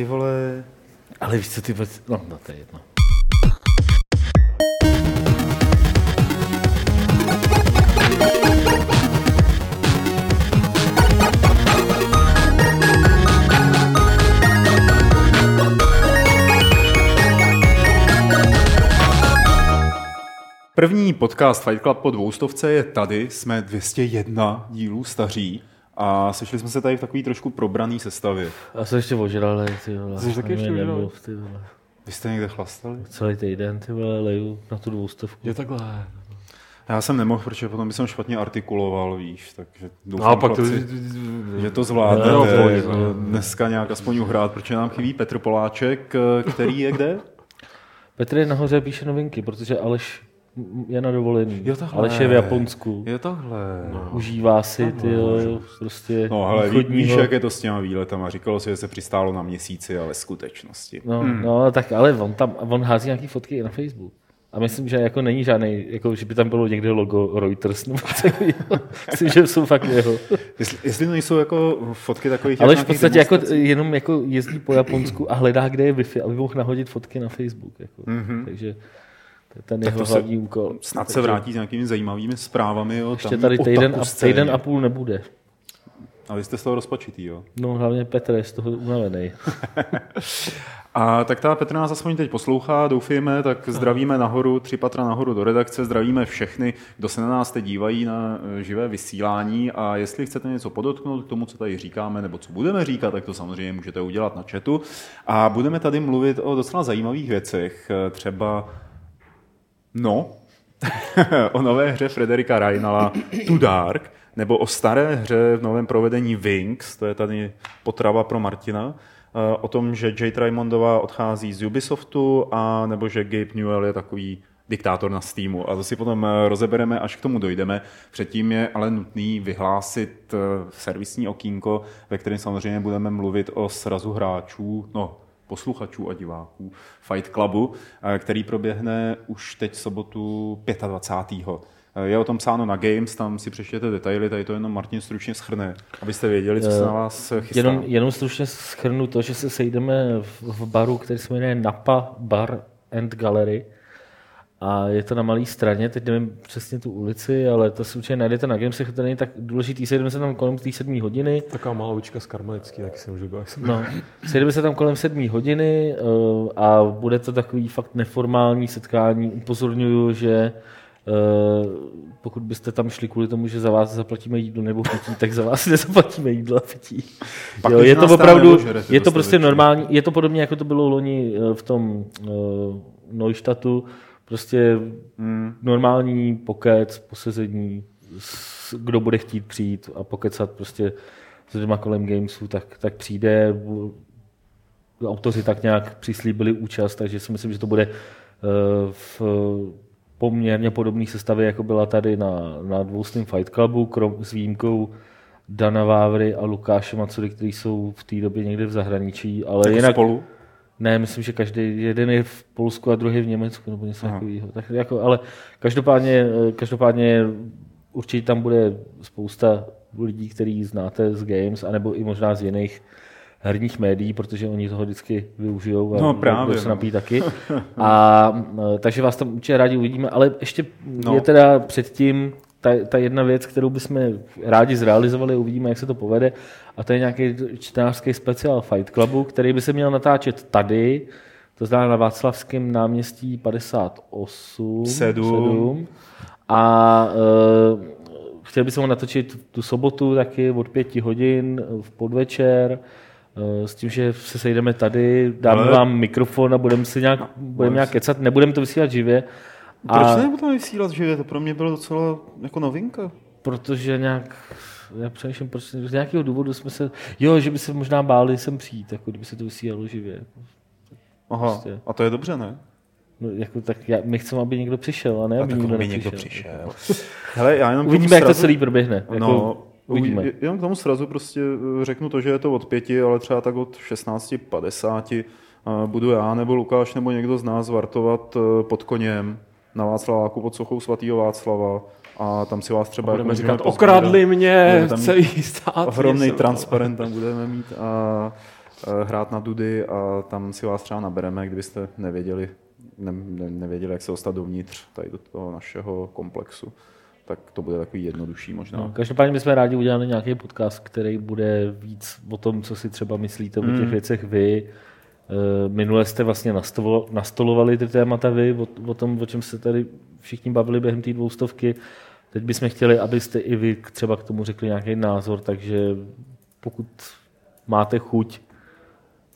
Ty vole... Ale víš co, ty. No, no to je jedno. První podcast Fight Club po dvoustovce je tady, jsme 201 dílů staří a sešli jsme se tady v takový trošku probraný sestavě. A jsem ještě ožralý, ty vole. Jsi taky ještě ožralý? nebyl, ty vole. Vy jste někde chlastali? Celý týden, ty vole, leju na tu dvoustovku. Je takhle. Já jsem nemohl, protože potom bych špatně artikuloval, víš, takže doufám, Naopak to... chlapci, že to zvládnete pohodě, eh, dneska nějak aspoň uhrát, protože nám chybí Petr Poláček, eh, který je kde? Petr je nahoře píše novinky, protože Aleš je na dovolený. Jo, takhle. Aleš je v Japonsku. Je tohle. Užívá si ty jo, prostě No ale východního- víš, jak je to s těma výletama. Říkalo se, že se přistálo na měsíci, ale skutečnosti. No, no, tak ale on tam, on hází nějaký fotky i na Facebook. A myslím, že jako není žádný, jako že by tam bylo někde logo Reuters nebo takového. Myslím, že jsou fakt jeho. Jestli, jestli to nejsou jako fotky takových... Ale v podstatě jako jenom jako jezdí po Japonsku a hledá, kde je Wi-Fi, aby mohl nahodit fotky na Facebook. Jako. Mm-hmm. Takže ten jeho se hlavní úkol. Snad se vrátí s nějakými zajímavými zprávami o Ještě tamní tady týden a, týden a půl nebude. A vy jste z toho rozpačitý, jo? No hlavně Petr je z toho unavený. A tak ta Petra nás aspoň teď poslouchá, doufejme, tak zdravíme nahoru, tři patra nahoru do redakce, zdravíme všechny, kdo se na nás teď dívají na eh, živé vysílání a jestli chcete něco podotknout k tomu, co tady říkáme, nebo co budeme říkat, tak to samozřejmě můžete udělat na chatu. A budeme tady mluvit o docela zajímavých věcech, eh, třeba, no, o nové hře Frederika Reinala Too Dark, nebo o staré hře v novém provedení Wings, to je tady potrava pro Martina, eh, o tom, že Jade Raymondová odchází z Ubisoftu, a nebo že Gabe Newell je takový diktátor na Steamu. A to si potom eh, rozebereme, až k tomu dojdeme. Předtím je ale nutný vyhlásit eh, servisní okýnko, ve kterém samozřejmě budeme mluvit o srazu hráčů, no, posluchačů a diváků Fight Clubu, eh, který proběhne už teď sobotu 25. Eh, Je o tom psáno na Games, tam si přečtěte detaily, tady to jenom Martin stručně schrne, abyste věděli, co se na vás chystá. Jenom, jenom stručně schrnu to, že se sejdeme v, v baru, který se jmenuje Napa Bar and Gallery. A je to na malé straně, teď nevím přesně tu ulici, ale to si určitě najdete na Gamesech, to není tak důležitý. Sejdeme se tam kolem té sedmé hodiny. Taková malá ulička z Karmelický, taky jsem už byl. jak jsem- No, sejdeme se tam kolem sedmé hodiny uh, a bude to takový fakt neformální setkání. Upozorňuju, že uh, pokud byste tam šli kvůli tomu, že za vás zaplatíme jídlo nebo pití, tak za vás nezaplatíme jídlo a pití. Pak jo, je to opravdu, je to prostě normální, je to podobně, jako to bylo loni eh, v tom uh, Neustatu, prostě Hmm. normální pokec, posezení, kdo bude chtít přijít a pokecat prostě s lidma kolem Gamesu, tak, tak přijde. Autoři tak nějak přislíbili účast, takže si myslím, že to bude eh, v poměrně podobné sestavě, jako byla tady na, na dvoustým Fight Clubu, krom, s výjimkou Dana Vávry a Lukáše Macury, kteří jsou v té době někde v zahraničí, ale Jako jinak... spolu? Ne, myslím, že každý jeden je v Polsku a druhý v Německu nebo něco takového. Tak jako, ale každopádně, každopádně určitě tam bude spousta lidí, který znáte z Games, anebo i možná z jiných herních médií, protože oni toho vždycky využijou a No, právě, se no. napít taky. A e, takže vás tam určitě rádi uvidíme, ale ještě No. je teda předtím ta, ta jedna věc, kterou bychom rádi zrealizovali, uvidíme, jak se to povede, a to je nějaký čtenářský speciál Fight Clubu, který by se měl natáčet tady, to znamená na Václavském náměstí 58. Sedm. 7. A uh, chtěl bych ho natočit tu sobotu taky od pěti hodin v podvečer, eh, s tím, že se sejdeme tady, dáme Ale- vám mikrofon a budeme si nějak, budeme nějak kecat, nebudeme to vysílat živě. Proč A se nebudeme vysílat živě? To pro mě bylo docela jako novinka. protože nějak, já přemýšlím, proč z nějakého důvodu jsme se, jo, že by se možná báli sem přijít, jako kdyby se to vysílalo živě. Aha, Prostě. a to je dobře, ne? No, jako, tak já, my chceme, aby někdo přišel, a ne, A aby by nepřišel. někdo přišel. Hele, já jenom Uvidíme, jak to srazu- celý proběhne. Jako, No, uvidíme. uvidíme. Jenom k tomu srazu prostě eh, řeknu to, že je to od pěti, ale třeba tak od 16.50 eh, budu já nebo Lukáš nebo někdo z nás vartovat eh, pod koněm na Václaváku pod sochou svatého Václava a tam si vás třeba Budeme jako říkat, můžeme okradli mě celý stát. Ohromný transparent tam budeme mít a eh, hrát na Dudy a tam si vás třeba nabereme, kdybyste nevěděli, ne, ne, nevěděli, jak se dostat dovnitř tady do toho našeho komplexu tak to bude takový jednodušší možná. No, každopádně bychom rádi udělali nějaký podcast, který bude víc o tom, co si třeba myslíte mm. o těch hmm. věcech vy. Eh, minule jste vlastně nastolovali ty témata vy, o, o tom, o čem se tady všichni bavili během té dvoustovky. Teď bychom chtěli, abyste i vy třeba k tomu řekli nějaký názor, takže pokud máte chuť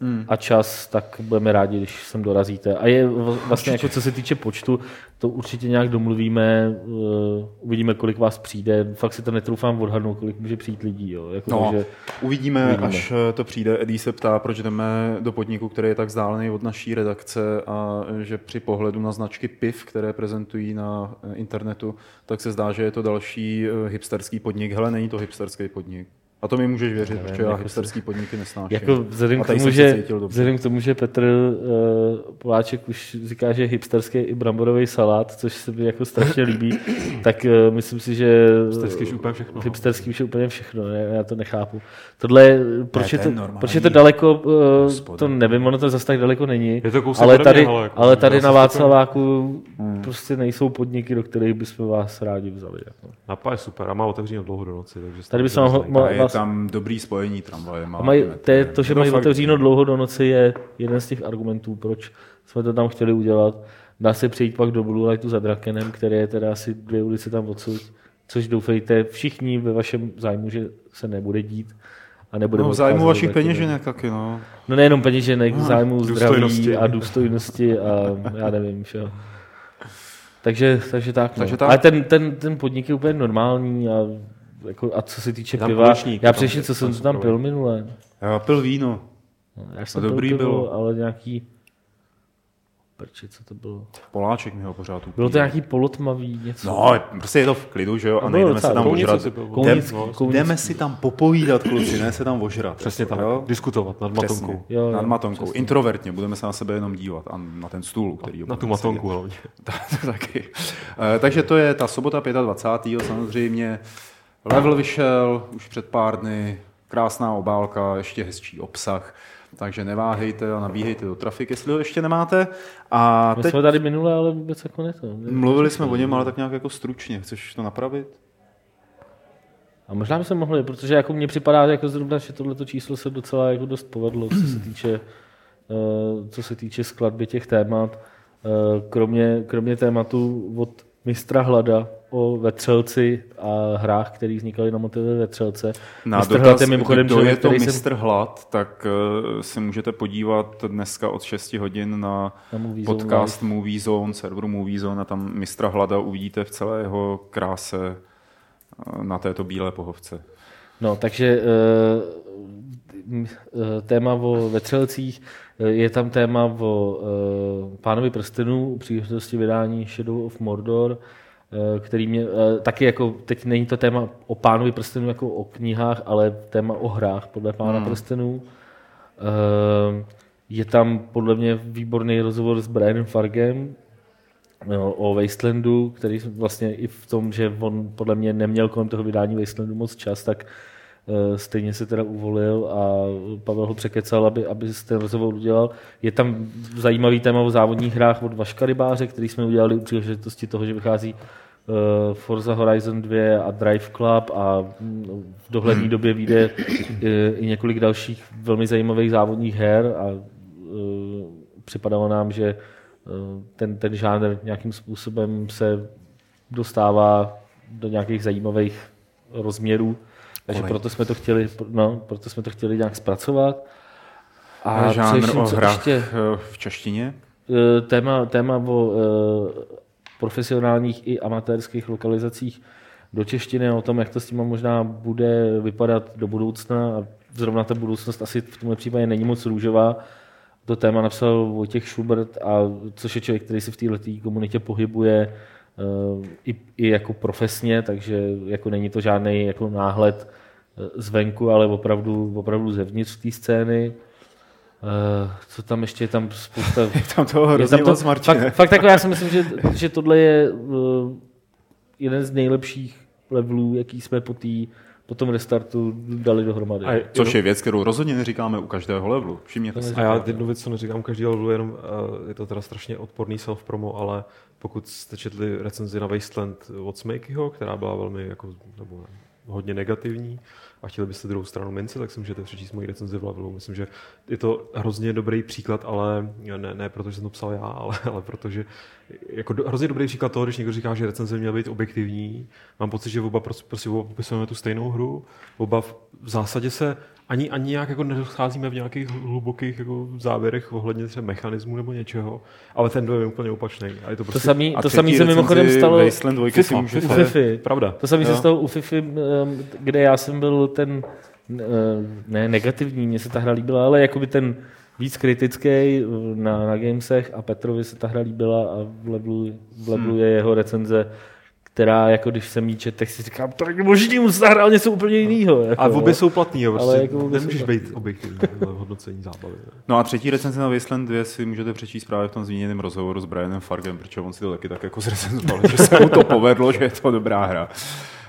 hmm. a čas, tak budeme rádi, když sem dorazíte. A je vlastně jako co se týče počtu, to určitě nějak domluvíme, uh, uvidíme, kolik vás přijde. Fakt si to netroufám odhadnout, kolik může přijít lidí. Jo. Jako no, že uvidíme, uvidíme, až eh, to přijde. Eddie se ptá, proč jdeme do podniku, který je tak vzdálený od naší redakce a že při pohledu na značky PIV, které prezentují na eh, internetu, tak se zdá, že je to další hipsterský podnik. Hele, není to hipsterský podnik. A to mi můžeš věřit, protože já hipsterský podniky nesnáším. Jako vzhledem, k tomu, že, vzhledem k tomu, že Petr uh, Poláček už říká, že hipsterský i bramborový salát, což se mi jako strašně líbí, tak uh, myslím si, že hipsterský už úplně všechno. Hipsterský už je úplně všechno, já, já to nechápu. Tohle, proč, ne, je, to, proč je to daleko, uh, to nevím, ono to zase tak daleko není, je to ale tady, ale, jako, ale tady na Václaváku hmm. prostě nejsou podniky, do kterých bychom vás rádi vzali. Jako. Napa je super a má otevřeno dlouho do noci. Takže tady bychom mohl, tam dobrý spojení tramvaje. Má mají, to, je, to, že mají otevříno dlouho do noci, je jeden z těch argumentů, proč jsme to tam chtěli udělat. Dá se přijít pak do Blue Lightu za Drakenem, který je teda asi dvě ulice tam odsud, což doufejte všichni ve vašem zájmu, že se nebude dít. A nebude no, v zájmu vašich peněženek taky, no. No nejenom peněženek, no, zájmu zdraví a důstojnosti a já nevím, že takže, takže tak. No. Takže tak. Ale ten, ten, ten podnik je úplně normální a jako, a co se týče piva, poručník, já přešel, co jsem tam pil minule. Já pil víno. No, já jsem dobrý pil, bylo. ale nějaký Prči, co to bylo? Poláček mi ho pořád upíjí. Bylo to nějaký polotmavý něco? No, prostě je to v klidu, že jo, a nejdeme se tam ožrat. Jdeme si tam popovídat, kluci, ne se tam ožrat. Přesně tak, jo? diskutovat nad matonkou. Jo, nad matonkou, přesně. introvertně, budeme se na sebe jenom dívat a na ten stůl, který Na tu matonku hlavně. taky. Eh, takže to je ta sobota 25. samozřejmě. Level vyšel už před pár dny, krásná obálka, ještě hezčí obsah. Takže neváhejte a nabíhejte do trafik, jestli ho ještě nemáte. A My teď... jsme tady minule, ale vůbec jako ne to. Mluvili jsme o něm, ale tak nějak jako stručně. Chceš to napravit? A možná by se mohli, protože jako mně připadá, jako zrovna, že tohleto číslo se docela jako dost povedlo, co se týče, uh, co se týče skladby těch témat. Uh, kromě, kromě tématu od mistra Hlada o vetřelci a hrách, které vznikaly na motivy vetřelce. Na Mistr dotaz, je mimochodem kdo je to mistr jsem... Hlad, tak uh, si můžete podívat dneska od 6 hodin na, na Movie podcast Zone Movie Zone, serveru Movie Zone a tam mistra Hlada uvidíte v celé jeho kráse uh, na této bílé pohovce. No, takže uh, téma o vetřelcích, je tam téma o uh, pánovi prstenů u příležitosti vydání Shadow of Mordor, uh, který mě uh, taky jako, teď není to téma o pánovi prstenů jako o knihách, ale téma o hrách podle pána hmm. prstenů. Uh, je tam podle mě výborný rozhovor s Brianem Fargem, o Wastelandu, který vlastně i v tom, že on podle mě neměl kolem toho vydání Wastelandu moc čas, tak Eh, stejně se teda uvolil a Pavel ho překecal, aby, aby ten rozhovor udělal. Je tam zajímavý téma o závodních hrách od Vaška Rybáře, který jsme udělali u příležitosti toho, že vychází uh, Forza Horizon 2 a Drive Club a mm, v dohledné době vyjde eh, i několik dalších velmi zajímavých závodních her a připadalo nám, že ten, ten žánr nějakým způsobem se dostává do nějakých zajímavých rozměrů takže proto jsme to chtěli, no, proto jsme to chtěli nějak zpracovat. A žánr o hrách ještě, eh, v češtině? Eh, téma, téma o eh, profesionálních i amatérských lokalizacích do češtiny o tom, jak to s tím možná bude vypadat do budoucna. A zrovna ta budoucnost asi v tomhle případě není moc růžová. To téma napsal Vojtěch Schubert, a což je člověk, který se v této komunitě pohybuje i, i jako profesně, takže jako není to žádný jako náhled eh, zvenku, ale opravdu, opravdu zevnitř té scény. Uh, co tam ještě je tam spousta... je tam toho hrozně tam to, moc, fakt, fakt jako já si myslím, že, že tohle je uh, jeden z nejlepších levelů, jaký jsme po té po tom restartu dali dohromady. A je- Což je věc, kterou rozhodně neříkáme u každého levelu. Všimněte si. A já jednu věc, co neříkám každý levelu, jenom uh, je to teda strašně odporný self-promo, ale pokud jste četli recenzi na Wasteland od Smakeyho, která byla velmi jako, nebo ne, hodně negativní a chtěli byste druhou stranu mince, tak si můžete přečíst moji recenzi v levelu. Myslím, že je to hrozně dobrý příklad, ale ne, ne protože jsem to psal já, ale, ale protože jako do, hrozně dobrý příklad toho, když někdo říká, že recenze měla být objektivní. Mám pocit, že oba prostě, prostě oba popisujeme tu stejnou hru. Oba v, v zásadě se ani, ani nějak jako nedocházíme v nějakých hlubokých jako závěrech ohledně třeba mechanismu nebo něčeho, ale ten dojem je úplně opačný. A je to To prostě samý, A to samý se mimochodem stalo Wasteland 2 si FIFA, můžete... u Fifi. Pravda. To samé se Jo. stalo u Fifi, um, kde já jsem byl ten, ne negativní, mně se ta hra líbila, ale jakoby ten víc kritický na, na Gamesech a Petrovi se ta hra líbila a v levelu, v levelu Hmm. je jeho recenze, která, jako když jsem jí čet, tak si říkám, to není možný, on zahrál něco úplně jiného. Jako, A obě jsou platný, jo, prostě Ale jako nemůžeš být objektivní v hodnocení zábavy. ne? No a třetí recenzi na Wasteland 2 si můžete přečíst právě v tom zmíněném rozhovoru s Brianem Fargem, protože on si to taky tak jako zrecenzoval, že se mu to povedlo, že je to dobrá hra.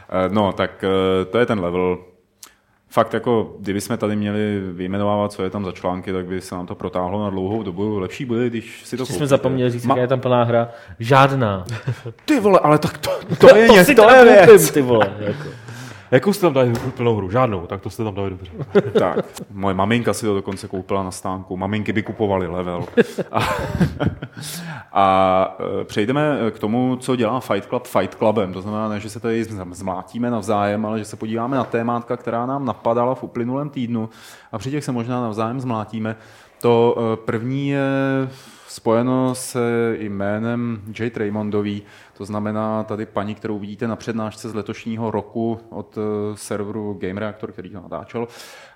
Eh, No, tak eh, to je ten level. Fakt jako, kdyby jsme tady měli vyjmenovávat, co je tam za články, tak by se nám to protáhlo na dlouhou dobu. Lepší bude, když si to Ještě jsme koupíte. zapomněli říct, Ma- jaká je tam plná hra. Žádná. Ty vole, ale tak to, to je to si to teda je koupím, věc. ty vole. Jako. Jakou jste tam dali plnou hru? Žádnou, tak to jste tam dali dobře. Tak, moje maminka si to dokonce koupila na stánku. Maminky by kupovaly level. A, a e, přejdeme k tomu, co dělá Fight Club Fight Clubem. To znamená, ne, že se tady zm- zmlátíme navzájem, ale že se podíváme na témátka, která nám napadala v uplynulém týdnu a při těch se možná navzájem zmlátíme. To e, první je spojeno s jménem Jay Raymondový, to znamená tady paní, kterou vidíte na přednášce z letošního roku od eh, serveru Game Reactor, který to natáčel.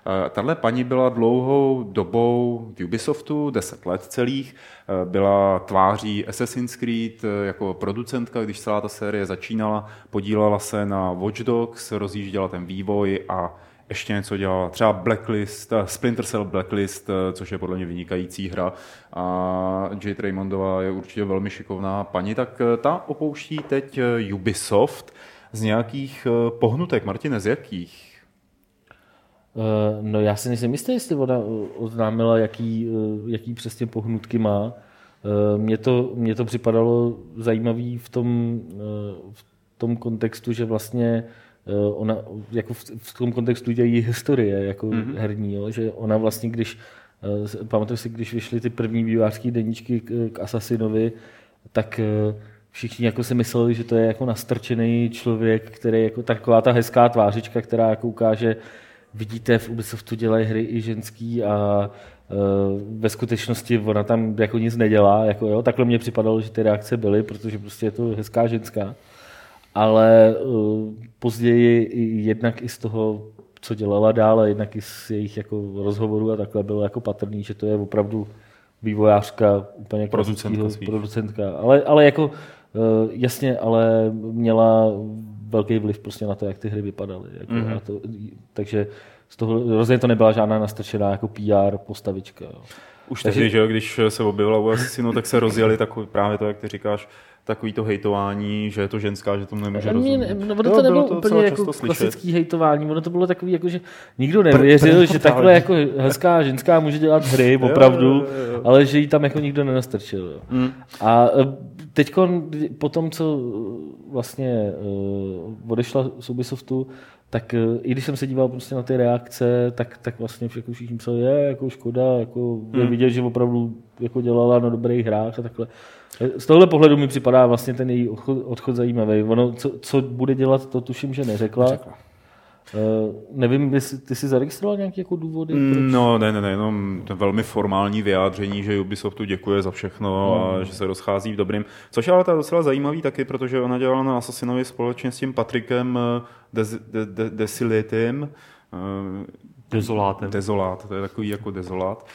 Eh, Tahle paní byla dlouhou dobou v Ubisoftu, 10 let celých, Eh, byla tváří Assassin's Creed eh, jako producentka, když celá ta série začínala, podílela se na Watch Dogs, rozjížděla ten vývoj a ještě něco dělala. Třeba Blacklist, Splinter Cell Blacklist, což je podle mě vynikající hra. A Jade Raymondová je určitě velmi šikovná paní, tak ta opouští teď Ubisoft z nějakých pohnutek. Martine, z jakých? Eh, No já si nejsem jistý, jestli ona eh, oznámila, jaký, eh, jaký přesně pohnutky má. Mně to, mně to připadalo zajímavý v tom, v tom kontextu, že vlastně ona, jako v, v tom kontextu dějí historie jako mm-hmm. herní, jo? že ona vlastně, když, pamatuju si, když vyšly ty první vývářské deníčky k, k Assassinovi, tak všichni jako si mysleli, že to je jako nastrčený člověk, který jako taková ta hezká tvářička, která jako ukáže, vidíte, v Ubisoftu dělají hry i ženský a eh, ve skutečnosti ona tam jako nic nedělá. Jako jo, takhle mě připadalo, že ty reakce byly, protože prostě je to hezká ženská. Ale uh, později jednak i z toho, co dělala dále, jednak i z jejich jako rozhovorů a takhle bylo jako patrný, že to je opravdu vývojářka, úplně Producentka producentka. Ale, ale jako uh, jasně, ale měla velký vliv prostě na to, jak ty hry vypadaly. Jako, Mhm. mm-hmm. to, takže z toho rozhodně to nebyla žádná nastrčená jako PR postavička. Jo. Už Takže- tehdy, že jo, když se objevila u Assassinu, tak se rozjeli takový, právě to, jak ty říkáš, takový to hejtování, že je to ženská, že tomu nemůže rozumět. ne- no, ono to bylo nebylo to úplně jako často slyšet. klasický hejtování, ono to bylo takový, jako, že nikdo nevěřil, že takhle jako hezká ženská může dělat hry, opravdu, jo, jo, jo. ale že jí tam jako nikdo nenastrčil. Jo. Mm. A teď po tom, co eh, vlastně uh, odešla z Ubisoftu, tak uh, i když jsem se díval prostě na ty reakce, tak, tak vlastně všechno všichni psali, je jako škoda, jako je Hmm. vidět, že opravdu jako dělala na dobrých hrách a takhle. Z tohle pohledu mi připadá vlastně ten její odchod, odchod zajímavý. Ono, co, co bude dělat, to tuším, že neřekla. Neřekla. Uh, nevím, jestli ty jsi zaregistroval nějaké jako důvody? proč? No, ne, ne, ne, jenom to velmi formální vyjádření, že Ubisoftu děkuje za všechno a že se rozchází v dobrým. Což je ale ta docela zajímavý taky, protože ona dělala na Assassinovi společně s tím Patrikem eh, Des, de, de, Desiletem, eh, Dezolátem. Dezolát, to je takový jako dezolát.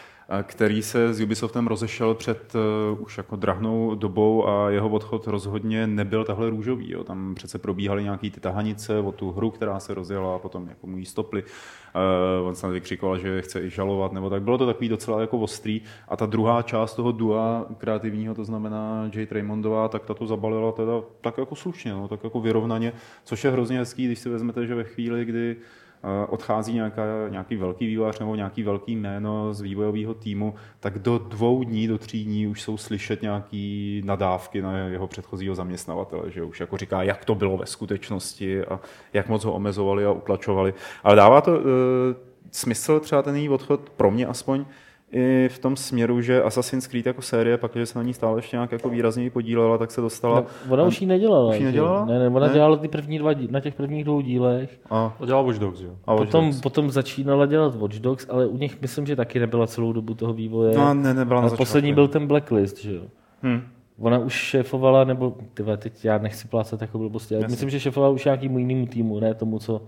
Který se s Ubisoftem rozešel před uh, už jako drahnou dobou a jeho odchod rozhodně nebyl tahle růžový. Jo. Tam přece probíhaly nějaký ty tahanice o tu hru, která se rozjela a potom jako mu stopli. Uh, on snad vykřikoval, že chce i žalovat, nebo tak. Bylo to takový docela jako ostrý. A ta druhá část toho dua kreativního, to znamená Jay Raymondová, tak ta to zabalila teda tak jako slušně, no, tak jako vyrovnaně, což je hrozně hezký, když si vezmete, že ve chvíli, kdy odchází nějaká, nějaký velký vývojář nebo nějaký velký jméno z vývojového týmu, tak do dvou dní, do tří dní už jsou slyšet nějaký nadávky na jeho předchozího zaměstnavatele, že už jako říká, jak to bylo ve skutečnosti a jak moc ho omezovali a utlačovali. Ale dává to uh, smysl třeba ten její odchod, pro mě aspoň, i v tom směru, že Assassin's Creed jako série, pak, že se na ní stále ještě nějak jako výrazněji podílela, tak se dostala... No, ona už ji nedělala. Už ji nedělala? Ne, ne, ona ne? dělala ty první dva, na těch prvních dvou dílech. A, a dělala Watch Dogs, jo. A potom, Dogs. potom začínala dělat Watch Dogs, ale u nich myslím, že taky nebyla celou dobu toho vývoje. No, ne, nebyla na a poslední byl ten Blacklist, že jo. Hmm. Ona už šéfovala, nebo tyhle, teď já nechci plácat jako blbosti, ale myslím, že šéfovala už nějakým jinému týmu, ne tomu, co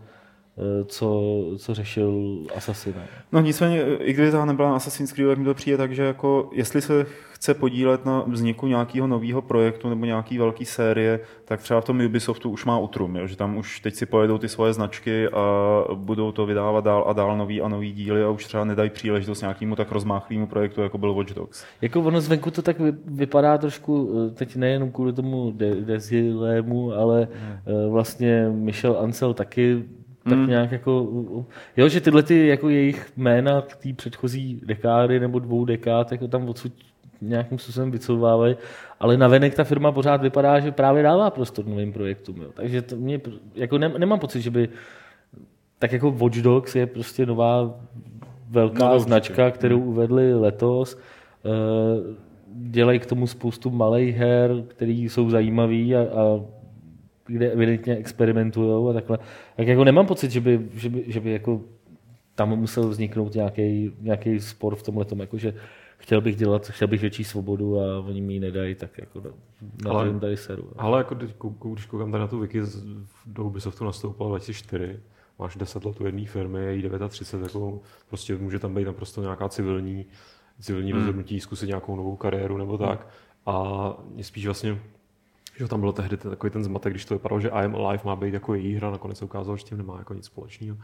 co, co řešil Assassin. No nicméně, i kdyby to nebyla Assassin's Creed, tak mi to přijde tak, že jako, jestli se chce podílet na vzniku nějakého nového projektu nebo nějaký velké série, tak třeba v tom Ubisoftu už má utrum, jo? že tam už teď si pojedou ty svoje značky a budou to vydávat dál a dál nový a nový díly a už třeba nedají příležitost nějakému tak rozmáchlému projektu, jako byl Watch Dogs. Jako ono zvenku to tak vypadá trošku, eh, teď nejenom kvůli tomu Dezilému, ale hmm. vlastně Michel Ansel taky tak mm. nějak jako, jo, že tyhle ty jako jejich jména té předchozí dekády nebo dvou dekád jako tam odsud nějakým způsobem vycouvávají, ale navenek ta firma pořád vypadá, že právě dává prostor novým projektům. Jo. Takže to mě, jako ne, nemám pocit, že by tak jako Watch Dogs je prostě nová velká no, značka, kterou mm. uvedli letos. Eh, dělají k tomu spoustu malých her, které jsou zajímavé a, a kde evidentně experimentují a takhle. Tak jako nemám pocit, že by, že by, že by jako tam musel vzniknout nějaký, nějaký spor v tomhle tom, jako že chtěl bych dělat, chtěl bych větší svobodu a oni mi ji nedají, tak jako na ale, to tady seru. Ale jako když koukám tady na tu wiki, do Ubisoftu nastoupila 2004, máš 10 let u jedné firmy, je jí 39, jako prostě může tam být naprosto nějaká civilní, civilní hmm. rozhodnutí, zkusit nějakou novou kariéru nebo tak. A mě spíš vlastně že tam byl tehdy takový ten zmatek, když to vypadalo, že I Am Alive má být jako její hra, nakonec se ukázalo, že tím nemá jako nic společného.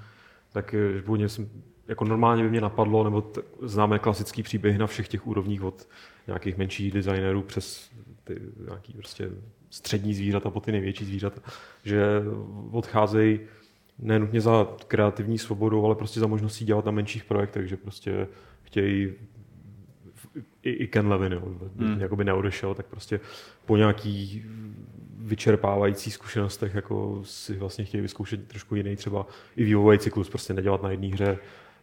Tak eh, původně jsem, jako normálně by mě napadlo, nebo t- známe klasický příběhy na všech těch úrovních od nějakých menších designerů přes ty nějaký prostě střední zvířata po ty největší zvířata, že odcházejí nenutně za kreativní svobodou, ale prostě za možností dělat na menších projektech, že prostě chtějí i, i Ken Levin, jo, hmm. jakoby neodešel, tak prostě po nějaký vyčerpávající zkušenostech jako si vlastně chtějí vyzkoušet trošku jiný třeba i vývojový cyklus, prostě nedělat na jedné hře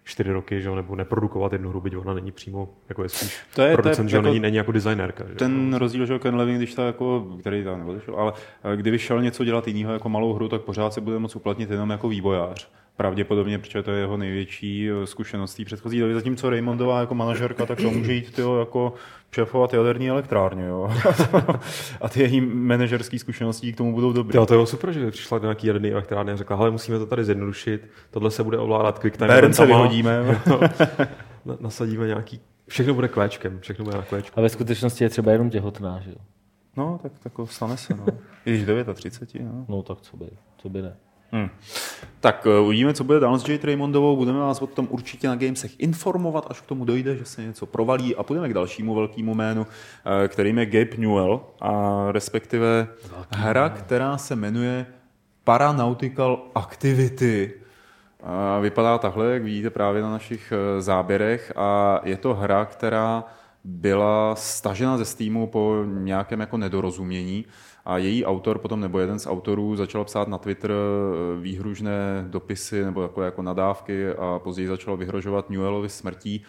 čtyři roky, že nebo neprodukovat jednu hru, byť ona není přímo, jako je spíš to je, producent, to je, že jako, není, není jako designérka. Že? Ten rozdíl, že Ken Levin, když ta jako, který tam neodešel, ale eh, kdyby šel něco dělat jiného jako malou hru, tak pořád se bude moct uplatnit jenom jako vývojář pravděpodobně, protože to je jeho největší eh, zkušenost té předchozí doby. Zatímco Raymondová jako manažerka, tak to může jít tyjo, jako šéfovat jaderní elektrárně. Jo. a ty její manažerské zkušenosti k tomu budou dobré. Jo, to je super, že přišla do nějaký jaderný elektrárny a řekla, ale musíme to tady zjednodušit, tohle se bude ovládat QuickTime eventama. se vyhodíme. nasadíme nějaký Všechno bude kvéčkem, všechno bude na kvéčku. A ve skutečnosti je třeba jenom těhotná, že jo? No, tak, tak stane se, no. I když 39, no. No, tak co by, co by ne. Hmm. Tak uh, uvidíme, co bude dál s Jade Raymondovou. Budeme vás o tom určitě na Gamesech informovat, až k tomu dojde, že se něco provalí. A půjdeme k dalšímu velkému jménu, uh, kterým je Gabe Newell, a respektive Velký hra, jméno. která se jmenuje Paranautical Activity. Uh, vypadá takhle, jak vidíte právě na našich uh, záběrech. A je to hra, která byla stažena ze Steamu po nějakém jako nedorozumění. A její autor potom, nebo jeden z autorů, začal psát na Twitter eh, výhružné dopisy nebo jako, jako nadávky a později začal vyhrožovat Newellovi smrtí,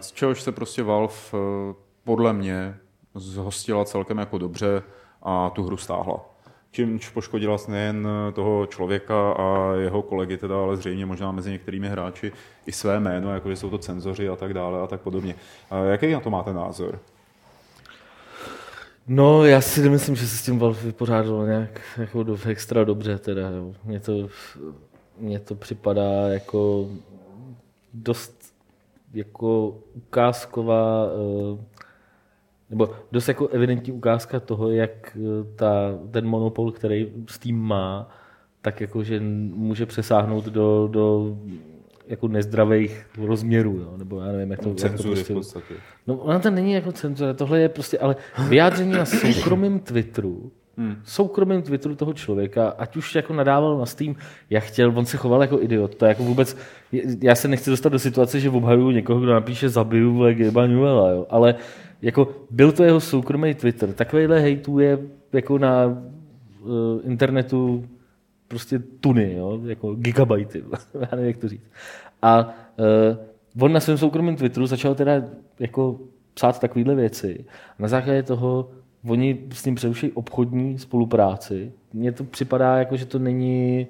z čehož se prostě Valve eh, podle mě zhostila celkem jako dobře a tu hru stáhla. Čímž poškodila nejen toho člověka a jeho kolegy, teda, ale zřejmě možná mezi některými hráči i své jméno, jako že jsou to cenzoři a tak dále a tak podobně. Jaký na to máte názor? No, já si nemyslím, že se s tím Valve vypořádalo nějak jako extra dobře. Teda, jo. Mně, to, mně to připadá jako dost jako ukázková, eh, nebo dost jako evidentní ukázka toho, jak eh, ta, ten monopol, který Steam má, tak jako, že může přesáhnout do, do jako nezdravých rozměrů, jo? nebo já nevím, jak to, Cenzury prostě... v podstatě. No ona to není jako cenzura, tohle je prostě, ale vyjádření na soukromém Twitteru, Hmm. soukromém Twitteru toho člověka, ať už jako nadával na Steam, jak chtěl, on se choval jako idiot. To je jako vůbec, já se nechci dostat do situace, že obhajuju někoho, kdo napíše zabiju vole Gabe'a Newella, jo, ale jako byl to jeho soukromý Twitter. Takovýhle hejtů je jako na uh, internetu prostě tuny, jo? jako gigabajty, já nevím, jak to říct. A uh, on na svém soukromém Twitteru začal teda jako psát takovéhle věci. Na základě toho oni s ním přeruší obchodní spolupráci. Mně to připadá, jako, že to není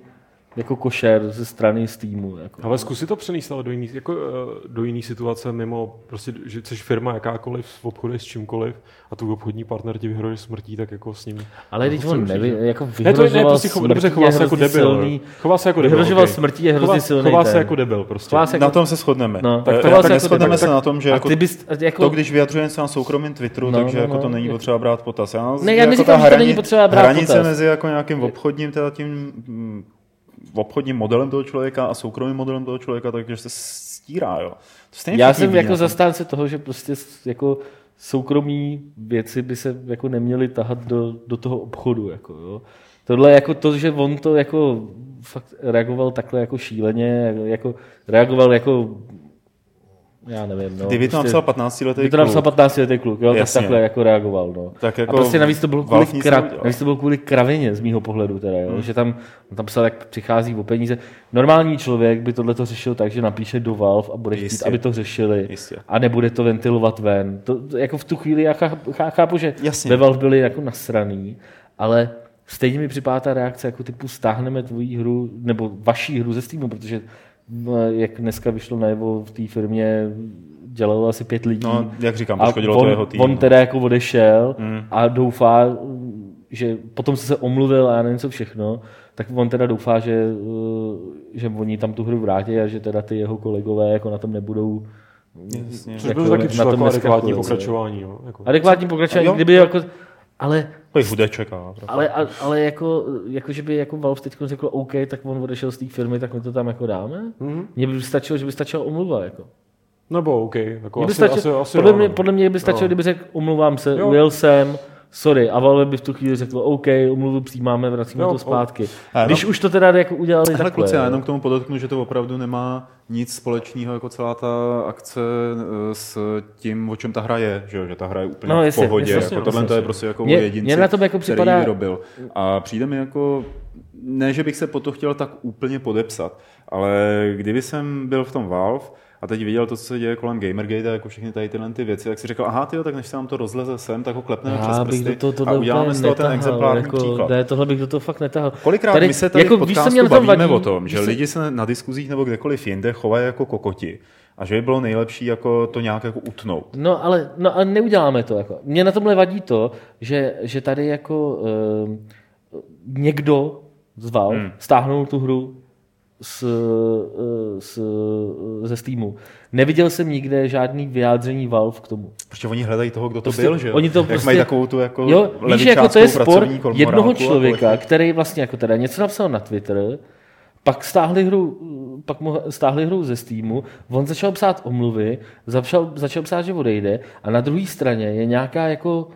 jako košer ze strany Steamu. Jako. Ale zkus si to přenést ale do jiný, jako, eh, do jiný situace mimo, prostě, že jsi firma jakákoliv v obchodě s čímkoliv a tvůj obchodní partner ti vyhrožuje smrtí, tak jako s ním. Ale když on přerušíš, nevy, že? jako Ne, to je, ne, vyhrožoval prostě chov, dobře, smrtí, chová se jako debil. silný. Chová se jako debil. Vyhrožoval okay. smrtí, je hrozně chová, silný Chová se jako debil prostě. Chová se jako Na tom se shodneme. No, tak tak se jako neshodneme debil. se na tom, že A jako ty bys, jako, to, když vyjadřujeme se na soukromém Twitteru, No, takže no, jako to no. není potřeba brát potaz. Já, Ne, já jako neříkám, ta že to není potřeba brát hranice potaz. mezi jako nějakým obchodním, teda tím mm, obchodním modelem toho člověka a soukromým modelem toho člověka, takže se stírá, jo. To stejně já jsem jako zastánce toho, že prostě jako soukromí věci by se jako neměly tahat do, do toho obchodu. Jako, jo. Tohle jako to, že on to jako fakt reagoval takhle jako šíleně, jako reagoval jako já nevím, no. Kdyby to napsal 15 letý Kdyby to napsal 15 letý kluk, jo, tak takhle jako reagoval, no. Tak jako a prostě navíc to bylo kvůli, kra, navíc to bylo kvůli kravině z mýho pohledu teda, jo, Hmm. že tam, tam psal, jak přichází o peníze. Normální člověk by tohle to řešil tak, že napíše do Valve a bude chtít, Jistě. aby to řešili Jistě. a nebude to ventilovat ven. To, to jako v tu chvíli já chápu, chápu že Jasně. ve Valve byli jako nasraný, ale stejně mi připadá ta reakce jako typu stáhneme tvoji hru, nebo vaší hru ze Steamu, protože jak dneska vyšlo najevo v té firmě, dělalo asi pět lidí. No, jak říkám, a poškodilo on, to jeho tým. on no. teda jako odešel Mm. a doufá, že potom se se omluvil a já nevím co všechno, tak on teda doufá, že, uh, že oni tam tu hru vrátí a že teda ty jeho kolegové jako na tom nebudou Jasně. Což jako bylo taky na tom jako adekvátní pokračování. Jo? Jako. adekvátní pokračování, Jo. kdyby jako, ale Takový hudeček. a- ale, ale, ale jako, jako, že by jako Valve teď řekl OK, tak on odešel z té firmy, tak my to tam jako dáme? Mhm. Mně by stačilo, že by stačila omluva. Jako. Nebo OK. Jako asi, stačilo, asi, asi, podle, jo, mě, no. podle mě by stačilo, Jo. kdyby řekl, omluvám se, Jo. ujel jsem, sorry, a Valve by v tu chvíli řekl, OK, omluvu přijímáme, vracíme Jo, to zpátky. A jenom- Když už to teda jako udělali Hele takhle. kluci, já jenom k tomu podotknu, že to opravdu nemá nic společného jako celá ta akce eh, s tím, o čem ta hra je, že, že ta hra je úplně No, v jasně, pohodě. jasně, jako jasně, tohle to je prostě jako o jedinci, mně na tom jako který připadá- ji vyrobil. A přijde mi jako, ne, že bych se po to chtěl tak úplně podepsat, ale kdyby jsem byl v tom Valve a teď viděl to, co se děje kolem Gamergate a jako všechny tady tyhle ty věci, tak si řekl, aha, tyjo, tak než se nám to rozleze sem, tak ho klepneme přes Já bych prsty do toho tohle a uděláme z toho ten exemplární jako, příklad. Ne, tohle bych do toho fakt netahal. Kolikrát tady, my se tady jako, v víš, podcastu mě tom bavíme vadí? o tom, že Víš, co- lidi se na diskuzích nebo kdekoliv jinde chovají jako kokoti a že by bylo nejlepší jako to nějak jako utnout. No ale, no, ale neuděláme to. Jako. Mně na tomhle vadí to, že, že tady jako uh, někdo z Valve hmm. stáhnul tu hru z, eh, z, ze Steamu. Neviděl jsem nikde žádný vyjádření Valve k tomu. Protože oni hledají toho, kdo to Prostě byl, že jo? oni to Jak prostě- mají takovou tu jako Jo, víš, jako to je spor jednoho a člověka, kolik- který vlastně jako teda něco napsal na Twitter, pak stáhli hru, pak mu stáhli hru ze Steamu, on začal psát omluvy, začal, začal psát, že odejde a na druhé straně je nějaká jako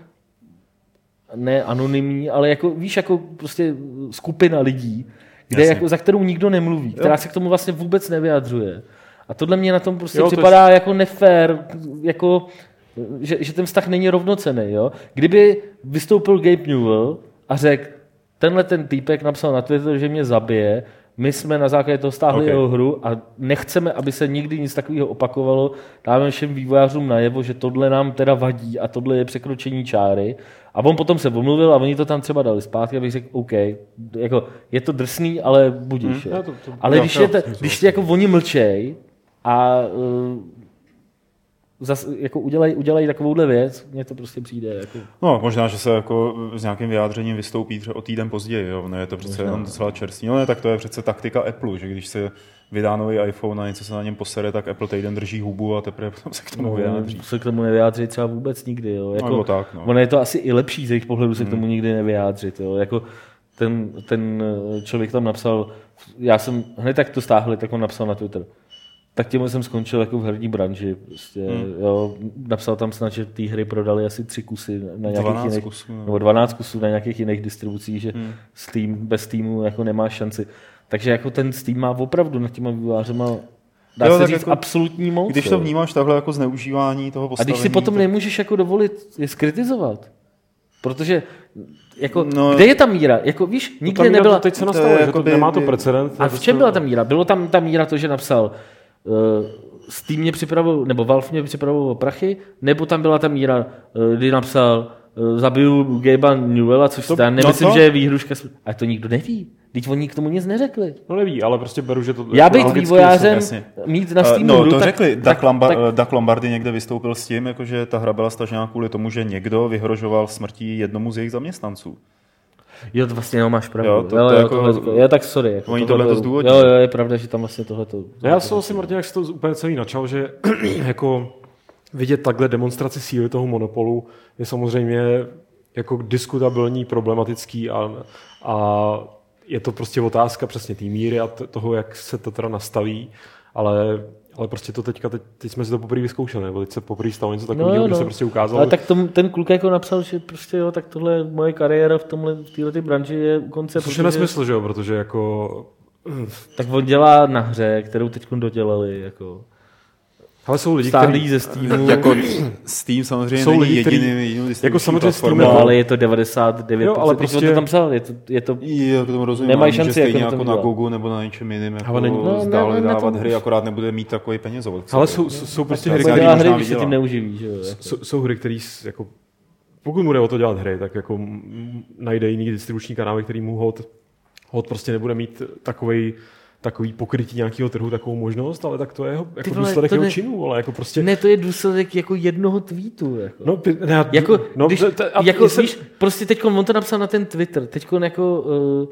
ne anonymní, ale jako víš, jako prostě skupina lidí, kde Jasně. jako, za kterou nikdo nemluví, která se k tomu vlastně vůbec nevyjadřuje. A tohle mě na tom prostě Jo, jo, to připadá jako nefér, jako, že, že ten vztah není rovnocený. Jo? Kdyby vystoupil Gabe Newell a řekl, tenhle ten týpek napsal na Twitter, že mě zabije, my jsme na základě toho stáhli Ok. okay. jeho hru a nechceme, aby se nikdy nic takového opakovalo. Dáme všem vývojářům najevo, že tohle nám teda vadí a tohle je překročení čáry. A on potom se omluvil a oni to tam třeba dali zpátky, abych řekl, OK, jako, je to drsný, ale budíš. Hmm, to- to- ale když, jo, je ta, když jako oni mlčej a uh, zas, jako udělají, udělají takovouhle věc, mně to prostě přijde. Jako, No, možná, že se jako s nějakým vyjádřením vystoupí třeba o týden později, jo? No, je to přece Možná. jenom docela čerstvý. No ne, tak to je přece taktika Apple, že když se vydá nový iPhone a něco se na něm posere, tak Apple týden drží hubu a teprve potom se k tomu No, vyjádří. se k tomu nevyjádří třeba vůbec nikdy. Jo. Jako, nebo tak, no. Ono je to asi i lepší z jejich pohledu se k tomu nikdy nevyjádřit. Jo. Jako ten, ten člověk tam napsal, já jsem hned tak to stáhli, tak on napsal na Twitter. Tak tím jsem skončil jako v herní branži. Prostě, hmm. jo, napsal tam snad, že ty hry prodali asi tři kusy na nějakých 12 jiných, kusů, no. nebo 12 kusů na nějakých jiných distribucích, že hmm. Steam, bez Steamu jako nemá šanci. Takže jako ten Steam má opravdu nad těma vývojářema dá Jo, se říct jako- absolutní moc. Když to vnímáš takhle jako zneužívání toho A postavení... když si potom tak- nemůžeš jako dovolit je skritizovat, protože jako, No. kde je ta míra? Jako víš, míra nebyla... to teď se to je že to nemá to precedent. A v čem byla ta míra? Bylo tam ta míra to, že napsal Steam mě připravil, nebo Valve mě připravil o prachy, nebo tam byla ta míra, uh, kdy napsal uh, zabiju Gabe'a Newella, což To- já no nemyslím, to- že je výhruška. s- A to nikdo neví. Teď oni k tomu nic neřekli. No neví, ale prostě beru, že to... Já jako logicky vývojářem, mít na Eh, Steamu No, hru, to tak, řekli. tak, Duck, Lomba- tak, eh, Duck Lombardy někde vystoupil s tím, jako že ta hra byla stažená kvůli tomu, že někdo vyhrožoval smrtí jednomu z jejich zaměstnanců. Jo, to vlastně jo, máš pravdu. Jo, Jo, to- to, to jo, jako- jako, tohle, jo, tak sorry. Jako Oni tohle- tohle to zdůvodnili. Jo, jo, je pravda, že tam vlastně tohle to... Já souhlasím, Martin, jak jsi to úplně celý načal, že jako vidět takhle demonstraci síly toho monopolu je samozřejmě jako diskutabilní, problematický a, a je to prostě otázka přesně té míry a t- toho, jak se to teda nastaví, ale, ale prostě to teďka, teď, teď jsme si to poprvé vyzkoušeli, nebo teď se poprvé stalo něco takového, no, kde se prostě ukázalo, Ale tak tom, ten kluk jako napsal, že prostě jo, tak tohle je moje kariéra v tomhle, v této branži je u konce. což je protože- nesmysl, že jo, protože jako Tak on dělá na hře, kterou teď dodělali, jako. Ale jsou lidi, kteří ze Steamu, Jako Steam samozřejmě Jsou není lidi, který- jediný, jedinou distribuční samozřejmě. Steam no, je- ale je to 99%, Jo, ale prostě- prostě... to tam psal, je to, je to Jo, tomu rozumím, Nemají šanci, stejně jako to jako na. Google nebo na něčem jiným jako Ale není- No, ne, dál ne, ne, vydávat to- hry, akorát nebude mít takový penězovod. ale jsou, jsou, jsou prostě hry, Jako možná hry, když se tím neuživí, že jo. Jako. jsou, jsou hry, které jako pokud mu jde o to dělat hry, tak jako najde jiný distribuční kanály, který mu hod, hod prostě nebude mít takovej, takový pokrytí nějakého trhu, takovou možnost, ale tak to je jeho jako vole, důsledek to jeho ne- činů, ale jako prostě... Ne, to je důsledek jako jednoho tweetu. Jako. No, ne, Jako, no, když, to- a jako jsem- víš, prostě teď on to napsal na ten Twitter, teď jako, uh,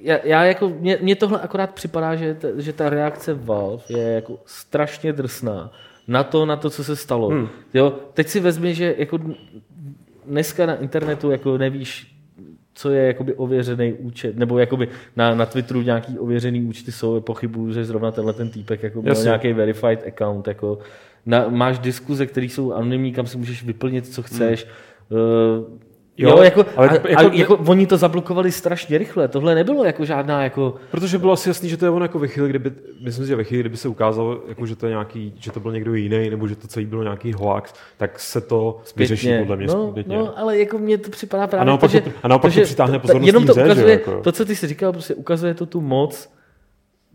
já, já jako, mně, mně tohle akorát připadá, že, ta, že ta reakce Valve je jako strašně drsná na to, na to, co se stalo. Hmm. Jo, teď si vezmi, že jako dneska na internetu jako nevíš, co je jakoby ověřený účet, nebo jakoby na, na Twitteru nějaký ověřený účty jsou, pochybuju, že zrovna tenhle ten týpek jako měl nějaký verified account, jako na, máš diskuze, které jsou anonymní, kam si můžeš vyplnit, co chceš. Hmm. Jo, Jo, jo, jako, ale ale, jako- ale jako, oni to zablokovali strašně rychle. Tohle nebylo jako žádná jako... Protože bylo asi jasný, že to je on jako ve chvíli, kdyby, myslím si, že ve chvíli, kdyby se ukázalo, jako, že to je nějaký, že to byl někdo jiný, nebo že to celý bylo nějaký hoax, tak se to vyřeší podle mě no, zpětně. no, ale jako mně to připadá právě A naopak to, že, to- a naopak to že- přitáhne pozornost Jenom to ukazuje, jako. to, co ty jsi říkal, prostě ukazuje to tu moc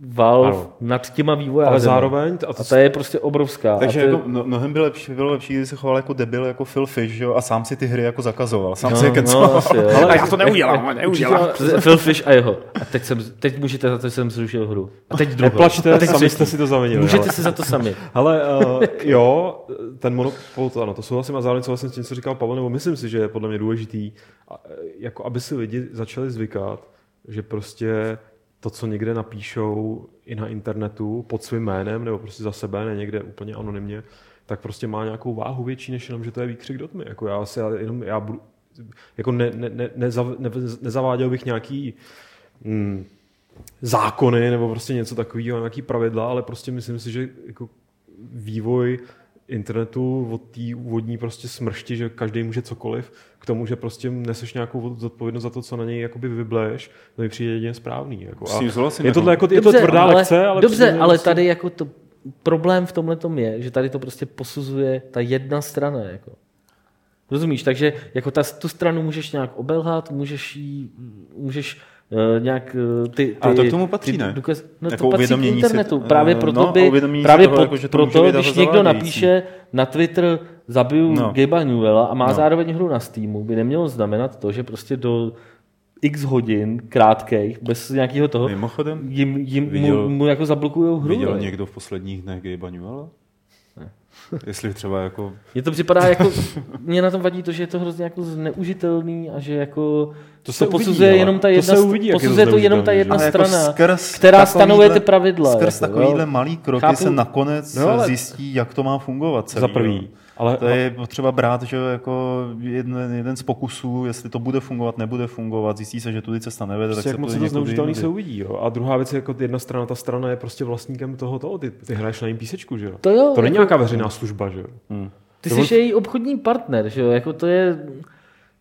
Valve Ano. nad těma vývojáři. Ale zároveň, a A to, ta je prostě obrovská. Takže a to, jako, no, mnohem by lepší, bylo lepší, kdyby se choval jako debil, jako Phil Fish, že jo, a sám si ty hry jako zakazoval, sám si je no, no, asi, jo. Ale já to neudělám, neudělám. Phil Fish a jeho. A teď, jsem, teď můžete za to, že jsem zrušil hru. A teď druhou. neplačte, a teď sami třetí. jste si to zavinili. Můžete ale- si za to sami. Ale uh, jo, ten monopol, to ano, to souhlasím a zároveň souhlasím s tím, co říkal Pavel, nebo myslím si, že je podle mě důležitý, a, jako aby si lidi začali zvykat, že prostě to, co někde napíšou i na internetu pod svým jménem, nebo prostě za sebe, ne někde úplně anonymně, tak prostě má nějakou váhu větší, než jenom, že to je výkřik do tmy. Jako já si já jenom, já budu, jako ne, ne, ne, nezav, ne, nezaváděl bych nějaký hmm, zákony nebo prostě něco takového, nějaký pravidla, ale prostě myslím si, že jako vývoj internetu od té úvodní prostě smršti, že každý může cokoliv, k tomu, že prostě neseš nějakou zodpovědnost za to, co na něj jakoby vybleješ, to mi přijde jedině správný. Jako. Souhlasím, je, jako- tohle, jako, je to tvrdá ale, lekce, ale Dobře, ale prostě- tady jako to problém v tomhle tom je, že tady to prostě posuzuje ta jedna strana. Jako. Rozumíš? Takže jako ta, tu stranu můžeš nějak obelhat, můžeš jí, můžeš nějak uh, ty, ty... Ale to k tomu patří, ty ne? Důkaz, no Jako to patří k si- internetu. eh, právě proto no, by, právě toho, pro, jako, že to proto, když někdo napíše na Twitter zabiju No. no. Gabe'a Newella a má No. no. zároveň hru na Steamu, by nemělo znamenat to, že prostě do x hodin krátkých, bez nějakého toho, Mimochodem, jim, jim Viděl- mu, mu, jako zablokují hru. viděl ne? někdo v posledních dnech Gabe'a Newella? Jestli třeba jako... Mně to připadá jako, mně na tom vadí to, že je to hrozně jako zneužitelný a že jako to, se to uvidí, posuzuje ale jenom ta to jedna, se uvidí, jak je to posuzuje to jenom ta jedna Ale strana, jako skrz která stanovuje ty pravidla. Skrz jako, takovýhle jo. malý kroky Chápu. se nakonec No, ale- zjistí, jak to má fungovat celý. Za prvý. jo. Ale To je potřeba brát, že jako jeden, jeden z pokusů, jestli to bude fungovat, nebude fungovat, zjistí se, že tudy cesta nevede, Prostě tak jak se moc to je to zneužitelný se uvidí. Jo? A druhá věc je jako jedna strana, ta strana je prostě vlastníkem toho, toho ty, ty hraješ na jejím písečku, že jo? To jo, to není jako- nějaká veřejná služba, že jo? Ty To jsi její obchodní partner, že jo? Jako to je,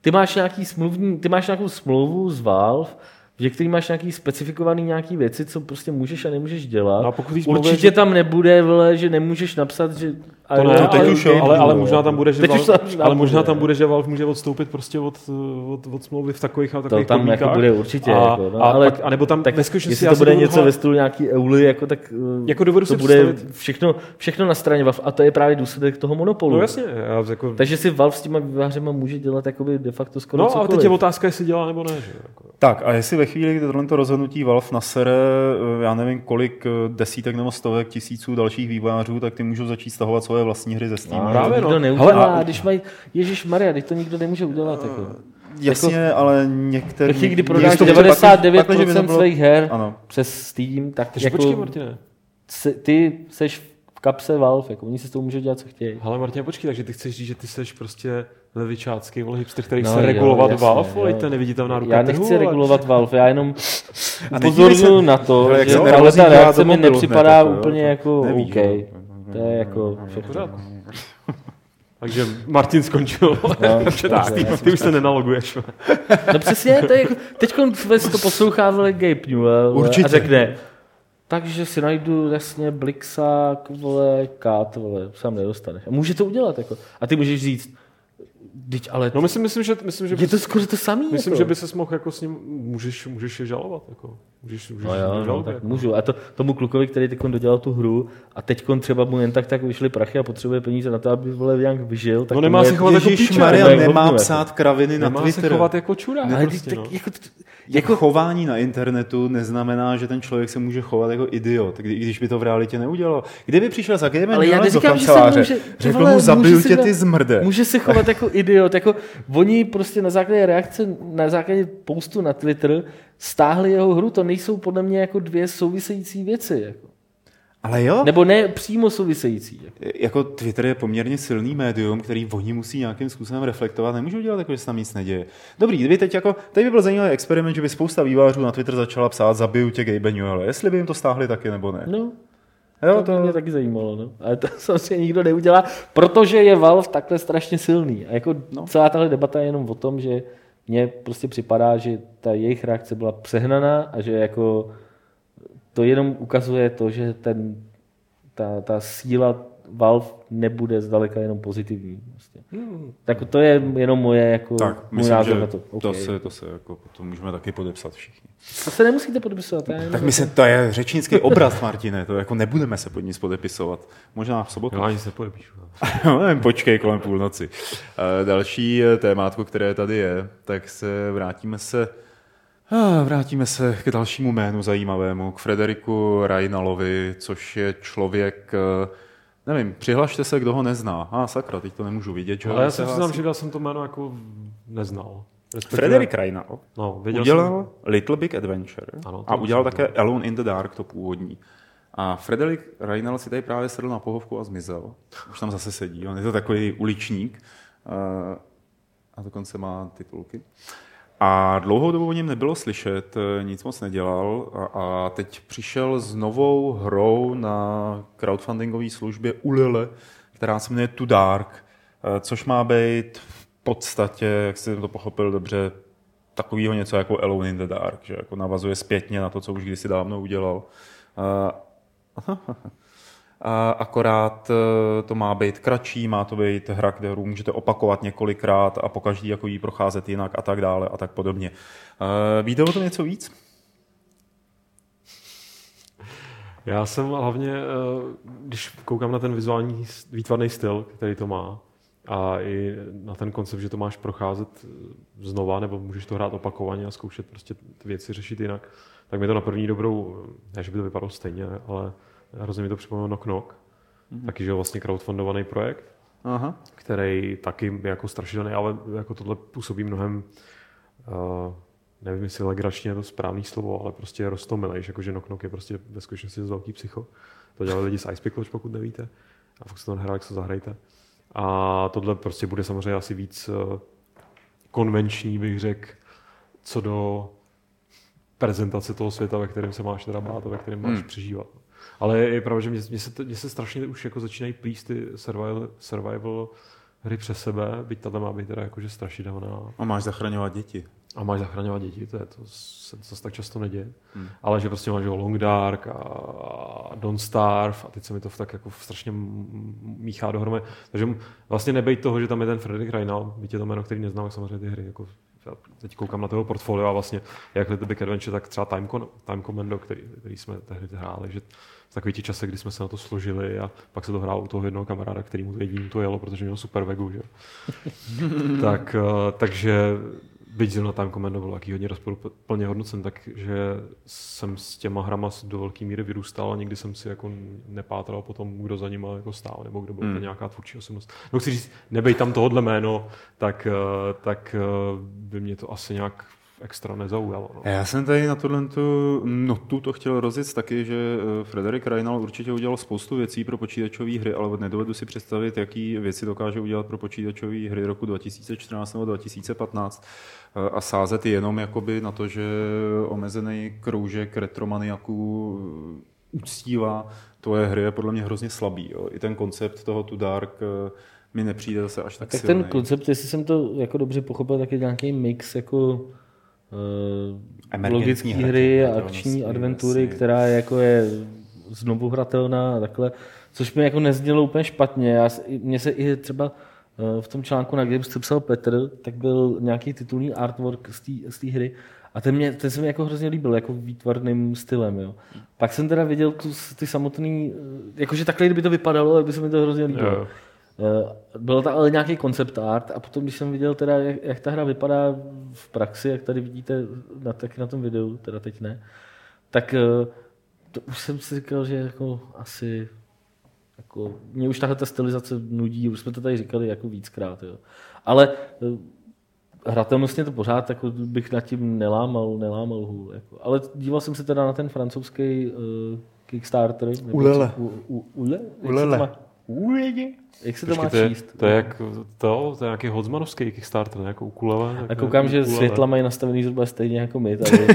ty máš nějaký smluvní, ty máš nějakou smlouvu s Valve, že který máš nějaký specifikovaný nějaký věci, co prostě můžeš a nemůžeš dělat. No a pokud Určitě že- tam nebude, vole, že nemůžeš napsat, že... To ne, No, teď ale, už jo. ale, ale možná tam bude, že Valve, ale možná tam bude, že Valve může odstoupit prostě od, od, od smlouvy v takových a To takových tam jako bude určitě. A, jako, no, a, ale pak, a nebo tam tak si jestli to si bude něco ve stylu nějaký euly, jako tak eh, Jako dovedu to si bude představit- všechno, všechno na straně Valve a to je právě důsledek toho monopolu. No jasně, já jako, Takže si Valve s těma vývářema může dělat jakoby de facto skoro no ale cokoliv. teď je otázka, jestli dělá nebo ne. Že? Jako. Tak a jestli ve chvíli, kdy tohle rozhodnutí Valve nasere, eh, já nevím kolik eh, desítek nebo stovek tisíců dalších vývářů, tak ty můžou začít stahovat svoje vlastní hry ze Steamu. No, Právě, nikdo no. neudělá, Hele, a... když mají, Ježíš Maria, teď to nikdo nemůže udělat. Jako. Jasně, ale některé... Ve chvíli, kdy prodáš to třeba 99% takhle, že by nebylo- svých her Ano. přes Steam, tak Takže jako, počkej, Martine. se, ty seš v kapse Valve, jako oni si s tou můžou dělat, co chtějí. Ale Martine, počkej, takže ty chceš říct, že ty jsi prostě levičácký, vole hipster, který No chce jo, regulovat jasně, Valve, vole, jo. to je neviditelná ruka Já trhu, nechci ale- regulovat Valve, já jenom upozorňuji na to, Hele, že nervózní ta reakce mi nepřipadá jako, úplně jako OK. Jo. To je jako všechno. Takže Martin skončil. No, Před tak, Steam, jasně. ty už se nenaloguješ. No přesně, to je, teď si to poslouchá vole Gabe Newell Určitě. a řekne, takže si najdu jasně Blixák, vole, Kat, vole, sám nedostaneš. A může to udělat, jako. A ty můžeš říct, Teď ale No myslím, myslím, že, myslím, že, je to skoro to samý. myslím, jako. že by se mohl jako s ním, můžeš, můžeš je žalovat. Jako. Můžeš, můžeš No jo, no, tak jako. můžu. A to, tomu klukovi, který teď dodělal tu hru a teď třeba mu jen tak tak vyšly prachy a potřebuje peníze na to, aby vole nějak vyžil. Tak No nemá se chovat jako píča, Maria nemá hovno, psát kraviny na Nemá se Twitter. chovat jako čurák. Ale prostě, teď, no. tak, jako, Jako chování na internetu neznamená, že ten člověk se může chovat jako idiot, kdy, když by to v realitě neudělal. Kdyby přišel za Game Ale já do neříkám, že se kanceláře, může- řekl vole, mu, zabiju tě ty zmrde. Může se chovat jako idiot. Jako oni prostě na základě reakce, na základě postu na Twitter stáhli jeho hru. To nejsou podle mě jako dvě související věci. Jako. Ale jo, Nebo ne přímo související. Jako. jako Twitter je poměrně silný médium, který oni musí nějakým způsobem reflektovat. Nemůžou dělat jako, že se tam nic neděje. Dobrý, kdyby teď jako, teď by byl zajímavý experiment, že by spousta vývářů na Twitter začala psát zabiju tě Gabe Newell. Jestli by jim to stáhli taky nebo ne. No, jo, to by mě taky zajímalo. No. Ale to samozřejmě nikdo neudělá, protože je Valve takhle strašně silný. A jako no. celá tahle debata je jenom o tom, že mně prostě připadá, že ta jejich reakce byla přehnaná a že jako to jenom ukazuje to, že ten, ta, ta síla Valve nebude zdaleka jenom pozitivní. Prostě. Hmm. Tak to je jenom moje jako tak, můj myslím, názor že na to. to, Okay. se, to se jako potom můžeme taky podepsat všichni. to se nemusíte podepisovat. Já Tak my se, to je řečnický obraz, Martine, to jako nebudeme se pod nic podepisovat. Možná v sobotu. Jo, ani se podepíšu. No, nevím, počkej kolem půlnoci. Eh, Další eh, témátko, které tady je, tak se vrátíme se ah, vrátíme se k dalšímu jménu zajímavému, k Frederiku Reinalovi, což je člověk, eh, nevím, přihlašte se, kdo ho nezná. A ah, sakra, teď to nemůžu vidět. Že Ale já se se hlásí. přiznám, že já jsem to jméno jako neznal. Respektive- Frederik Reinal No, udělal jsem, Little Big Adventure Ano, to a udělal jsem také Alone in the Dark, to původní. A Frederik Reinal si tady právě sedl na pohovku a zmizel. Už tam zase sedí, on je to takový uličník eh, a dokonce má titulky. A dlouhou dobu o něm nebylo slyšet, eh, nic moc nedělal a, a teď přišel s novou hrou na crowdfundingové službě Ulile, která se jmenuje Too Dark, eh, což má být v podstatě, jak jsem to pochopil dobře, takového něco jako Alone in the Dark, že jako navazuje zpětně na to, co už kdysi dávno udělal. A akorát eh, to má být kratší, má to být hra, kterou můžete opakovat několikrát a po každý jako jí procházet jinak a tak dále a tak podobně. Eh, Víte o tom něco víc? Já jsem hlavně, eh, když koukám na ten vizuální výtvarný styl, který to má, a i na ten koncept, že to máš procházet znova, nebo můžeš to hrát opakovaně a zkoušet prostě ty věci řešit jinak, tak mi to na první dobrou, ne, že by to vypadalo stejně, ale hrozně mi to připomnělo Knock Knock. mm-hmm. taky že vlastně crowdfundovaný projekt, Aha. který taky je jako strašidelný, ale jako tohle působí mnohem uh, nevím, jestli legračně je to správný slovo, ale prostě rostomilejš, jakože Knock Knock je prostě ve skutečnosti velký psycho. To dělali lidi z Ice Pickles, pokud nevíte. A fakt se to hrál, jak se zahrajte. A tohle prostě bude samozřejmě asi víc uh, konvenční, bych řekl, co do prezentace toho světa, ve kterém se máš teda bát a ve kterém máš hmm. přežívat. Ale je pravda, že mě, mě, se, mě se strašně už jako začínají plíst ty survival, survival hry přes sebe, byť tato má být teda jakože strašidelná. A máš zachraňovat děti. A máš zachraňovat děti, to, je, to se zase tak často neděje. Hmm. Ale že prostě máš Long Dark a, a Don't Starve a teď se mi to tak jako strašně míchá dohromady. Takže vlastně nebejt toho, že tam je ten Frederick Reinal, byť je to jméno, který neznám, samozřejmě ty hry jako teď koukám na toho portfolio a vlastně jak Little Big Adventure, tak třeba Time, Con, Time Commando, který, který jsme tehdy hráli, že takový ti čase, kdy jsme se na to složili a pak se to hrál u toho jednoho kamaráda, který mu jediný to jelo, protože měl super vegu, že? tak, uh, takže byť zrovna Time Commando byl taky hodně rozporuplně hodnocen, takže jsem s těma hrama do velké míry vyrůstal a nikdy jsem si jako nepátral potom, kdo za nima jako stál, nebo kdo byl hmm. nějaká tvůrčí osobnost. No chci říct, nebej tam tohodle jméno, tak, eh, tak eh, by mě to asi nějak extra nezaujalo. No. Já jsem tady na tuhle tu notu to chtěl rozjet taky, že eh, Frederik Reinal určitě udělal spoustu věcí pro počítačové hry, ale nedovedu si představit, jaký věci dokáže udělat pro počítačové hry roku 2014 nebo 2015 eh, a sázet jenom jakoby na to, že omezený kroužek retromaniaků eh, uctívá tvoje hry je podle mě hrozně slabý. Jo. I ten koncept toho tu Dark mi nepřijde zase až tak, tak silný. ten koncept, jestli jsem to jako dobře pochopil, tak je nějaký mix jako logické hry a akční adventury, jasně. která je, jako je znovu hratelná a takhle, což mi jako neznělo úplně špatně. Já, mně se i třeba uh, v tom článku na Games, co psal Petr, tak byl nějaký titulní artwork z té hry a ten, mě, ten se mi jako hrozně líbil, jako výtvarným stylem. Jo. Pak jsem teda viděl tu, ty samotný, eh, jakože takhle, kdyby to vypadalo, tak by se mi to hrozně líbilo. Yeah. Eh, byl to ale nějaký koncept art a potom, když jsem viděl teda, jak, jak ta hra vypadá v praxi, jak tady vidíte na, taky na tom videu, teda teď ne, tak eh, to už jsem si říkal, že jako asi jako, mě už tahle ta stylizace nudí, už jsme to tady říkali jako víckrát. Jo. Ale eh, hratelnostně to pořád jako bych nad tím nelámal, nelámal hůl. Jako. Ale díval jsem se teda na ten francouzský uh, Kickstarter. Ulele. U, u, ule? Ulele. Ulele. Jak se to má to číst? To je, jak to, to je nějaký Hodzmanovský Kickstarter, jako ukulele. A koukám, že ukulele. světla mají nastavený zhruba stejně jako my tady.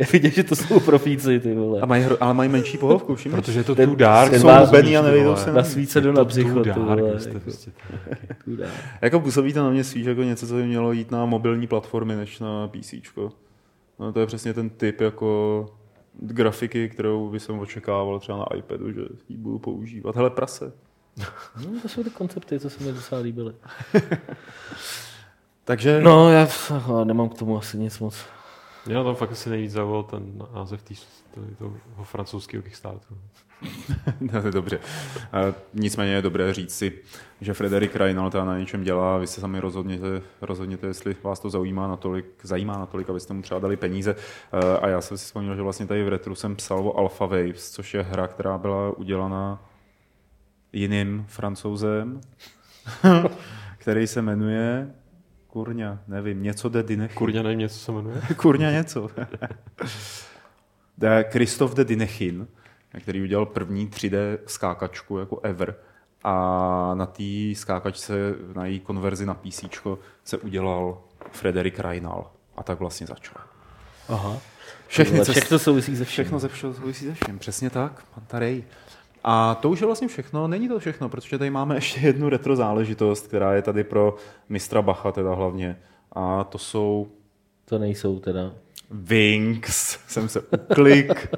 Já vidím, že to jsou profíci, ty vole. A mají, ale mají menší pohovku, všimně? Protože je to ten, too dark. Ten jsou hubený a nevejdou se na svíce do na břicho. Jako působí to na mě spíš jako něco, co by mělo jít na mobilní platformy, než na PC. No, to je přesně ten typ jako grafiky, kterou by jsem očekával třeba na iPadu, že ji budu používat. Hele, prase. No, to jsou ty koncepty, co se mi docela líbily. Takže... No, já nemám k tomu asi nic moc. Já tam fakt asi nejvíc zaujal ten název tý, toho francouzského Kickstarteru. no, dobře. Nicméně je dobré říct si, že Frederik Reinal teda na něčem dělá, vy se sami rozhodněte, rozhodněte, jestli vás to zajímá natolik, zajímá natolik, abyste mu třeba dali peníze. Uh, a já jsem si vzpomněl, že vlastně tady v Retru jsem psal o Alpha Waves, což je hra, která byla udělaná jiným francouzem, který se jmenuje Kurňa, nevím, něco de Dinechy. Kurňa nevím, něco se jmenuje? Kurňa něco. Christophe de Dinechin, který udělal první 3D skákačku jako ever. A na té skákačce, na její konverzi na PC se udělal Frederik Reinal. A tak vlastně začal. Aha. Všechny, všechno souvisí se všem. Všechno ze všeho souvisí se všem, přesně tak, Pantarej. A to už je vlastně všechno. Není to všechno, protože tady máme ještě jednu retro záležitost, která je tady pro mistra Bacha teda hlavně. A to jsou... To nejsou teda. Wings. Jsem se uklik.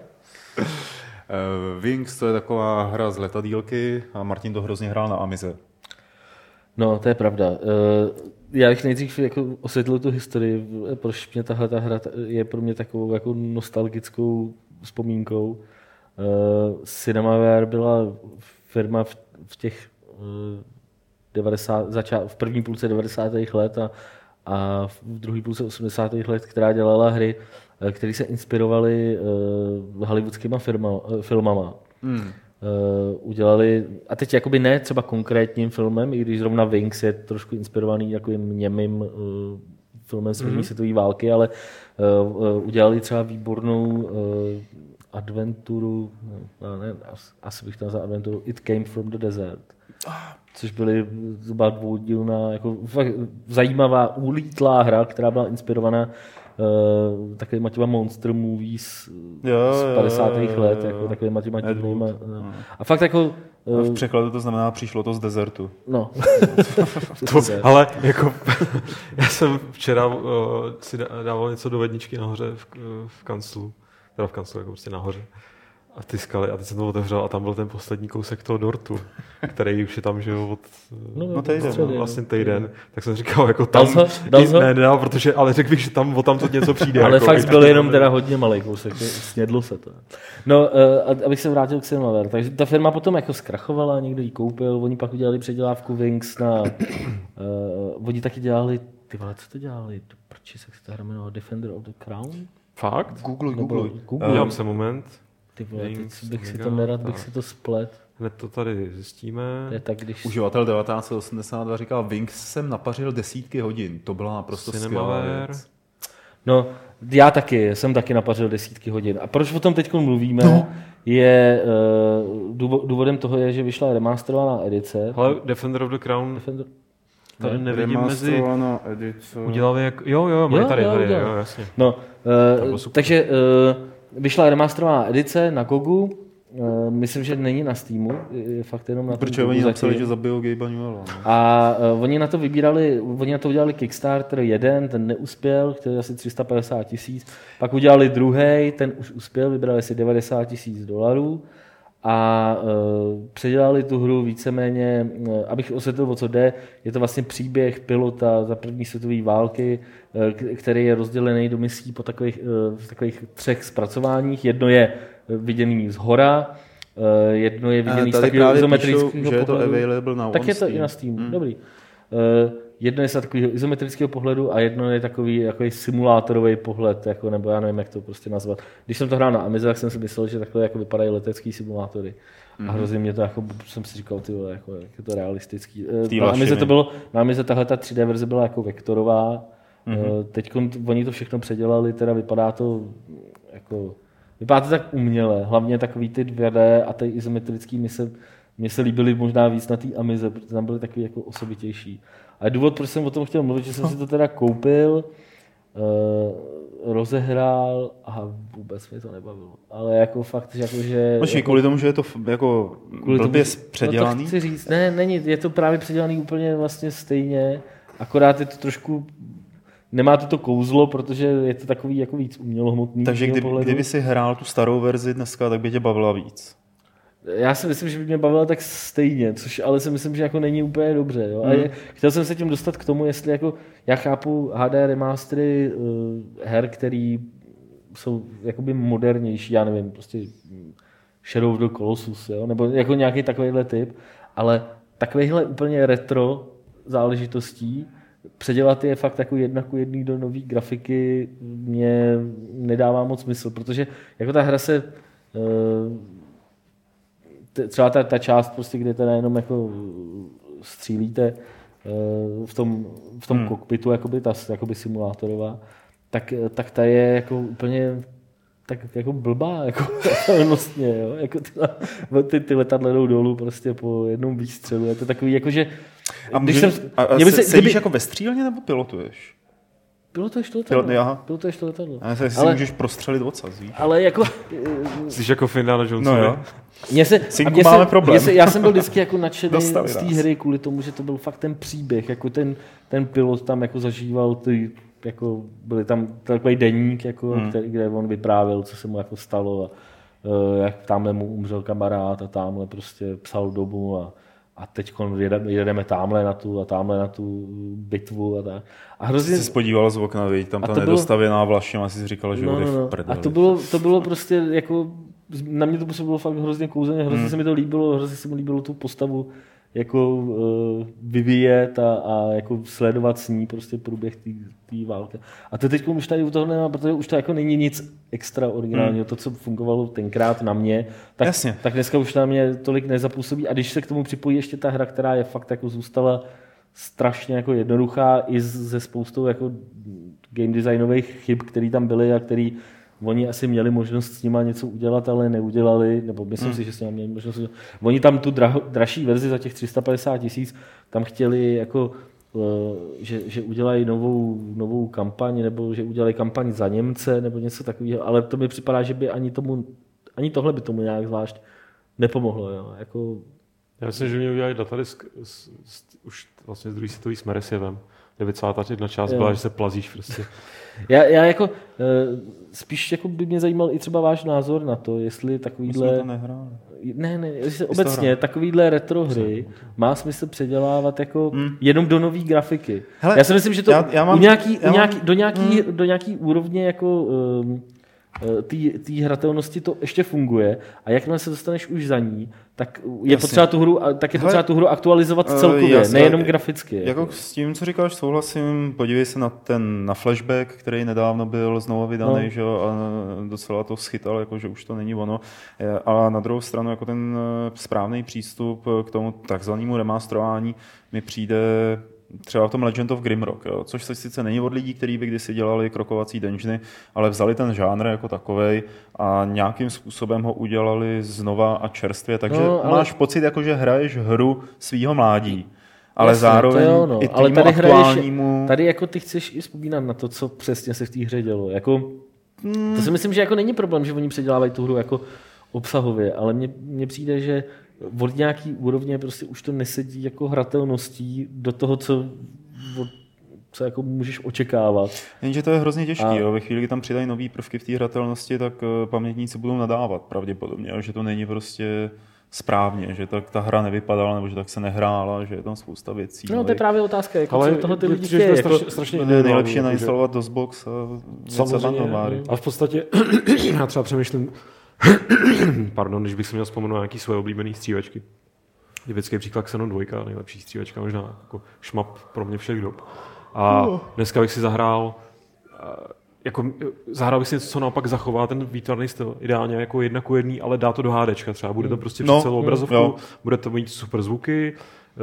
Eh, Wings to je taková hra z letadílky a Martin to hrozně hrál na Amize. No, to je pravda. Eh, já bych nejdřív jako osvětlil tu historii, proč mě tahle ta hra je pro mě takovou jako nostalgickou vzpomínkou. Cinemaware byla firma v, těch uh, eh, 90, začát, v první půlce 90. let a, a v druhé půlce 80. let, která dělala hry, uh, které se inspirovaly uh, hollywoodskýma firma, uh, filmama. Hmm. udělali, a teď jakoby ne třeba konkrétním filmem, i když zrovna Wings je trošku inspirovaný takovým němým uh, filmem z první mm-hmm. světové války, ale uh, uh, udělali třeba výbornou uh, adventuru, no, ne, asi bych tam za adventuru It Came From The Desert, což byly zhruba dvoudílná, jako fakt zajímavá, ulítlá hra, která byla inspirovaná uh, takovýma těma monster movies jo, z 50. Jo, jo, let, jako takovýma těma těma, no. A fakt jako v překladu to znamená, přišlo to z dezertu. No. to, ale jako, já jsem včera uh, si dával něco do vedničky nahoře v, v kanclu, teda v kanclu, jako prostě nahoře a ty skaly, a teď jsem to otevřel a tam byl ten poslední kousek toho dortu, který už je tam, že jo, od no, no, týden, no, vlastně týden, tak jsem říkal, jako tam, dal dal ne, ne, protože, ale řekl bych, že tam, o tam to něco přijde. ale jako, fakt byl jenom teda hodně malý kousek, snědlo se to. No, uh, abych se vrátil k Silmaver, takže ta firma potom jako zkrachovala, někdo ji koupil, oni pak udělali předělávku Wings na, uh, oni taky dělali, ty vole, co to dělali, proč se ta hra jmenovala Defender of the Crown? Fakt? Google, Google. Google. Uh, se moment. Ty vole, teď bych si to nerad, bych si to splet. Hned to tady zjistíme. To je tak, když... Uživatel 1982 říkal, Wings jsem napařil desítky hodin. To byla naprosto skvělá věc. No, já taky, jsem taky napařil desítky hodin. A proč o tom teď mluvíme, no. je, uh, důvodem toho je, že vyšla remasterovaná edice. Ale Defender of the Crown Defender... Tady ne, nevidím mezi... edice. Udělali jak... Jo, jo, mají tady, jo, tady, jo, jasně. No, uh, takže uh, vyšla remasterovaná edice na Gogu, Uh, myslím, že není na Steamu, je fakt jenom na Protože oni napsali, že zabijou Gabe Newella. No. A uh, oni na to vybírali, oni na to udělali Kickstarter jeden, ten neuspěl, chtěli asi 350 tisíc, pak udělali druhý, ten už uspěl, vybrali si 90 tisíc dolarů a uh, předělali tu hru víceméně, uh, abych osvětlil, o co jde, je to vlastně příběh pilota za první světové války, který je rozdělený do misí po takových, uh, v takových třech zpracováních. Jedno je viděný z hora, jedno je viděný z takového izometrického že je to available na Tak je to i na Steam, hmm. dobrý. Jedno je z takového izometrického pohledu a jedno je takový jako simulátorový pohled, jako, nebo já nevím, jak to prostě nazvat. Když jsem to hrál na Amize, tak jsem si myslel, že takhle jako vypadají letecký simulátory. Mm-hmm. A mhm. hrozně mě to, jako, jsem si říkal, ty vole, jako, jak je to realistický. Eh, na Amize to bylo, na Amize tahle ta 3D verze byla jako vektorová, mm-hmm. teď oni to všechno předělali, teda vypadá to jako, vypadá to tak uměle, hlavně takový ty 2D a ty izometrický mise, mně se líbily možná víc na té Amize, protože tam byly takový jako osobitější. A důvod, proč jsem o tom chtěl mluvit, že jsem si to teda koupil, uh, rozehrál a vůbec mi to nebavilo. Ale jako fakt, že jako, že... Počkej, jako, kvůli tomu, že je to jako kvůli blbě tomu, předělaný? No to chci říct. Ne, není, je to právě předělaný úplně vlastně stejně, akorát je to trošku nemá to to kouzlo, protože je to takový jako víc umělohmotný. Takže kdyby, kdyby si hrál tu starou verzi dneska, tak by tě bavila víc. Já si myslím, že by mě bavila tak stejně, což ale si myslím, že jako není úplně dobře. Jo? Mm. A je, chtěl jsem se tím dostat k tomu, jestli jako, já chápu HD remastery uh, her, který jsou jakoby modernější, já nevím, prostě Shadow of the Colossus, jo? nebo jako nějaký takovýhle typ, ale takovýhle úplně retro záležitostí, předělat je fakt jako jedna ku jedný do nové grafiky mě nedává moc smysl, protože jako ta hra se uh, třeba ta, ta část, prostě, kde teda jenom jako střílíte uh, v tom, v tom hmm. kokpitu, jakoby, ta jakoby simulátorová, tak, tak ta je jako úplně tak jako blbá, jako vlastně, jo, jako ty, ty, ty letadla jdou dolů prostě po jednom výstřelu, je to takový, jako že... A, když může, jsem, a, a se, se, sedíš kdyby, jako ve střílně nebo pilotuješ? Pilotuješ to letadlo. Pilot, aha. Pilotuješ to letadlo. A se, ale, si můžeš prostřelit odsaz, víš? Ale jako... Jsi jako Findana Jones. No jo. Mně se, a mě máme se, problém. Mě se, já jsem byl vždycky jako nadšený z té hry kvůli tomu, že to byl fakt ten příběh, jako ten, ten pilot tam jako zažíval ty jako byly tam takový deník, jako, hmm. který, kde on vyprávěl, co se mu jako stalo a uh, jak tamhle mu umřel kamarád a tamhle prostě psal dobu a, a teď jedeme, tamhle na tu a tamhle na tu bitvu a tak. A hrozně... Jsi podíval z okna, viď? tam ta nedostavěná vlašem, asi jsi říkal, že no, no, no. A to bylo, to bylo prostě jako, na mě to působilo fakt hrozně kouzeně, hrozně hmm. se mi to líbilo, hrozně se mi líbilo tu postavu jako uh, vyvíjet a, a, jako sledovat s ní prostě průběh té války. A to teď už tady u toho nemá, protože už to jako není nic extraordinárního. Hmm. To, co fungovalo tenkrát na mě, tak, Jasně. tak dneska už na mě tolik nezapůsobí. A když se k tomu připojí ještě ta hra, která je fakt jako zůstala strašně jako jednoduchá i ze spoustou jako game designových chyb, které tam byly a který Oni asi měli možnost s nima něco udělat, ale neudělali, nebo myslím hmm. si, že s nimi měli možnost udělat. Oni tam tu draho, dražší verzi za těch 350 tisíc, tam chtěli jako eh, že, že udělají novou, novou kampaň, nebo že udělají kampaň za Němce, nebo něco takového, ale to mi připadá, že by ani, tomu, ani tohle by tomu nějak zvlášť nepomohlo. Jo. Jako... Já myslím, že mě udělali datadisk s, s, už vlastně z druhé světové s Meresjevem, kde by celá ta jedna část jo. byla, že se plazíš prostě. Já, já jako, eh, spíš jako by mě zajímal i třeba váš názor na to, jestli takovýhle... My jsme to nehráli. Ne, ne, jestli obecně takovýhle retro hry má smysl předělávat jako hmm. jenom do nové grafiky. Hele, já si myslím, že to já, já mám, nějaký, já nějaký, mám, do, nějaký, hmm. do nějaký úrovně jako um, té hratelnosti to ještě funguje a jakmile se dostaneš už za ní, tak je potřeba tu hru, tak je potřeba tu hru aktualizovat uh, celkově, jasně, nejenom graficky. Jako, jako s tím, co říkáš, souhlasím. Podívej se na ten na flashback, který nedávno byl znovu vydaný, no. že, a docela to schytal, jako, že už to není ono. Ale na druhou stranu jako ten eh, správný přístup k tomu takzvanému remasterování mi přijde třeba v tom Legend of Grimrock, jo, což se sice není od lidí, kteří by kdysi dělali krokovací dungeony, ale vzali ten žánr jako takovej a nějakým způsobem ho udělali znova a čerstvě, takže no, ale... máš pocit, jako že hraješ hru svýho mládí. Ale Jasně, zároveň jo, no. i ale tady aktuálnímu... Hraješ, tady jako ty chceš i vzpomínat na to, co přesně se v té hře dělo. Jako, hmm. To si myslím, že jako není problém, že oni předělávají tu hru jako obsahově, ale mně přijde, že od nějaký úrovně prostě už to nesedí jako hratelností do toho, co od, co jako můžeš očekávat. Jenže to je hrozně těžké. A... Ve chvíli, kdy tam přidají nové prvky v té hratelnosti, tak eh, pamětníci budou nadávat pravděpodobně, že to není prostě správně, že tak ta hra nevypadala, nebo že tak se nehrála, že je tam spousta věcí. No, to je právě otázka, jako ale co toho ty lidi chtějí. Jako... Strašně, strašně nejlepší je nainstalovat DOSBox a Samozřejmě, a v podstatě já třeba přemýšlím, Pardon, když bych si měl vzpomenout nějaký svoje oblíbené střívačky. Typický příklad Xenon 2, nejlepší střívačka, možná jako šmap pro mě všech dob. A dneska bych si zahrál jako zahrál bych si něco, co naopak zachová ten výtvarný styl. Ideálně jako jedna ku jedný, ale dá to do HDčka třeba. Bude to prostě no, celou obrazovku, no. bude to mít super zvuky,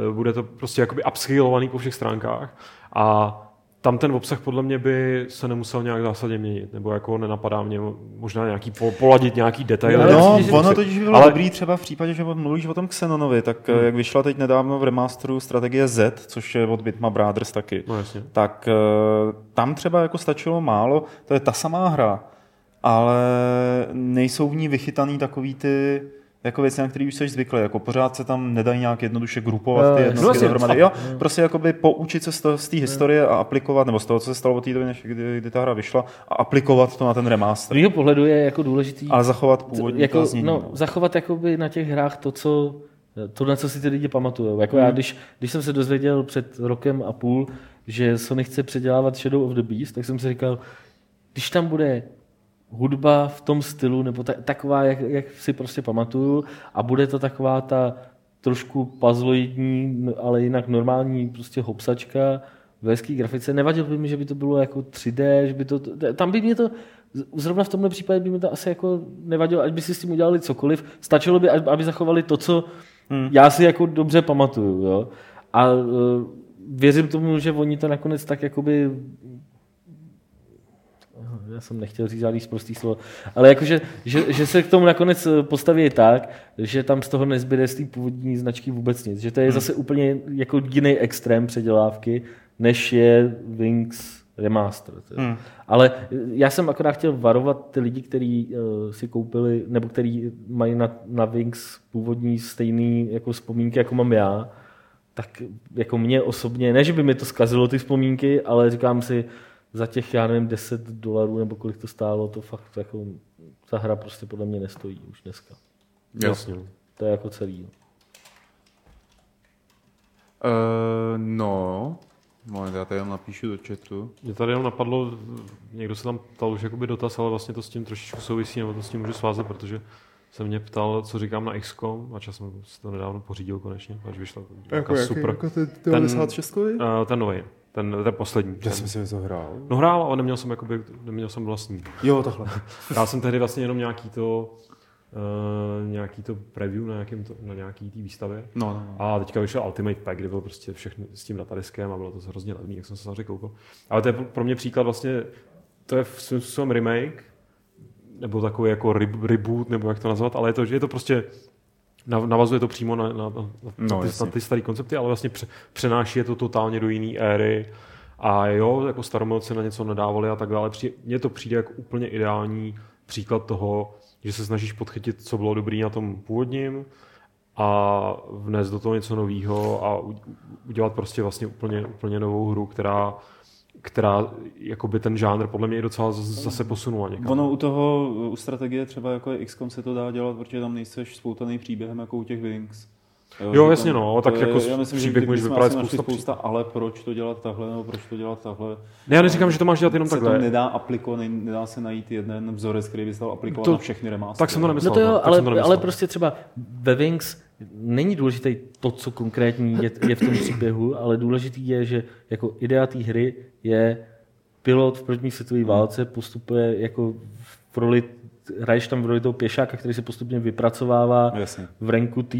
eh, bude to prostě jakoby upscalovaný po všech stránkách. A tam ten obsah podle mě by se nemusel nějak zásadně měnit, nebo jako nenapadá mě možná nějaký po, poladit nějaký detail. No, no ono totiž bylo ale... dobrý třeba v případě, že mluvíš o tom Xenonovi, tak hmm. jak vyšla teď nedávno v remasteru strategie Z, což je od Bitma Brothers taky, no, jasně. tak eh, tam třeba jako stačilo málo, to je ta samá hra, ale nejsou v ní vychytaný takový ty jako věci, na které už jsi zvyklý. Jako pořád se tam nedají nějak jednoduše grupovat ty jednotky no, dohromady. Jo, prostě jakoby poučit se z té historie a aplikovat, nebo z toho, co se stalo od té doby, než kdy, kdy, ta hra vyšla, a aplikovat to na ten remaster. Z mého pohledu je jako důležitý. Ale zachovat původní jako, znění, no, no. Zachovat jakoby na těch hrách to, co to, na co si ty lidi pamatují. Jako hmm. já, když, když jsem se dozvěděl před rokem a půl, že Sony chce předělávat Shadow of the Beast, tak jsem si říkal, když tam bude hudba v tom stylu, nebo ta, taková, jak, jak si prostě pamatuju, a bude to taková ta trošku puzzloidní, ale jinak normální prostě hopsačka v hezký grafice. Nevadilo by mi, že by to bylo jako 3D, že by to, tam by mě to, zrovna v tomhle případě by mi to asi jako nevadilo, ať by si s tím udělali cokoliv. Stačilo by, aby zachovali to, co hmm. já si jako dobře pamatuju. Jo? A uh, věřím tomu, že oni to nakonec tak jakoby já jsem nechtěl říct žádný zprostý slovo, ale jakože, že, že, se k tomu nakonec eh, postaví tak, že tam z toho nezbyde z té původní značky vůbec nic. Že to je hmm. zase úplně jako jiný extrém předělávky, než je Wings Remaster. Hmm. Ale já jsem akorát chtěl varovat ty lidi, kteří uh, si koupili, nebo kteří mají na, na Wings původní stejný jako vzpomínky, jako mám já, tak jako mě osobně, ne, že by mi to zkazilo ty vzpomínky, ale říkám si, za těch, já nevím, 10 dolarů nebo kolik to stálo, to fakt jako, ta hra prostě podle mě nestojí už dneska. Jasně. To je jako celý. Uh, no, Moment, já tady jenom napíšu do chatu. Mě tady jenom napadlo, někdo se tam ptal už jakoby dotaz, ale vlastně to s tím trošičku souvisí, nebo to s tím můžu svázat, protože se mě ptal, co říkám na XCOM, a čas jsem si to nedávno pořídil konečně, až vyšla jako, jako super. Jako ty 96 ten, uh, ten nový, ten, ten poslední. Já jsem si něco hrál. No hrál, ale neměl jsem, jakoby, neměl jsem vlastní. Jo, takhle. Já jsem tehdy vlastně jenom nějaký to, uh, nějaký to preview na, nějakým to, na nějaký té výstavě. No, no, no. A teďka vyšel Ultimate Pack, kde byl prostě všechno s tím datadiskem a bylo to hrozně levný, jak jsem se samozřejmě koukal. Ale to je pro mě příklad vlastně, to je v svém remake, nebo takový jako reboot, nebo jak to nazvat, ale je to, je to prostě navazuje to přímo na, na, na, no, ty, na ty staré koncepty, ale vlastně přenáší je to totálně do jiné éry. A jo, jako staromilci na něco nedávali a tak dále. Mně to přijde jako úplně ideální příklad toho, že se snažíš podchytit, co bylo dobrý na tom původním a vnést do toho něco nového a udělat prostě vlastně úplně, úplně novou hru, která která jakoby ten žánr podle mě i docela zase posunula někam. Ono u toho, u strategie třeba jako je XCOM se to dá dělat, protože tam nejseš spoutaný příběhem jako u těch Wings. Jo, jo jasně no, tak je, jako já myslím, příběh můžeš vyprávět spousta, spousta, ale proč to dělat takhle, nebo proč to dělat takhle. Ne, já neříkám, že to máš dělat jenom se takhle. to nedá aplikovat, nedá se najít jeden vzorec, který by se dal aplikovat to, na všechny remastery. Tak jsem to nemyslel. No to jo, no, ale, to ale prostě třeba ve Wings není důležité to, co konkrétní je, je v tom příběhu, ale důležitý je, že jako idea té hry je pilot v první světové válce postupuje jako v roli hraješ tam v roli toho pěšáka, který se postupně vypracovává Jasně. v renku té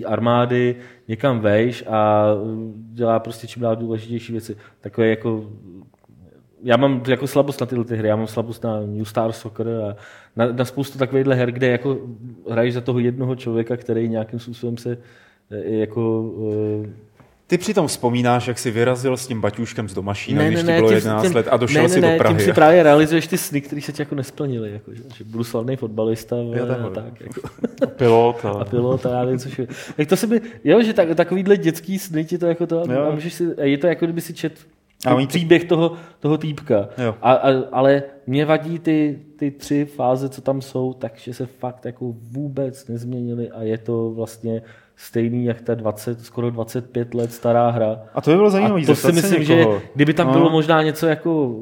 eh, armády, někam vejš a eh, dělá prostě čím dál důležitější věci. Takové jako já mám jako slabost na tyhle ty hry, já mám slabost na New Star Soccer a na, na spoustu takovýchhle her, kde jako hraješ za toho jednoho člověka, který nějakým způsobem se eh, jako ty přitom vzpomínáš, jak jsi vyrazil s tím baťuškem z domašína, když ti bylo 11 tím, let a došel ne, si ne, do Prahy. Tím si právě realizuješ ty sny, které se ti jako nesplnily. Jako, že, že budu slavný fotbalista já a tak. Jako. A pilot. A... a pilot a já nevím, co je. Tak to se by, jo, že tak, takovýhle dětský sny ti to jako to, jo. a můžeš si, je to jako kdyby si čet a oni příběh toho, toho týpka. A, a, ale mě vadí ty, ty tři fáze, co tam jsou, takže se fakt jako vůbec nezměnily a je to vlastně stejný, jak ta 20, skoro 25 let stará hra. A to by bylo zajímavé. to si myslím, někoho. že kdyby tam no. bylo možná něco jako,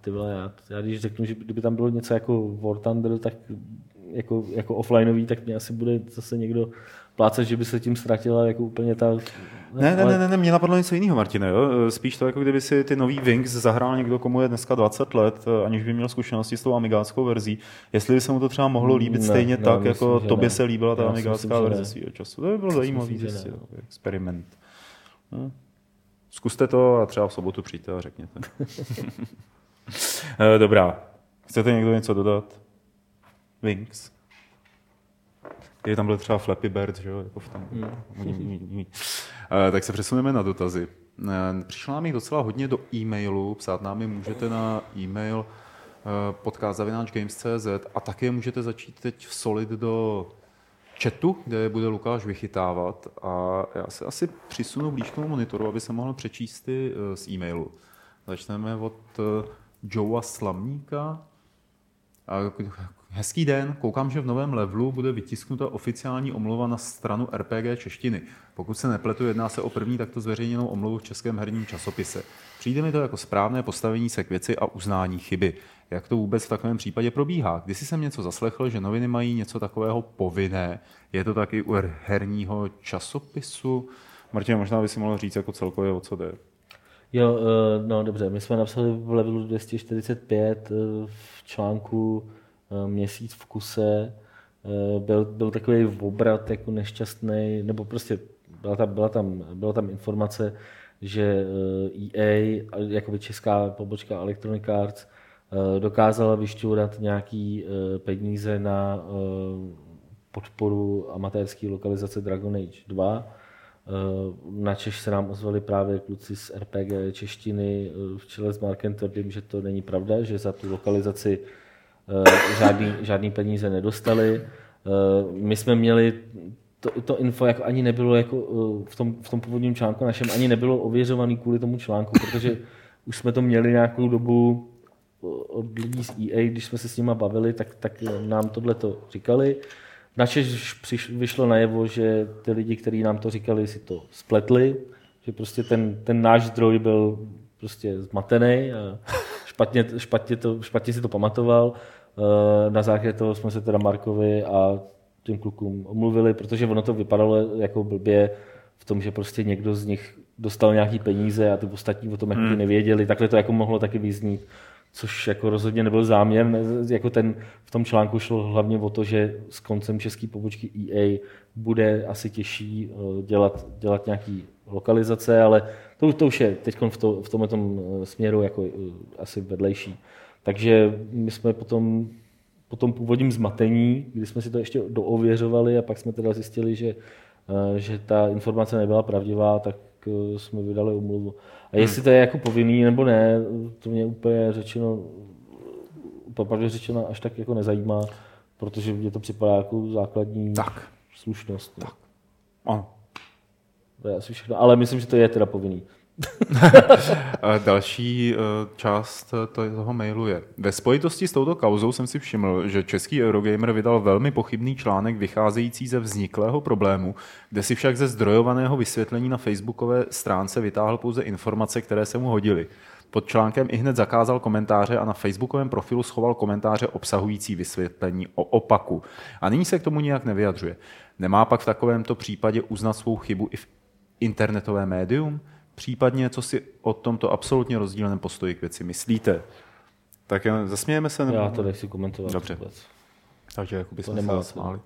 ty vole, já, já když řeknu, že kdyby tam bylo něco jako War Thunder, tak jako, jako offlineový, tak mě asi bude zase někdo plácat, že by se tím ztratila jako úplně ta... Ne, ne, ne, ne, ne mě napadlo něco jiného, Martine. Jo? Spíš to, jako kdyby si ty nový Wings zahrál někdo, komu je dneska 20 let, aniž by měl zkušenosti s tou amigáckou verzí. Jestli by se mu to třeba mohlo líbit ne, stejně ne, tak, myslím, jako tobě ne. se líbila ta Já amigácká verze svého času. To by bylo zajímavý zjistit. Experiment. No. Zkuste to a třeba v sobotu přijďte a řekněte. Eh, dobrá. Chcete někdo něco dodat? Wings? Je tam byl třeba Flappy Bird, že jo, jako v tom. Mm. tak se přesuneme na dotazy. Eh, přišlo nám jich docela hodně do e-mailu, psát nám je můžete na e-mail eh, podcast.games.cz a také můžete začít teď solit do chatu, kde bude Lukáš vychytávat a já se asi přisunu blíž k tomu monitoru, aby se mohl přečíst ty z e-mailu. Začneme od Joea Slamníka. Hezký den, koukám, že v novém levelu bude vytisknuta oficiální omluva na stranu RPG češtiny. Pokud se nepletu, jedná se o první takto zveřejněnou omluvu v českém herním časopise. Přijde mi to jako správné postavení se k věci a uznání chyby. Jak to vůbec v takovém případě probíhá? Když jsem něco zaslechl, že noviny mají něco takového povinné. Je to taky u herního časopisu? Martin, možná by si mohl říct jako celkově, o co jde. Jo, eh, no dobře, my jsme napsali v levelu 245 eh, v článku měsíc v kuse, eh, byl, byl takový obrat jako nešťastný, nebo prostě byla tam, byla tam, byla tam informace, že EA, eh, e jakoby česká pobočka Electronic Arts, dokázala vyšťourat nějaký peníze na podporu amatérské lokalizace Dragon Age 2. Na Češ se nám ozvali právě kluci z RPG češtiny v čele s Markem Tvrdým, že to není pravda, že za tu lokalizaci Eh, žádný, žádný peníze nedostali. Eh, my jsme měli to, to info jako ani nebylo jako eh, v tom, v tom původním článku našem ani nebylo ověřovaný kvůli tomu článku, protože už jsme to měli nějakou dobu od lidí z EA, když jsme se s nima bavili, tak, tak nám tohle to říkali. Naše vyšlo najevo, že ty lidi, kteří nám to říkali, si to spletli, že prostě ten, ten náš zdroj byl prostě zmatený a špatně, špatně, to, špatně si to pamatoval eh, na základě toho jsme se teda Markovi a těm klukům omluvili, protože ono to vypadalo jako blbě v tom, že prostě někdo z nich dostal nějaký peníze a ty ostatní o tom jako Hmm. nevěděli. Takhle to jako mohlo taky vyznít což jako rozhodně nebyl záměr. Jako ten, v tom článku šlo hlavně o to, že s koncem české pobočky EA bude asi těžší eh, dělat, dělat nějaký lokalizace, ale to, to už je teď v, to, v tomhle tom eh, směru jako eh, asi vedlejší. Takže my jsme potom po tom původním zmatení, kdy jsme si to ještě doověřovali a pak jsme teda zjistili, že, eh, že ta informace nebyla pravdivá, tak eh, jsme vydali umluvu. A jestli to je jako povinný nebo ne, to mě úplně řečeno, popravdě řečeno až tak jako nezajímá, protože mě to připadá jako základní Tak. slušnost. no. Ano. To je asi všechno, ale myslím, že to je teda povinný. Další eh, část eh, to- toho mailu je. Ve spojitosti s touto kauzou jsem si všiml, že český Eurogamer vydal velmi pochybný článek vycházející ze vzniklého problému, kde si však ze zdrojovaného vysvětlení na facebookové stránce vytáhl pouze informace, které se mu hodily. Pod článkem i hned zakázal komentáře a na facebookovém profilu schoval komentáře obsahující vysvětlení o opaku. A nyní se k tomu nijak nevyjadřuje. Nemá pak v takovémto případě uznat svou chybu i v internetové médium? Případně, co si o tomto absolutně rozdílném postoji k věci myslíte? Tak jen zasmějeme se? Nebo... Já to nechci komentovat Dobře. vůbec. Takže jako bychom To se zasmáli.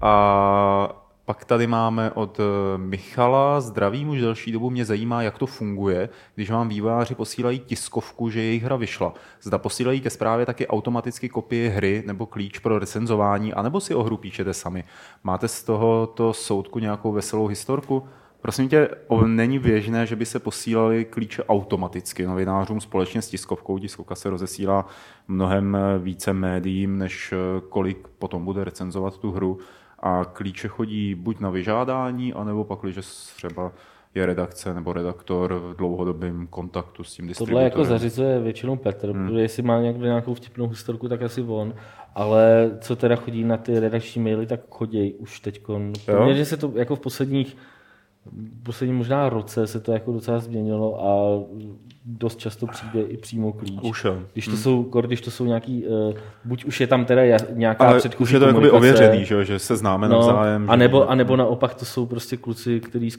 A pak tady máme od eh, Michala. Zdravím už delší dobu. Mě zajímá, jak to funguje, když vám vývojáři posílají tiskovku, že jejich hra vyšla. Zda posílají ke zprávě taky automaticky kopii hry nebo klíč pro recenzování, anebo si o hru píšete sami. Máte z tohoto soudku nějakou veselou historku? Prosím tě, není běžné, že by se posílali klíče automaticky novinářům společně s tiskovkou. Tiskovka se rozesílá mnohem eh, více médiím, než eh, kolik potom bude recenzovat tu hru. A klíče chodí buď na vyžádání, anebo pak, když třeba je redakce nebo redaktor v dlouhodobém kontaktu s tím distributorem. Tohle jako zařizuje většinou Petr, hmm. protože jestli má někdo nějakou vtipnou historku, tak asi on. Ale co teda chodí na ty redakční maily, tak chodí už teď. Poměrně se to jako v posledních v posledním možná roce se to jako docela změnilo a dost často přijde i přímo klíč. Už jo. Když to jsou, kor, když to jsou nějaký, uh, buď už je tam teda ja- nějaká Ale předchozí už je to jakoby ověřený, že, jo, že se známe navzájem. No, a, že- nebo, a nebo naopak to jsou prostě kluci, kteří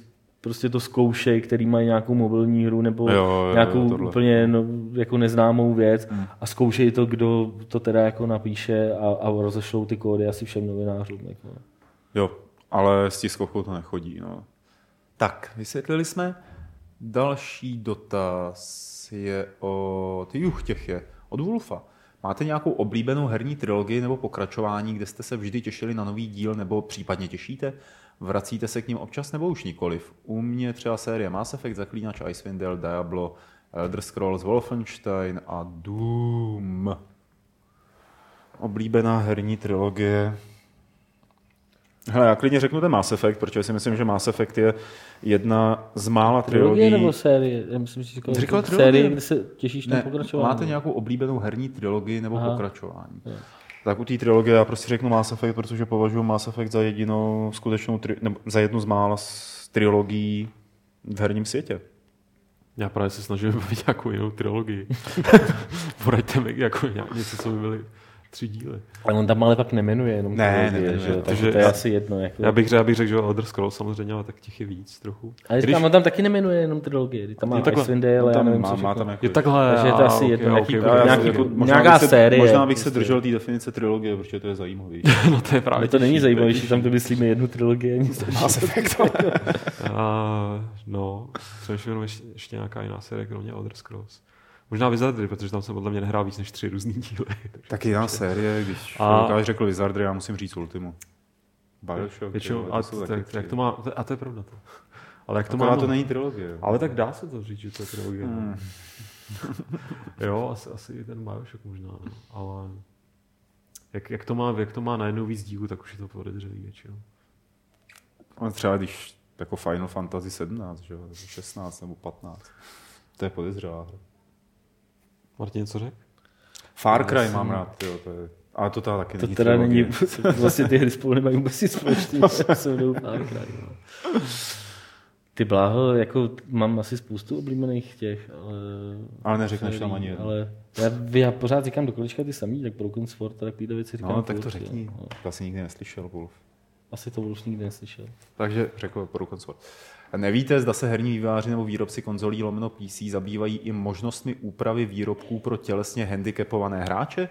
prostě to zkoušejí, který mají nějakou mobilní hru nebo Jo, jo, nějakou tohle. úplně no, jako neznámou věc a zkoušejí to, kdo to teda jako napíše a, a rozešlou ty kódy asi všem novinářům. Jako. Jo, ale s tiskovkou to nechodí. No. Tak, vysvětlili jsme. Další dotaz je od Juch těch je, od Wolfa. Máte nějakou oblíbenou herní trilogii nebo pokračování, kde jste se vždy těšili na nový díl nebo případně těšíte? Vracíte se k ním občas nebo už nikoliv? U mě třeba série Mass Effect, Zaklínač, Icewind Dale, Diablo, Elder Scrolls, Wolfenstein a Doom. Oblíbená herní trilogie. Hele, já klidně řeknu ten Mass Effect, protože si myslím, že Mass Effect je jedna z mála Trilogie trilogií. nebo série? Já myslím, že říkal, Říkal že trilogie. série, kde se těšíš na Ne, pokračování. máte nějakou oblíbenou herní trilogii nebo Aha. pokračování? Jo. Tak u té trilogie já prostě řeknu Mass Effect, protože považuji Mass Effect za jedinou skutečnou, tri, nebo za jednu z mála z trilogií v herním světě. Já právě se snažím vybavit nějakou jinou trilogii. Poraďte mi jako něco, co by byly tři díly. Ale on tam ale pak nemenuje jenom Ne, trilogie, nemenuje, že? jo, takže to je já- asi jedno. Jako. Já bych řekl, já bych řekl že Elder Scrolls samozřejmě, ale tak těch je víc trochu. Ale říkám, on tam taky nemenuje jenom trilogie. Tam má Je takhle. Icewind Dale, já tam nevím, má, co má tam jako... Je takhle. Takže je to asi ok, jedno, ok, jaký- ok. Já, já, nějaký- jako, možná nějaká bych se, série Možná bych se držel té definice trilogie, protože to je zajímavější. No to je právě to není zajímavější, tam to myslíme jednu trilogii a nic dalšího. A, no, přemýšlím jenom ještě, ještě nějaká jiná série, kromě Elder Scrolls. Možná Wizardry, protože tam jsem podle mě nehrál víc než tři různý díly. Tak jiná série, když A- Lukáš řekl Wizardry, já musím říct Ultimu. Bioshock. Většinou, a, to jsou tak, jak to má, a to je pravda to. Ale jak to Akorát má, to není trilogie. ale tak dá se to říct, že to je trilogie. Hmm. Hmm. jo, asi, asi i ten Bioshock možná, no. ale jak, jak, to má, jak to má najednou víc dílů, tak už je to podezřelý většinou. Ale třeba když jako Final Fantasy 17, že jo, nebo 16 nebo 15. To je podezřelá hra. Martin, něco řek? Far Cry mám rád, jo, to je... Ale to teda taky To není teda trilogie. není, vlastně ty hry spolu nemají vůbec nic společného. Jsou jdou Far Cry, no. Ty bláho, jako mám asi spoustu oblíbených těch, ale... Ale neřekneš tam ani jedno. Ale já, já, pořád říkám do kolečka ty samý, tak Broken Sword a takovýhle věci říkám. No, tak to řekni. jo, no. To asi nikdy neslyšel, Wolf. Asi to už nikdy neslyšel. Takže řekl Broken Sword. Nevíte, zda se herní výváři nebo výrobci konzolí lomeno PC zabývají i možnostmi úpravy výrobků pro tělesně handicapované hráče?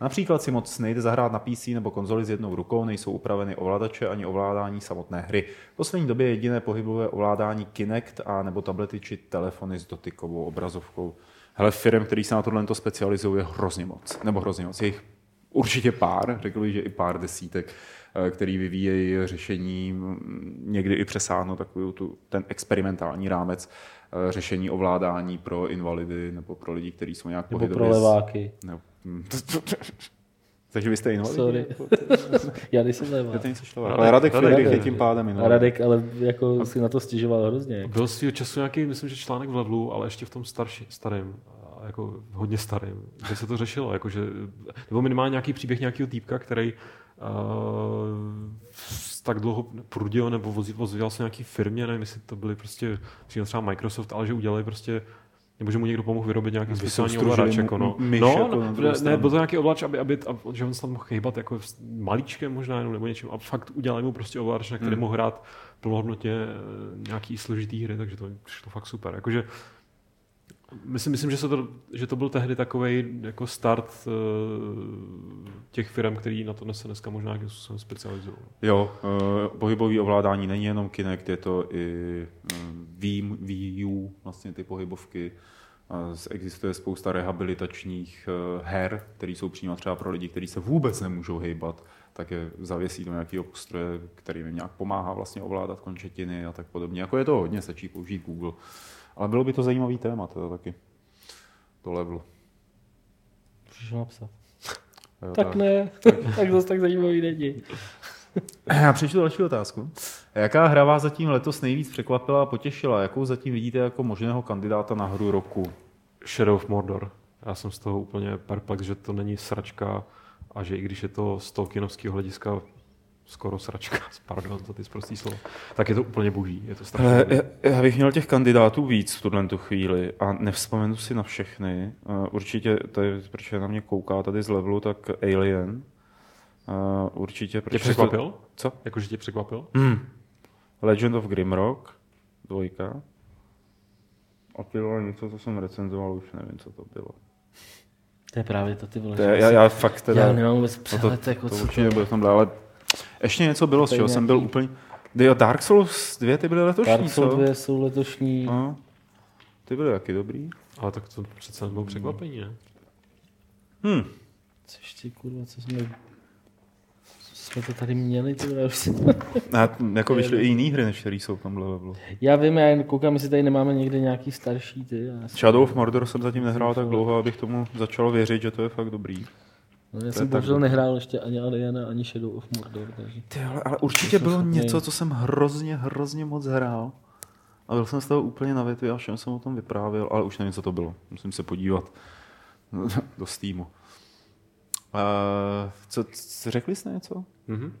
Například si moc nejde zahrát na PC nebo konzoli s jednou rukou, nejsou upraveny ovladače ani ovládání samotné hry. V poslední době je jediné pohybové ovládání Kinect a nebo tablety či telefony s dotykovou obrazovkou. Hele, firm, který se na tohle specializují, je hrozně moc. Nebo hrozně moc. Je jich určitě pár, řekl bych, že i pár desítek, který vyvíjejí řešení, mm, někdy i přesáhnu takový tu, ten experimentální rámec eh, řešení ovládání pro invalidy nebo pro lidi, kteří jsou nějak Nebo pro leváky. No. hm. Takže vy jste invalidní? Sorry. Já nejsem levák. Ale Radek Radek, Friedrich je Radek. tím pádem A invalidní. Radek, ale jako si na to stěžoval hrozně. Byl svýho času nějaký, myslím, že článek v levelu, ale ještě v tom starší, starým, a jako hodně starým, kde se to řešilo, jakože, nebo minimálně nějaký příběh nějakého týpka, který uh, tak dlouho prudil nebo vozil, vozil se nějaký firmě, nevím, jestli to byly prostě třeba Microsoft, ale že udělali prostě nebo že mu někdo pomohl vyrobit nějaký Aby speciální ovladač. Jako, no. myš no, jako no ne, stranu. byl to nějaký ovladač, aby, aby, aby, že on se tam mohl chýbat jako malíčkem možná jenom, nebo něčím. A fakt udělali mu prostě ovladač, na který Hmm. mohl hrát plnohodnotně eh, nějaký složitý hry, takže to šlo fakt super. Jakože, myslím, myslím že, se to, že to byl tehdy takový jako start uh, těch firm, který na to se dneska možná nějakým způsobem specializují. Jo, uh, pohybový ovládání není jenom Kinect, je to i um, Wii, U, vlastně ty pohybovky. Uh, existuje spousta rehabilitačních her, které jsou přímo třeba pro lidi, kteří se vůbec nemůžou hejbat, tak je zavěsí do nějakého postroje, který jim nějak pomáhá vlastně ovládat končetiny a tak podobně. Jako je to hodně, stačí použít Google. Ale bylo by to zajímavý téma teda taky. To levelu. Přišel napsat. Jo, Tak ne, tak, tak zase tak zajímavý není. Já přečtu další otázku. Jaká hra vás zatím letos nejvíc překvapila a potěšila? Jakou zatím vidíte jako možného kandidáta na hru roku? Shadow of Mordor. Já jsem z toho úplně perplex, že to není sračka a že i když je to z Tolkienovského hlediska skoro sračka, pardon za ty zprostý slovo, tak je to úplně boží. Je to strašně Ale dobrý. já, já bych měl těch kandidátů víc v tuhle tu chvíli a nevzpomenu si na všechny. Uh, určitě, to je, protože na mě kouká tady z levelu, tak Alien. Uh, určitě, Tě překvapil? Co? Jakože tě překvapil? Hmm. Legend of Grimrock, dvojka. A ty vole, něco, co jsem recenzoval, už nevím, co to bylo. To je právě to ty vole. To je, já, já fakt teda... já nemám vůbec No přehled, to, jako to co určitě nebude v tomhle, ale ještě něco bylo, z čeho jsem byl úplně... Jo, Dark Souls 2, ty byly letošní, Dark Souls co? 2 jsou letošní. No, ty byly taky dobrý. Ale tak to přece nebylo překvapení, ne? Hm. Co ještě, kurva, co jsme... Co jsme to tady měli, ty už si... A jako vyšly i jiný hry, než které jsou v tomhle levelu. Já vím, já jen koukám, jestli tady nemáme někde nějaký starší ty. Já, jsem- Shadow of Mordor jsem zatím nehrál tak dlouho, abych tomu začal věřit, že to je fakt dobrý. No, já jsem bohužel nehrál ještě ani Aliena, ani Shadow of Mordor, takže... Ty, ale, ale určitě bylo schopný. něco, co jsem hrozně, hrozně moc hrál. A byl jsem z toho úplně na větvi a všem jsem o tom vyprávěl, ale už nevím, co to bylo. Musím se podívat do Steamu. Uh, co, co, řekli jste něco? Mhm.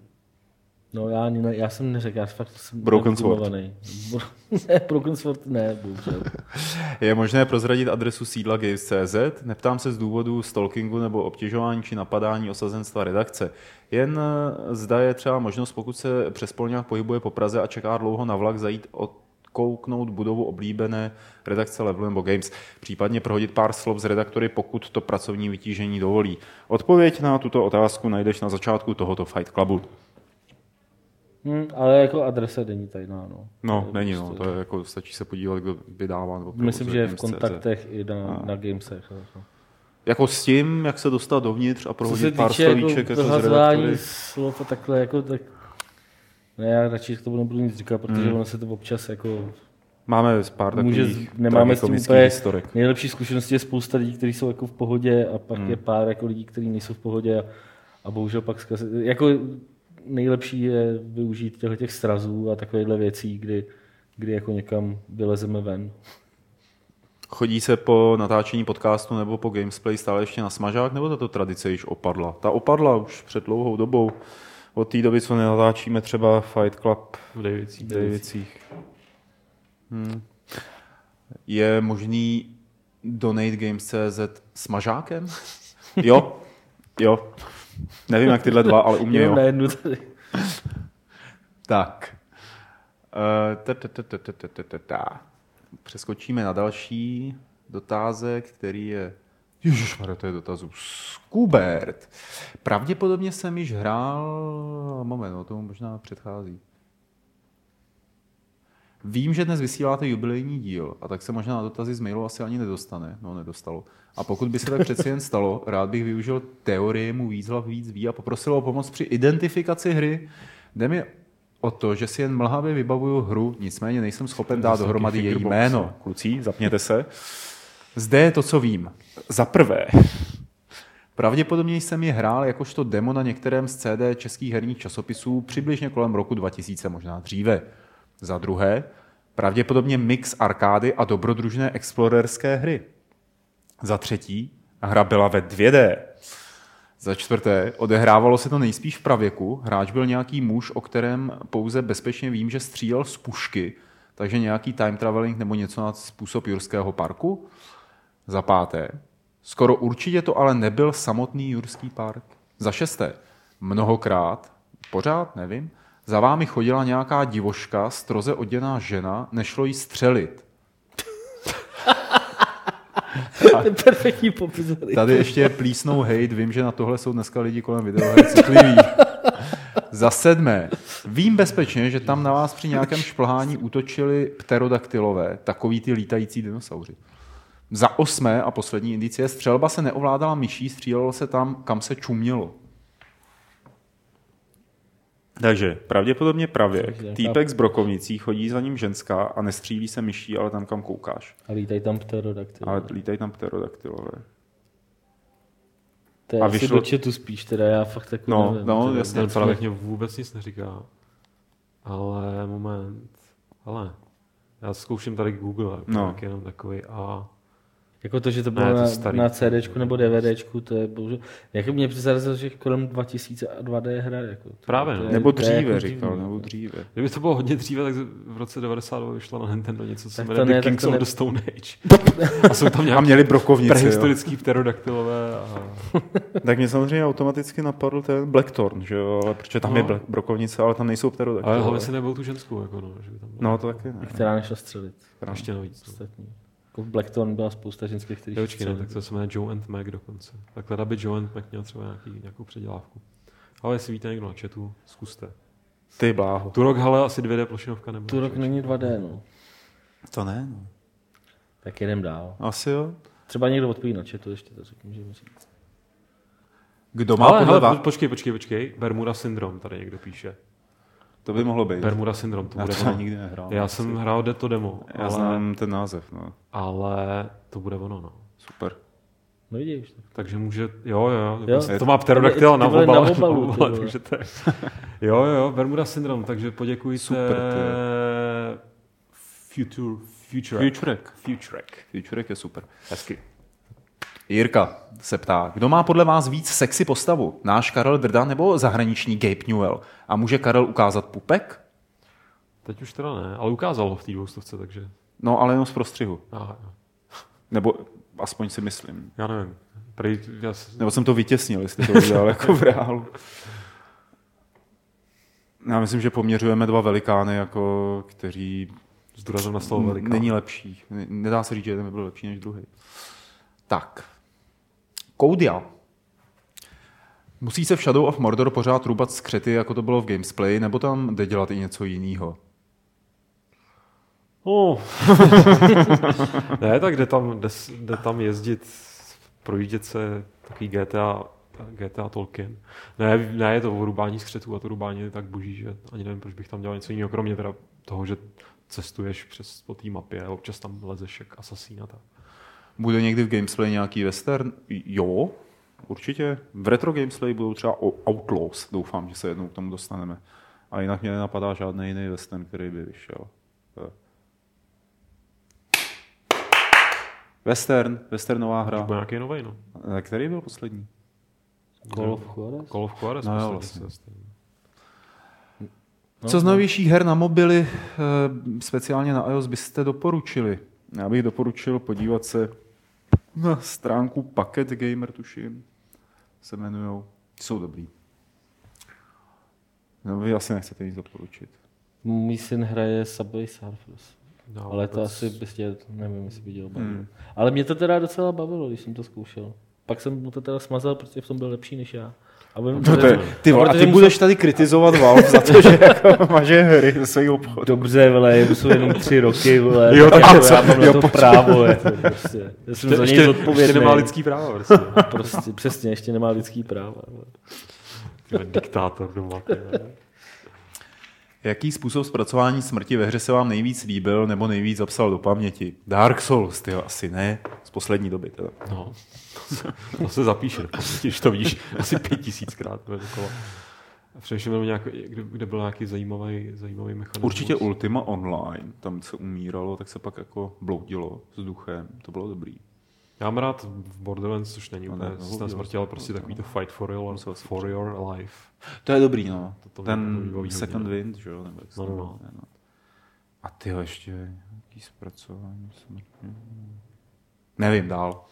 No já, ani ne, já jsem neřekl, já fakt jsem Broken Sword. ne, Broken Sword ne, bohužel. Je možné prozradit adresu sídla Games.cz? Neptám se z důvodu stalkingu nebo obtěžování či napadání osazenstva redakce. Jen eh, zda je třeba možnost, pokud se přes Polňák pohybuje po Praze a čeká dlouho na vlak, zajít odkouknout budovu oblíbené redakce Level nebo Games, případně prohodit pár slov z redaktory, pokud to pracovní vytížení dovolí. Odpověď na tuto otázku najdeš na začátku tohoto Fight Clubu. Hm, ale jako adresa není tajná, no. No, To není, no, prostě- to je jako, stačí se podívat, kdo vydává. Nebo Myslím, že je v kontaktech i na, A. na Gamesech. Jako. Jako s tím, jak se dostat dovnitř a prohodit se pár týče slovíček jako jako z redaktory. slov a takhle, jako tak... Ne, já radši k tomu nebudu nic říkat, protože Hmm. ono se to občas jako... Máme pár Může, takových nemáme s tím úplně historek. nejlepší zkušenosti je spousta lidí, kteří jsou jako v pohodě a pak Hmm. je pár jako lidí, kteří nejsou v pohodě a, a bohužel pak zkaz... jako nejlepší je využít těchto těch srazů a takovýchhle věcí, kdy, kdy jako někam vylezeme ven. Chodí se po natáčení podcastu nebo po Gamesplay stále ještě na smažák, nebo tato tradice již opadla? Ta opadla už před dlouhou dobou. Od té doby, co nenatáčíme třeba Fight Club V Davicích. v Davicích. Je možný donate games.cz s mažákem? Jo, jo. Nevím, jak tyhle dva, ale u mě jo. jednu tady. Tak. Přeskočíme na další dotázek, který je Ježíš, to je dotazů. Skubert. Pravděpodobně jsem již hrál, moment, no, o tomu možná předchází. Vím, že dnes vysíláte jubilejní díl, a tak se možná na dotazy z mailu asi ani nedostane. No, nedostalo. A pokud by se tak přeci jen stalo, rád bych využil teorie mu víc hlav víc ví a poprosil o pomoc při identifikaci hry. Jde mi o to, že si jen mlhavě vybavuju hru, nicméně nejsem schopen dát dohromady její jméno. no. Kluci, zapněte se. Zde je to, co vím. Za prvé, Pravděpodobně jsem ji hrál jakožto demo na některém z CD českých herních časopisů přibližně kolem roku 2000, možná dříve. Za druhé, pravděpodobně mix arkády a dobrodružné explorerské hry. Za třetí, hra byla ve 2D. Za čtvrté, odehrávalo se to nejspíš v pravěku. Hráč byl nějaký muž, o kterém pouze bezpečně vím, že střílel z pušky, takže nějaký time traveling nebo něco na způsob Jurského parku. Za páté, skoro určitě to ale nebyl samotný Jurský park. Za šesté, mnohokrát, pořád nevím, za vámi chodila nějaká divoška, stroze oděná žena, nešlo jí střelit. To je perfektní popis. Tady ještě plísnou hate, vím, že na tohle jsou dneska lidi kolem videoher citliví. Za sedmé, vím bezpečně, že tam na vás při nějakém šplhání útočili pterodaktylové, takový ty lítající dinosauři. Za osmé a poslední indicie, střelba se neovládala myší, střílelo se tam, kam se čumělo. Takže pravděpodobně pravěk, nějaká- týpek z Brokovnicí, chodí za ním ženská a nestřílí se myší, ale tam, kam koukáš. A lítají tam pterodaktyly. Ale lítají tam pterodaktylové. To je a vyšlo- do chatu spíš, teda já fakt jako No, nevím. no, teda. jasně. Ten právě mě vůbec nic neříká. Ale moment. Ale já zkouším tady Google, No. no. jenom takový a Jako to, že to Ne, bylo to je na, starý. na CDčku nebo DVDčku, to je bohužel... Jako mě přizarazilo, že kolem 2000 a 2D hra. Jako, to, Právě, to no. je- Nebo to je dříve, jako říkal, divný, nebo no. dříve. kdyby to bylo hodně dříve, tak v roce 92 vyšlo na Nintendo něco, co se to jmenuje ne, The Kings to of ne- the Stone Age. A jsou tam A nějaké měli brokovnici, jo. prehistorický pterodaktylové a Tak mě samozřejmě automaticky napadl ten Blackthorn, že jo, ale protože tam No. je Black- brokovnice, ale tam nejsou pterodaktylové. ale hlavně si nebyl tu ženskou, jako no, že by tam bylo. No to taky ne. Která nešla střelit. ještě navíc. No. Ostatní. Jako v Blackthorn byla spousta ženských, kteří počkej, ne, tak to se jmenuje Joe and Mac dokonce. Tak teda by Joe and Mac měl třeba nějaký, nějakou předělávku. Ale jestli víte někdo na chatu, zkuste. Ty bláho. Turok, ale asi 2D plošinovka nebude. Tu rok není 2D, no. To ne, no. Tak jedem dál. Asi jo. Třeba někdo odpoví na chatu, ještě to řeknu, že musí. Kdo má Ale, podle hele, vás... po- počkej, počkej, počkej. Bermuda syndrom, tady někdo píše. To by mohlo být. Bermuda syndrom, to Já bude to ono. nikdy nehrál. Já jsem hrál jde to demo, Já ale, znám ten název, no. ale to bude ono, no. Super. No vidíš. Tak. Takže může, jo, jo, jo, Jo. to má pterodaktyl Ty na vole, na obalu, na ty vole. takže to je, jo, jo, jo, Bermuda syndrom, takže poděkujte Super, Future, Future, Futurek. Futurek. Futurek je super. Hezky. Jirka se ptá, kdo má podle vás víc sexy postavu? Náš Karel Drda nebo zahraniční Gabe Newell? A může Karel ukázat pupek? Teď už teda ne, ale ukázal ho v té dvoustovce, takže No, ale jenom z prostřihu. aha, jo. Nebo aspoň si myslím. já nevím. Prej, já, Nebo jsem to vytěsnil, jestli to udělal jako v reálu. Já myslím, že poměřujeme dva velikány, jako, kteří s důrazem na slovo velikán. není lepší. Ne- Nedá se říct, že jeden by byl lepší než druhý. Tak. Koudia. Musí se v Shadow of Mordor pořád růbat skřety, jako to bylo v Gamesplay, nebo tam jde dělat i něco jiného? Oh. ne, tak jde tam, jde, jde tam jezdit, projíždět se takový GTA, GTA Tolkien. Ne, ne, je to o rubání skřetů a to rubání je tak boží, že ani nevím, proč bych tam dělal něco jiného, kromě teda toho, že cestuješ přes po té mapě a občas tam lezeš jak asasín a tak. Bude někdy v Gamesplay nějaký western? Jo, určitě. V retro Gamesplay budou třeba o- Outlaws. Doufám, že se jednou k tomu dostaneme. A jinak mě nenapadá žádný jiný western, který by vyšel. Western, westernová Hra. Bude nějaký nový, no. Který byl poslední? Call of Juarez? Call of Juarez No jo, vlastně. No, Co z novějších her na mobily, eh, speciálně na iOS, byste doporučili? Já bych doporučil podívat se na stránku Packet Gamer, tuším, se jmenujou. Jsou dobrý. No, vy asi nechcete nic doporučit. Můj syn hraje Subway Surfers. No, ale to asi bys tě, nevím, jestli by dělal hmm. Ale mě to teda docela bavilo, když jsem to zkoušel. Pak jsem mu to teda smazal, protože v tom byl lepší než já. A, no to je, ty, a, a ty budeš tady kritizovat Valve za to, že jako maže hry ze svého obchodu. Dobře, vole, jsou jenom tři roky, vole, jo, tak a co, já mám jo, na to právo. Je to prostě. Já jsem ještě, za něj zodpovědný. Ještě nemá lidský práva. Prostě. prostě. přesně, ještě nemá lidský práva. Diktátor doma. Jaký způsob zpracování smrti ve hře se vám nejvíc líbil nebo nejvíc zapsal do paměti? Dark Souls, ty asi ne, z poslední doby teda. No, to se zapíše, když to vidíš asi pět tisíckrát. Především nějak, kde, kde byl nějaký zajímavý, zajímavý mechanismus. Určitě Ultima Online, tam se umíralo, tak se pak jako bloudilo s duchem, to bylo dobrý. Já mám rád v Borderlands, což není úplně systém smrti, ale prostě takový to fight for your, for your life. To je dobrý, no. To, to Ten Second Wind, že jo? Nebo no, no, no. no. A ty ještě nějaký zpracování. Nevím, dál.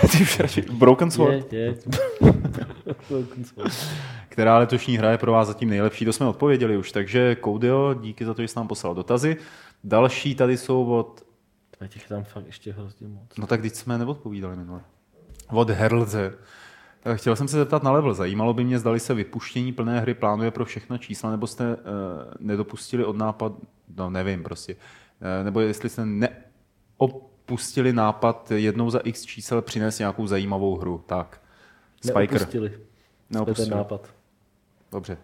ty už radši. Broken Sword. Je, je. Broken Sword. Která letošní hra je pro vás zatím nejlepší, to jsme odpověděli už. Takže Koudio, díky za to, že jsi nám poslal dotazy. Další tady jsou od těch tam fakt ještě hrozně moc. No tak když jsme neodpovídali minule. Od Herlze. Chtěl jsem se zeptat na level. Zajímalo by mě, zdali se vypuštění plné hry plánuje pro všechna čísla, nebo jste uh, nedopustili od nápad, no nevím prostě, uh, nebo jestli jste neopustili nápad jednou za x čísel přinést nějakou zajímavou hru. Tak. Spiker. Neopustili. Neopustili. ten nápad. Dobře.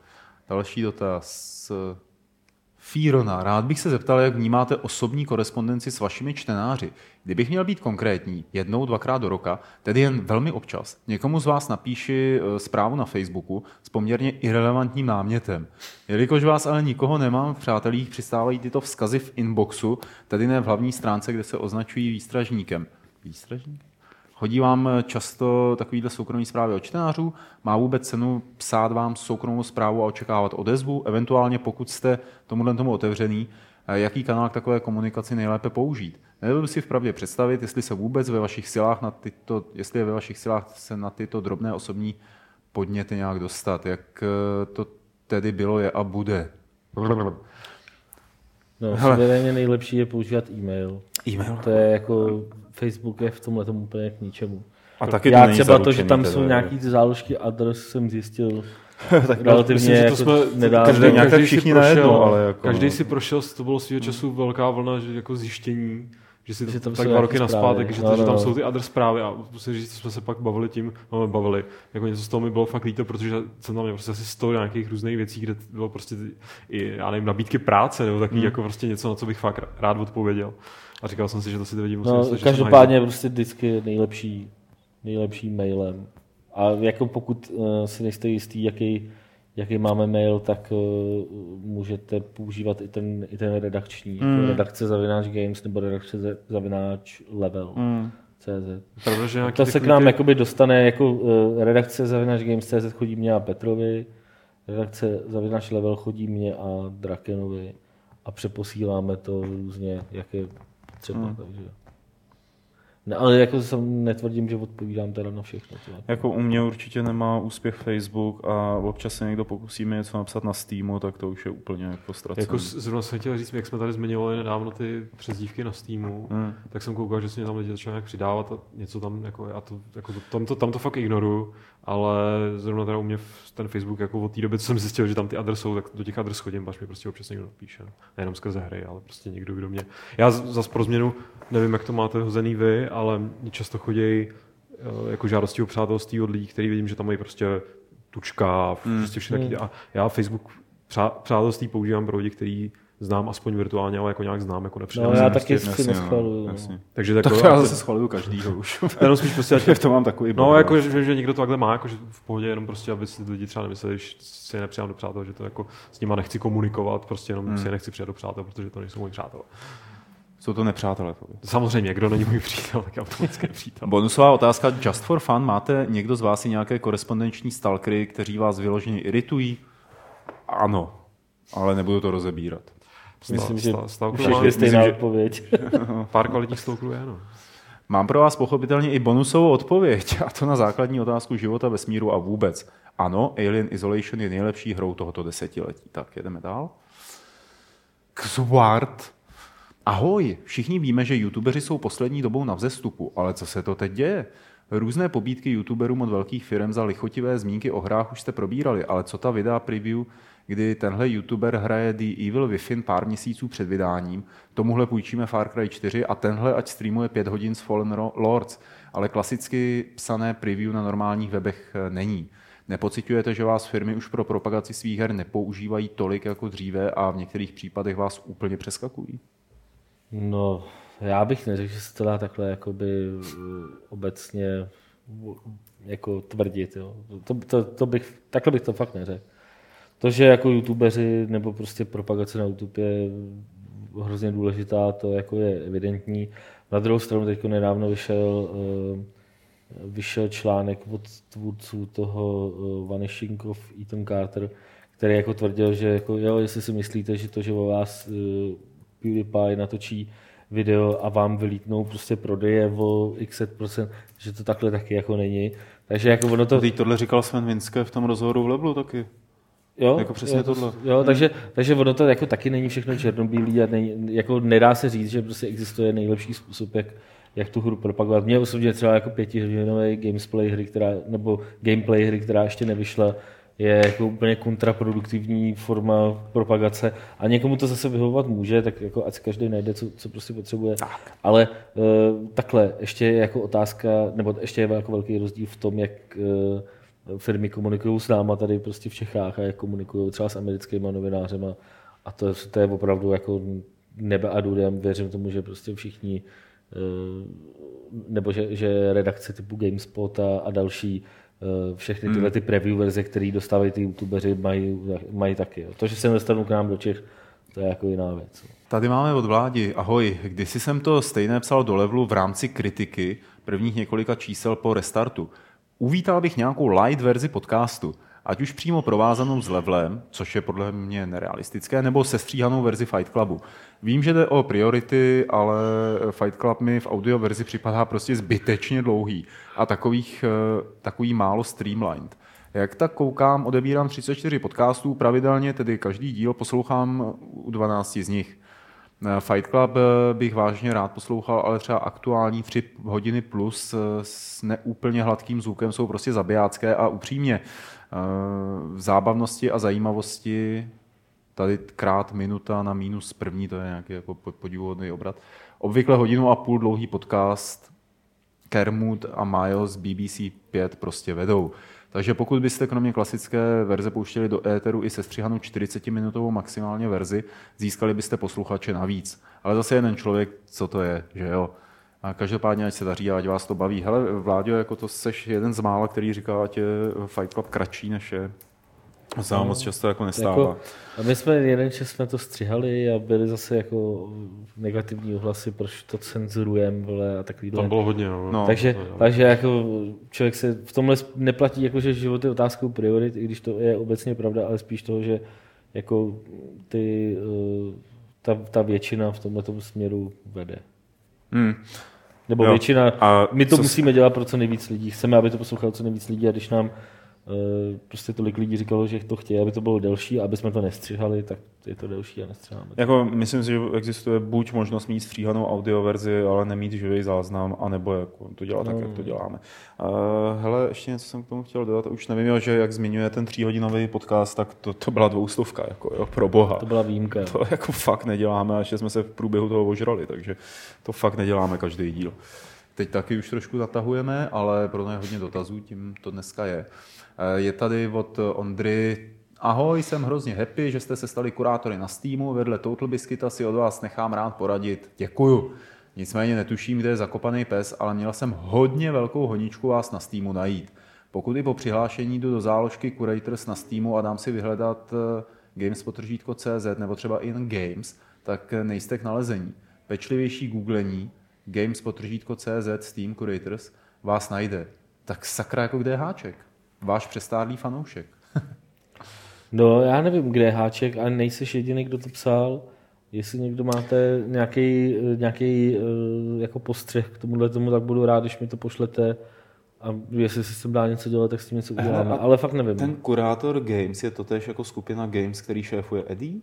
Další dotaz. Fírona, rád bych se zeptal, jak vnímáte osobní korespondenci s vašimi čtenáři. Kdybych měl být konkrétní, jednou, dvakrát do roka, tedy jen velmi občas, někomu z vás napíši eh, zprávu na Facebooku s poměrně irrelevantním námětem. Jelikož vás ale nikoho nemám v přátelích, přistávají tyto vzkazy v inboxu, tedy ne v hlavní stránce, kde se označují výstražníkem. Výstražník? Chodí vám často takovýhle soukromý zprávy od čtenářů? Má vůbec cenu psát vám soukromou zprávu a očekávat odezvu? Eventuálně, pokud jste tomuhle tomu otevřený, jaký kanál k takové komunikaci nejlépe použít? Nedovedu si vpravdě představit, jestli se vůbec ve vašich silách na tyto, jestli je ve vašich silách se na tyto drobné osobní podněty nějak dostat. Jak eh, to tedy bylo, je a bude? No, Hele. nejlepší je používat e-mail. E-mail? To je jako Facebook je v tomhle tomu úplně k ničemu. A taky Já to třeba to, že tam teda, jsou nějaký ty záložky adres, jsem zjistil tak relativně myslím, že to jako jsme, nedávno. Každý, každý všichni prošel, najednou, ale jako, každý no. si prošel, to bylo svého času velká vlna že jako zjištění, že si že tam tak dva roky naspátek, že, no, že tam no. jsou ty adres zprávy a musím říct, jsme se pak bavili tím, no, bavili, jako něco z toho mi bylo fakt líto, protože jsem tam měl prostě asi sto nějakých různých věcí, kde bylo prostě i, já nevím, nabídky práce, nebo takový hmm. jako prostě něco, na co bych fakt rád odpověděl. A říkal jsem si, že to si ty lidi musím no, myslet, Každopádně prostě vždycky nejlepší, nejlepší mailem. A jako pokud uh, si nejste jistý, jaký, jaký máme mail, tak uh, můžete používat i ten, i ten redakční, mm. jako redakce zavináč games nebo redakce zavináč level. Mm. CZ. Pravda, že to se k nám ty... jakoby dostane jako uh, redakce zavináč games CZ chodí mě a Petrovi, redakce zavináč level chodí mě a Drakenovi a přeposíláme to různě, jak je třeba, hmm. takže... Ne, ale jako jsem netvrdím, že odpovídám teda na všechno. Teda. Jako u mě určitě nemá úspěch Facebook a občas se někdo pokusíme něco napsat na Steamu, tak to už je úplně jako ztracené. Jako zrovna jsem chtěl říct, jak jsme tady zmiňovali nedávno ty přezdívky na Steamu, hmm. tak jsem koukal, že se mě tam lidi začali nějak přidávat a něco tam, jako já to, jako to, tam, to, tam to fakt ignoruju, ale zrovna teda u mě ten Facebook jako od té doby, co jsem zjistil, že tam ty adresy jsou, tak do těch adres chodím, až mi prostě občas někdo píše. Nejenom skrze hry, ale prostě někdo, kdo mě... Já zase pro změnu, nevím, jak to máte hozený vy, ale často chodí eh, jako žádosti o přátelství od lidí, kteří vidím, že tam mají prostě tučka, hmm. prostě všechno hmm. A já Facebook přátelství používám pro lidi, kteří znám aspoň virtuálně, ale jako nějak znám, jako nepřidám. No, já taky si neschvaluju. No. Takže tak, tak já zase schvaluju každýho už. jenom spíš prostě, ať v tom mám takový No, jako, že, že, někdo to takhle má, jako, že v pohodě, jenom prostě, aby si lidi třeba nemysleli, když si je nepřijám do přátel, že to jako s nima nechci komunikovat, prostě jenom hmm. si je nechci přijet do přátel, protože to nejsou moji přátelé. Jsou to nepřátelé. Samozřejmě, kdo není můj přítel, tak automaticky přítel. Bonusová otázka, just for fun, máte někdo z vás i nějaké korespondenční stalkery, kteří vás vyloženě iritují? Ano, ale nebudu to rozebírat. Myslím, že Stav- všechny Stavková- stejná odpověď. Pár kvalitních stouklů je, no. Mám pro vás pochopitelně i bonusovou odpověď, a to na základní otázku života, vesmíru a vůbec. Ano, Alien Isolation je nejlepší hrou tohoto desetiletí. Tak, jedeme dál. Xward. Ahoj, všichni víme, že youtubeři jsou poslední dobou na vzestupu, ale co se to teď děje? Různé pobídky youtuberům od velkých firm za lichotivé zmínky o hrách už jste probírali, ale co ta videa preview, kdy tenhle youtuber hraje The Evil Within pár měsíců před vydáním, tomuhle půjčíme Far Cry 4 a tenhle ať streamuje 5 hodin z Fallen Lords, ale klasicky psané preview na normálních webech eh, není. Nepocitujete, že vás firmy už pro propagaci svých her nepoužívají tolik jako dříve a v některých případech vás úplně přeskakují? No, já bych neřekl, že se to dá takhle jakoby uh, obecně uh, jako tvrdit. Jo. To, to, to bych, takhle bych to fakt neřekl. To, že jako youtubeři nebo prostě propagace na YouTube je hrozně důležitá, to jako je evidentní. Na druhou stranu teď nedávno vyšel, uh, vyšel článek od tvůrců toho Vanishing of Ethan Carter, který jako tvrdil, že jako, jo, jestli si myslíte, že to, že o vás PewDiePie natočí video a vám vylítnou prostě prodeje o x procent, že to takhle taky jako není. Takže jako ono to... Teď tohle říkal Sven Vinske v tom rozhovoru v Leblu taky. Jo, Jako přesně jo, to- tohle. Jo, takže, takže ono to jako taky není všechno černobílý a není, jako nedá se říct, že prostě existuje nejlepší způsob, jak, jak tu hru propagovat. Mně osobně třeba jako pětihodinový gamesplay hry, která, nebo gameplay hry, která ještě nevyšla, je jako úplně kontraproduktivní forma propagace a někomu to zase vyhovovat může, tak jako ať každý najde, co, co prostě potřebuje. Tak. Ale e, takhle, ještě je jako otázka, nebo ještě je jako velký rozdíl v tom, jak e, firmy komunikují s náma tady prostě v Čechách a jak komunikují třeba s americkými novinářema a to, to je opravdu jako nebe a důdem. Věřím tomu, že prostě všichni eh, nebo že, že redakce typu GameSpot a, a další všechny tyhle ty preview verze, které dostávají ty youtubeři, mají, mají taky. Jo. To, že se nedostanou k nám do Čech, to je jako jiná věc. Tady máme od vládi. Ahoj, kdysi jsem to stejné psal do levelu v rámci kritiky prvních několika čísel po restartu. Uvítal bych nějakou light verzi podcastu, ať už přímo provázanou s levelem, což je podle mě nerealistické, nebo sestříhanou verzi Fight Clubu. Vím, že jde o priority, ale Fight Club mi v audio verzi připadá prostě zbytečně dlouhý a takových, eh, takový málo streamlined. Jak tak koukám, odebírám 34 podcastů pravidelně, tedy každý díl poslouchám u 12 z nich. Eh, Fight Club eh, bych vážně rád poslouchal, ale třeba aktuální 3 hodiny plus s neúplně hladkým zvukem jsou prostě zabijácké a upřímně v zábavnosti a zajímavosti tady krát minuta na minus první, to je nějaký jako podivuhodný obrat. Obvykle hodinu a půl dlouhý podcast Kermud a Miles BBC 5 prostě vedou. Takže pokud byste kromě klasické verze pouštěli do éteru i sestřihanou 40-minutovou maximálně verzi, získali byste posluchače navíc. Ale zase jeden člověk, co to je, že jo? A každopádně, ať se daří a ať vás to baví. Hele, Vláďo, jako to seš jeden z mála, který říká, ať je Fight Club kratší než je. To se vám moc často jako nestává. Jako, a my jsme jeden čas jsme to střihali a byly zase jako negativní ohlasy, proč to cenzurujeme vole, a takovýhle. Tam bylo hodně. No. No. takže, to takže jako člověk se v tomhle neplatí, jako, že život je otázkou priorit, i když to je obecně pravda, ale spíš toho, že jako ty, eh, ta, ta většina v tomhle směru vede. Hmm. Nebo Jo. většina, A my to co musíme dělat pro co nejvíc lidí. Chceme, aby to poslouchalo co nejvíc lidí a když nám prostě tolik lidí říkalo, že to chtějí, aby to bylo delší, aby jsme to nestřihali, tak je to delší a nestřiháme. Jako, myslím si, že existuje buď možnost mít stříhanou audio verzi, ale nemít živý záznam, anebo jako to dělat no. tak, jak to děláme. Uh, hele, ještě něco jsem k tomu chtěl dodat, už nevím, jo, že jak zmiňuje ten tříhodinový podcast, tak to, to byla dvoustovka, jako jo, pro boha. To byla výjimka. To jako fakt neděláme, a ještě jsme se v průběhu toho ožrali, takže to fakt neděláme každý díl. Teď taky už trošku zatahujeme, ale pro mě hodně dotazů, tím to dneska je. Eh, Je tady od Ondry Ahoj, jsem hrozně happy, že jste se stali kurátory na Steamu, vedle Total Biscuita si od vás nechám rád poradit. Děkuju. Nicméně netuším, kde je zakopaný pes, ale měl jsem hodně velkou honičku vás na Steamu najít. Pokud i po přihlášení jdu do záložky Curators na Steamu a dám si vyhledat eh, games.cz nebo třeba in games, tak eh, nejste k nalezení. Pečlivější googlení games.cz Steam Curators vás najde. Tak sakra, jako kde je háček? Váš přestárlý fanoušek. No, já nevím, kde je háček, ale nejseš jediný, kdo to psal. Jestli někdo máte nějaký, nějaký eh, jako postřeh k tomuhle tomu, tak budu rád, když mi to pošlete. A jestli se s tím dá něco dělat, tak s tím něco uděláme. Ale fakt nevím. Ten kurátor Games je totéž jako skupina Games, který šéfuje Eddie?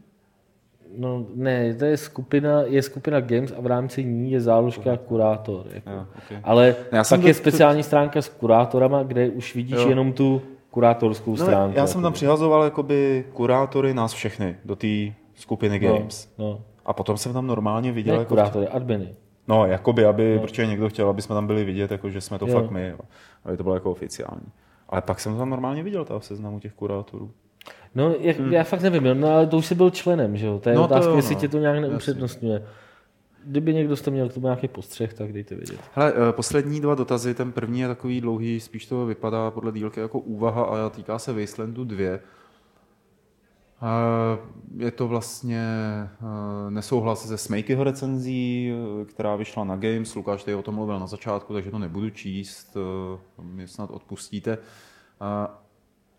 No ne, to je skupina, je skupina Games a v rámci ní je záložka kurátor. Jako. Jo, okay. Ale Já jsem pak to- je speciální stránka s kurátorama, kde už vidíš Jo. jenom tu kurátorskou No, stránku. já jsem tam jako. přihazoval jakoby kurátory nás všechny do té skupiny Games. No, no. A potom jsem tam normálně viděl Ne jako... kurátory, adminy. No, jakoby, aby, no. protože někdo chtěl, aby jsme tam byli vidět, jako, že jsme to Jo. fakt my, jo. aby to bylo jako oficiální. Ale pak jsem to tam normálně viděl, ta v seznamu těch kurátorů. No, jak, já fakt nevím, no, ale to už jsi byl členem, že jo? To je No, no, to otázka, jo, jestli no. tě to nějak neupřednostňuje. Kdyby někdo jste měl k tomu nějaký postřeh, tak dejte vědět. Hele, eh, poslední dva dotazy, ten první je takový dlouhý, spíš to vypadá podle dílky jako úvaha a týká se Wastelandu 2. Eh, Je to vlastně eh, nesouhlas se Smejkyho recenzí, která vyšla na Games. Lukáš tady o tom mluvil na začátku, takže to nebudu číst, mě snad odpustíte.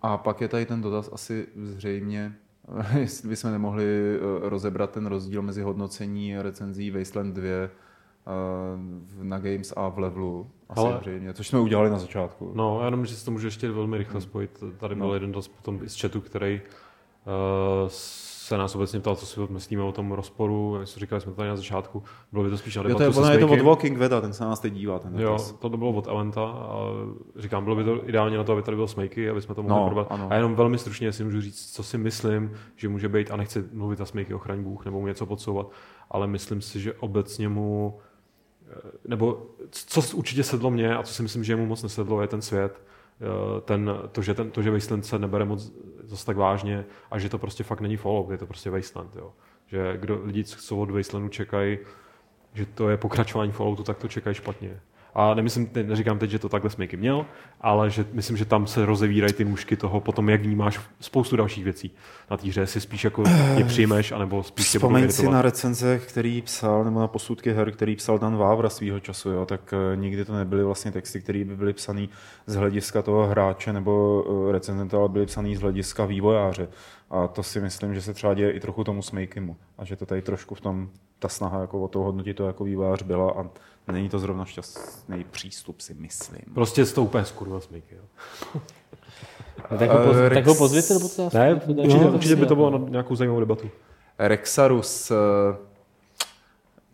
A, pak je tady ten dotaz asi zřejmě, jestli bychom nemohli eh, rozebrat ten rozdíl mezi hodnocení recenzí Wasteland 2 eh, na Games a v levelu. Asi Ale- zřejmě, což jsme udělali na začátku. No, já jenom, že si to můžu ještě velmi rychle spojit. Tady byl No. jeden dotaz potom z chatu, který uh, se nás obecně ptal, co si myslíme o tom rozporu. My jsme říkali, jsme to tady na začátku. Bylo by to spíš na Jo, debatu to je, se je to od. Walking Veda, ten se na nás teď dívá. Ten Jo, to bylo od Aventa a říkám, bylo by to ideálně na to, aby tady byl Smakey, aby jsme to mohli No, probrat. ano. A jenom velmi stručně si můžu říct, co si myslím, že může být, a nechci mluvit za Smakey, ochraň Bůh, nebo mu něco podsouvat, ale myslím si, že obecně mu, eh, nebo co určitě sedlo mě a co si myslím, že mu moc nesedlo, je ten svět, ten, to, že ten, to, že Wasteland se nebere moc zase tak vážně a že to prostě fakt není Fallout, je to prostě Wasteland, jo. Že kdo, lidi, co od Wastelandu čekají, že to je pokračování Falloutu, tak to čekají špatně. A nemyslím, ne- neříkám teď, že to takhle Smyky měl, ale že myslím, že tam se rozevírají ty nůžky toho potom, jak vnímáš spoustu dalších věcí na té hře, jestli spíš jako je přijmeš, anebo spíš tě Vzpomeň si na recenze, který psal, nebo na posudky her, který psal Dan Vávra svýho času, jo, tak eh, nikdy to nebyly vlastně texty, které by byly psané z hlediska toho hráče nebo eh, recenzenta, ale byly psané z hlediska vývojáře. A to si myslím, že se třeba děje i trochu tomu Smakeymu. A že to tady trošku v tom, ta snaha jako o to hodnotit to jako vývojář byla a není to zrovna šťastný přístup, si myslím. Prostě to úplně skurva Smyky, jo. No, tak, ho poz, Eh, tak ho Rex- pozvěte do podcastu. Ne, určitě, to- určitě by to bylo na nějakou zajímavou debatu. Rexarus, eh,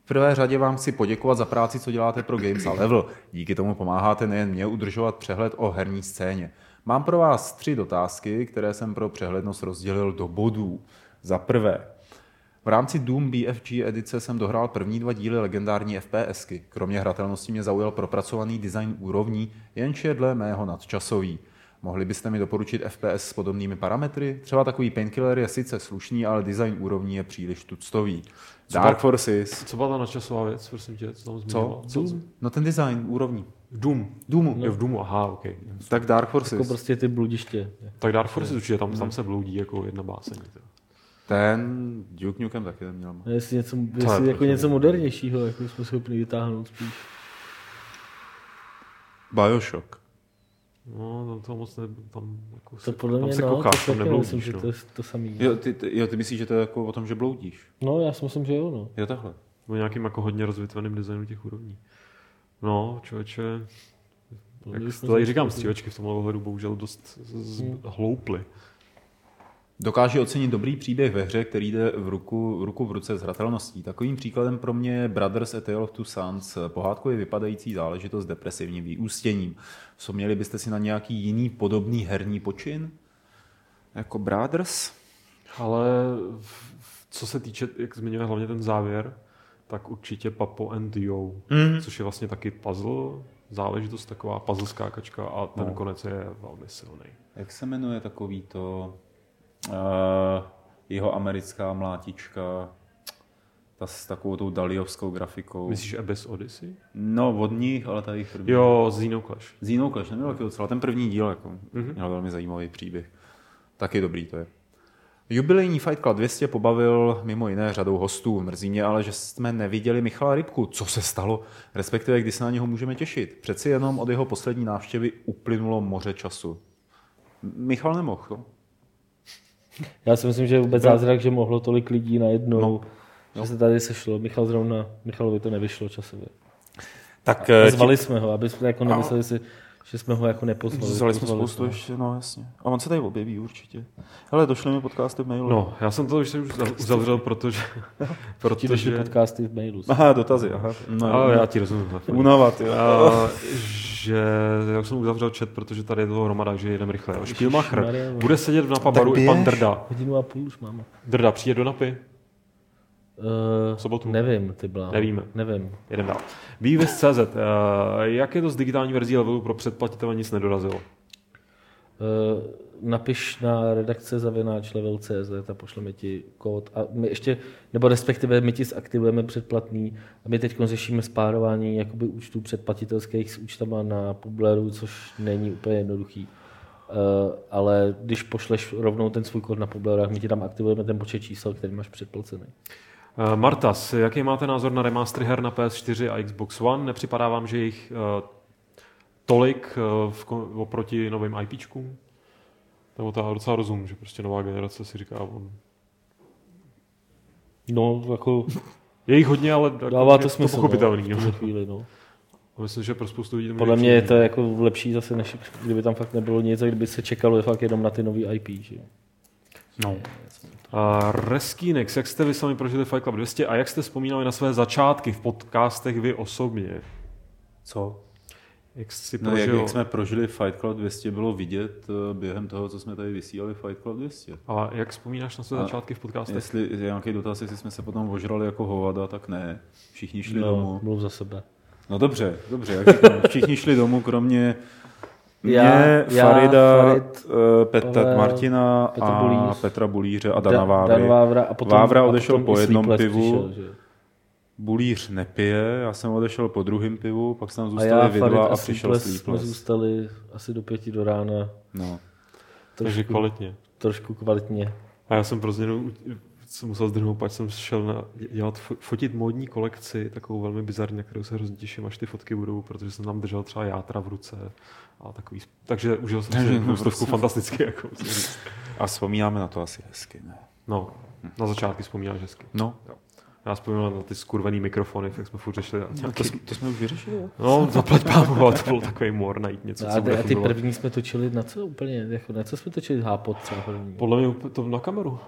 v prvé řadě vám chci poděkovat za práci, co děláte pro Games a Level. Díky tomu pomáháte nejen mě udržovat přehled o herní scéně. Mám pro vás tři dotázky, které jsem pro přehlednost rozdělil do bodů. Za prvé, v rámci Doom BFG edice jsem dohrál první dva díly legendární FPSky. Kromě hratelnosti mě zaujal propracovaný design úrovní, jenž je dle mého nadčasový. Mohli byste mi doporučit FPS s podobnými parametry? Třeba takový Painkiller je sice slušný, ale design úrovní je příliš tuctový. Dark pak- Forces. Co byla ta nadčasová věc, prosím tě, co tam? Co? No ten design úrovní. Doom. Doomu. Jo, v Doomu, aha, ok. Tak Dark Forces. Jako prostě ty bludiště. Tak Dark Forces určitě, tam, tam se bloudí jako jedna báseň. to. Ten Duke Nukem taky neměl. No, Jestli, něco, je jestli jako proti něco tomu. modernějšího, jako jsme schopni vytáhnout spíš. Bioshock. No, tam to moc ne, tam jako To se, podle tam mě, se no, to koukáš, si tam taky myslím, nebloudíš, že no. to je to samý. Jo ty, ty, jo, ty myslíš, že to je jako o tom, že bloudíš? No, já si myslím, že jo, no. Jo, takhle. O nějakým jako hodně rozvětveným designu těch úrovní. No, člověče, No, jak to tady říkám, střílečky v tomhle ohledu bohužel dost z- z- Hmm. hlouply. Dokáže ocenit dobrý příběh ve hře, který jde v ruku, v ruku v ruce s hratelností. Takovým příkladem pro mě je Brothers A Tale of Two Sons, pohádkově vypadající záležitost s depresivním vyústěním. Co měli byste si na nějaký jiný podobný herní počin? Jako Brothers? Ale co se týče, jak zmiňuje hlavně ten závěr, tak určitě Papo and Dio, Mhm. což je vlastně taky puzzle, záležitost taková puzzle skákačka a ten No. konec je velmi silný. Jak se jmenuje takový to jeho americká mlátička, ta s takovou tou daliovskou grafikou. Myslíš Abyss Odyssey? No, od nich, ale tady první. Jo, Xenoclash. Xenoclash, nebyl taky docela. Ten první díl jako, Mhm. měl velmi zajímavý příběh. Taky dobrý to je. Jubilejní Fight Club 200 pobavil mimo jiné řadou hostů. Mrzí mě ale, že jsme neviděli Michala Rybku. Co se stalo? Respektive, kdy se na něho můžeme těšit. Přeci jenom od jeho poslední návštěvy uplynulo moře času. Michal nemohl. No? Já si myslím, že je vůbec zázrak, že mohlo tolik lidí najednou, No. že se tady sešlo. Michal zrovna, Michalovi to nevyšlo časově. Tak A eh, zvali jsme ho, aby jsme jako nemysleli si, že jsme ho jako nepozvali. Zvali jsme spoustu ještě, no jasně. A on se tady objeví určitě. Hele, došly mi podcasty v mailu. No, já jsem to už, už uzavřel, protože... Ti došly protože podcasty v mailu. Aha, dotazy, aha. No, ale já ti rozumím. Unavat, jo. A, že já jsem uzavřel chat, protože tady je toho hromada, že jedeme rychle. jo. Špílmacher no. bude sedět v napabaru Tak i pan. Drda. Hodinu a půl už máme. Drda, přijde do napy? Uh, sobotu? Nevím, ty byla. Nevíme. Nevím. Jedem dál. Vývis.cz. Uh, jak je to s digitální verzí levelu pro předplatitele nic nedorazilo? Uh, napiš na redakce zavináč level.cz a pošleme ti kód. A my ještě, nebo respektive my ti zaktivujeme předplatný a my teď řešíme spárování jakoby účtů předplatitelských s účtama na Publeru, což není úplně jednoduchý. Uh, ale když pošleš rovnou ten svůj kód na Publeru, tak my ti tam aktivujeme ten počet čísel, který máš předplacený. Uh, Martas, jaký máte názor na remastery her na PS4 a Xbox One? Nepřipadá vám, že jich uh, tolik uh, v, oproti novým IPčkům? Nebo to já docela rozum, že prostě nová generace si říká, on... No, jako Je jich hodně, ale jako dává to smysl. pochopitelný. No, v No. tuhle chvíli, no. A myslím, že pro spoustu lidí to Podle mě je to jako lepší zase, než kdyby tam fakt nebylo nic a kdyby se čekalo fakt jenom na ty nový IP. Že? No. A Reskýnex, jak jste vy sami prožili Fight Club 200 a jak jste vzpomínali na své začátky v podcastech vy osobně? Co? Jak jsi No, jak, prožil? jak jsme prožili Fight Club 200, bylo vidět eh, během toho, co jsme tady vysílali Fight Club 200. A jak vzpomínáš na své A začátky v podcastech? Jestli je nějaký dotaz, jestli jsme se potom ožrali jako hovada, tak ne. Všichni šli No, domů. mluv za sebe. No dobře, dobře, jak říkám, všichni šli domů, kromě mě, Já- já, Farida, Farid, eh, Petra Pavel, Martina Petr a Bulíř. Petra Bulíře a Dana Da- Vávry. Dan Vávra a potom, Vávra a odešel potom po jednom pivu. Přišel, že? Bulíř nepije, já jsem odešel po druhém pivu, pak jsem A zůstali já, vy Farid dva a a přišel Sleepless jsme zůstali asi do pěti do rána. No. Takže Trošku, kvalitně. trošku kvalitně. A já jsem pro změnu jsem musel zdrhnout, pač jsem šel na, dělat, fo- fotit módní kolekci, takovou velmi bizarní, na kterou se hrozně těším, až ty fotky budou, protože jsem tam držel třeba játra v ruce a takový. Takže užil jsem si tu stovku fantasticky. Jako. A vzpomínáme na to asi hezky, ne? no, na začátky vzpomínáš hezky. No, Já vzpomínám na ty skurvený mikrofony, jak jsme furt řešili. to, Nějaký, jsme- to jsme už vyřešili, jo? no, zaplať pámu, ale to byl takový mor najít něco, A, co ty, bude a ty fungovat. první jsme točili na co úplně? Jako, na co jsme točili hápot třeba první? Podle mě to na kameru.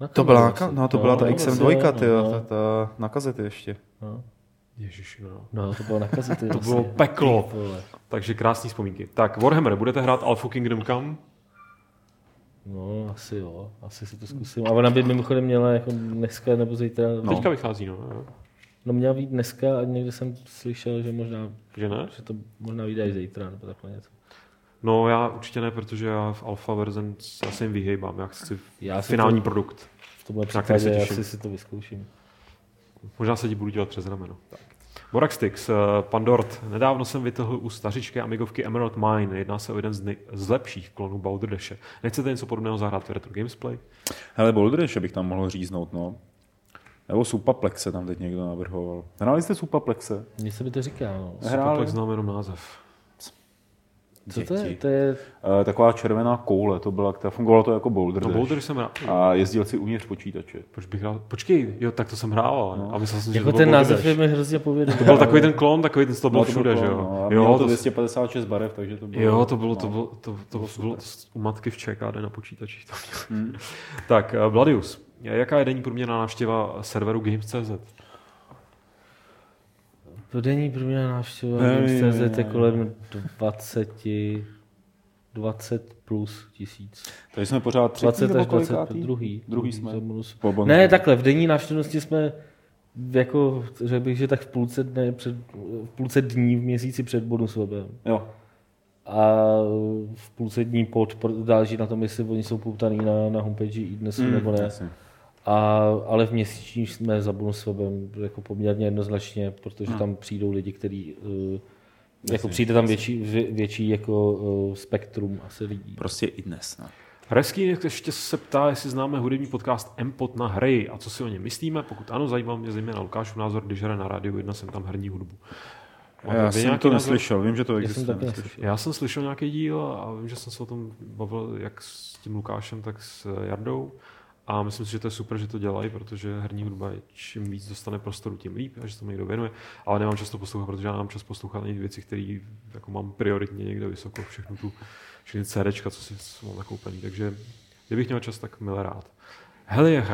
Na To byla, asi. no, to byla ta no, XM2, ty, no, ta, ta, na kazety ještě. no. Ježiši, no. No, to bylo na kazety. To asi. bylo peklo. Takže krásné vzpomínky. Tak, Warhammer, budete hrát Alpha Kingdom Come? No, asi jo, asi si to zkusím. A ona by mimochodem měla jako dneska nebo zítra, No. no, Teďka vychází, no. jo. no měla být dneska a někde jsem slyšel, že možná, Že ne? že to možná vyjde i zítra nebo takhle něco. No já určitě ne, protože já v alfa verzen já se jim vyhejbám. Já chci Já si finální to- produkt. V tomhle Na který se případě těším. asi si to vyzkouším. Možná se ti budu dělat přes rameno. Tak. Boraxtix, eh, Pandort. Nedávno jsem vytrhl u stařičké Amigovky Emerald Mine. Jedná se o jeden z, nej- z lepších klonů Boulder Dashe. Nechcete něco podobného zahrát v Retro Gamesplay? Hele, Boulder Dash bych tam mohl říznout, no. Nebo Supaplexe tam teď někdo navrhoval. Hráli jste Supaplexe? Mně se mi to říká, no. Hráli? Supaplex znám jenom název. Co to je? To je Eh, taková červená koule, to byla, která fungovalo to jako Boulder No. Boulder jsem hrál. A jezdil si uvnitř počítače. Proč bych hrál? Počkej, jo, tak to jsem hrál, ale no. a myslel jsem, že jako to byl ten název je mi hrozně povědomý. To byl takový ten klon, takový ten, co byl No, to všude, bylo že klon, jo? no. Jo, to to, 256 barev, takže to bylo... jo, to bylo, to no. bylo, to, to, to bylo u matky v ČKD na počítačích. To. Hmm. tak, eh, Bladius. Jaká je denní průměrná návštěva serveru Games.cz? To denní průměrná návštěva CZ je kolem 20, 20 plus tisíc. Takže jsme pořád třetí 20 nebo až 20, kolikátý? druhý. Druhý jsme. Po. Ne, takhle, v denní návštěvnosti jsme jako, řekl bych, že tak v půlce, dne, před, v půlce dní v měsíci před bonusovem. Jo. A v půlce dní pod, záleží na tom, jestli oni jsou poutaný na, na homepage i dnes Mm, nebo ne. jasně. A, ale v měsíční jsme za bonusovem jako poměrně jednoznačně, protože Hmm. tam přijdou lidi, kteří uh, jako přijde tam větší, vě- větší jako uh, spektrum asi lidí. Prostě i dnes. No. Resky ještě se ptá, jestli známe hudební podcast Empot na hry a co si o něm myslíme. Pokud ano, zajímá mě zejména Lukášův názor, když hraje na rádiu jedna jsem tam herní hudbu. Já jsem nějaký to názor? neslyšel, vím, že to jsem existuje. taky neslyšel. Já jsem slyšel nějaký díl a vím, že jsem se o tom bavil jak s tím Lukášem, tak s Jardou. A myslím si, že to je super, že to dělají, protože herní hudba čím víc dostane prostoru, tím líp, a že se tomu někdo věnuje. Ale nemám často poslouchat, protože já nemám čas poslouchat ani věci, které jako mám prioritně někde vysoko, všechno tu, všechny CDčka, co si mám nakoupený. Takže kdybych měl čas, tak milé rád. Hele,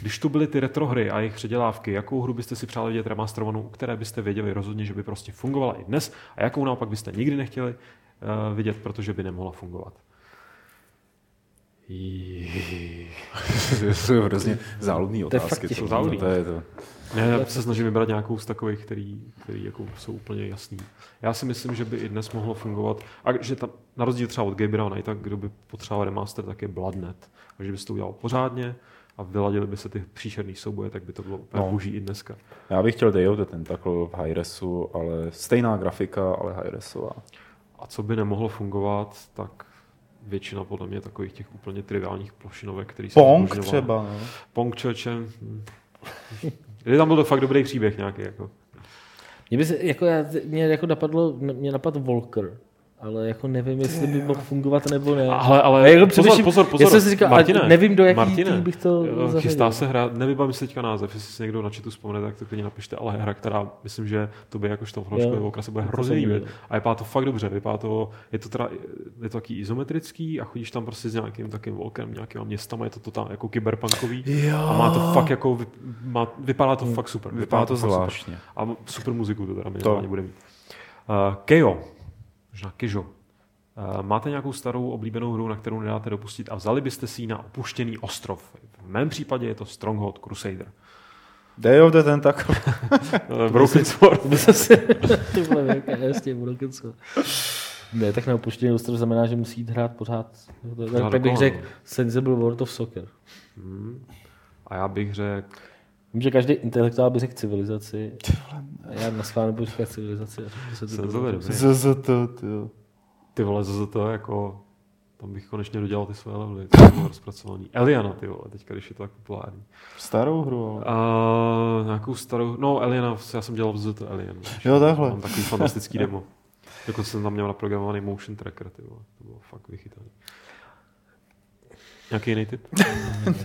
když tu byly ty retro hry a jejich předělávky, jakou hru byste si přáli vidět remasterovanou, u které byste věděli rozhodně, že by prostě fungovala i dnes a jakou naopak byste nikdy nechtěli uh, vidět, protože by nemohla fungovat? Jí. To jsou hrozně záludný je otázky. fakt to- těžké. Záludný. To je to. Ne, já se snažím vybrat nějakou z takových, který, který jako jsou úplně jasný. Já si myslím, že by i dnes mohlo fungovat, a že tam, na rozdíl třeba od Gabriela Knighta, kdo by potřeboval remaster, tak je Bloodnet. A že by se to udělal pořádně a vyladili by se ty příšerný souboje, tak by to bylo úplně No. no. boží i dneska. Já bych chtěl Day of the Tentacle v Hi-Resu, ale stejná grafika, ale Hi-Resová. A co by nemohlo fungovat, tak většina podle mě takových těch úplně triviálních plošinovek, který jsou Pong zbožňovány. třeba, no. Pong člověče. hm. Kdyby tam byl to fakt dobrý příběh nějaký. Jako. Mě, by se, jako, já, mě jako napadlo, mě napadl Volker, ale jako nevím, jestli by mohl fungovat nebo ne. Ale, ale A jako pozor, především- pozor, pozor. Já jsem si říkal, Martine, nevím, do jaký Martine, tý bych to eh, zařadil. Chystá se hra, nevybavím si teďka název, jestli si někdo na chatu vzpomene, tak to klidně napište, ale hra, která myslím, že to by jakožto fanouškovi Jo. okra se bude To hrozně líbit. A vypadá to fakt dobře, vypadá to, je to teda, je to taky izometrický a chodíš tam prostě s nějakým takým volkem, nějakýma městama, je to totál jako kyberpunkový. Jo. A má to fakt jako, má, vypadá to fakt super. Vypadá to fakt super. zvláštně. A super muziku to teda minimálně bude mít. Uh, Kejo, možná Kežo. Uh, máte nějakou starou oblíbenou hru, na kterou nedáte dopustit a vzali byste si ji na opuštěný ostrov? V mém případě je to Stronghold Crusader. Day of the Tentacle. Uh, Broken Sword. Ty vole, jaká je s tím Broken Sword. Ne, tak na opuštěný ostrov znamená, že musí jít hrát pořád. Tak, Pořád tak bych řekl no. Sensible World of Soccer. Hmm. A já bych řekl, Vím, že každý intelektuál by řekl civilizaci. A já na schválně budu říkat civilizaci. ZZT, jo. ty vole, za to jako, tam bych konečně dodělal ty své levely, to bylo rozpracovaný. Eliana, ty vole, teďka, když je to tak populární. Starou hru, ale... A nějakou starou, no Eliana, já jsem dělal vzor to Alien. Jo, takhle. Mám takový fantastický demo. Dokonce jsem tam měl naprogramovaný motion tracker, ty vole. To bylo fakt vychytaný. Nějaký jiný typ?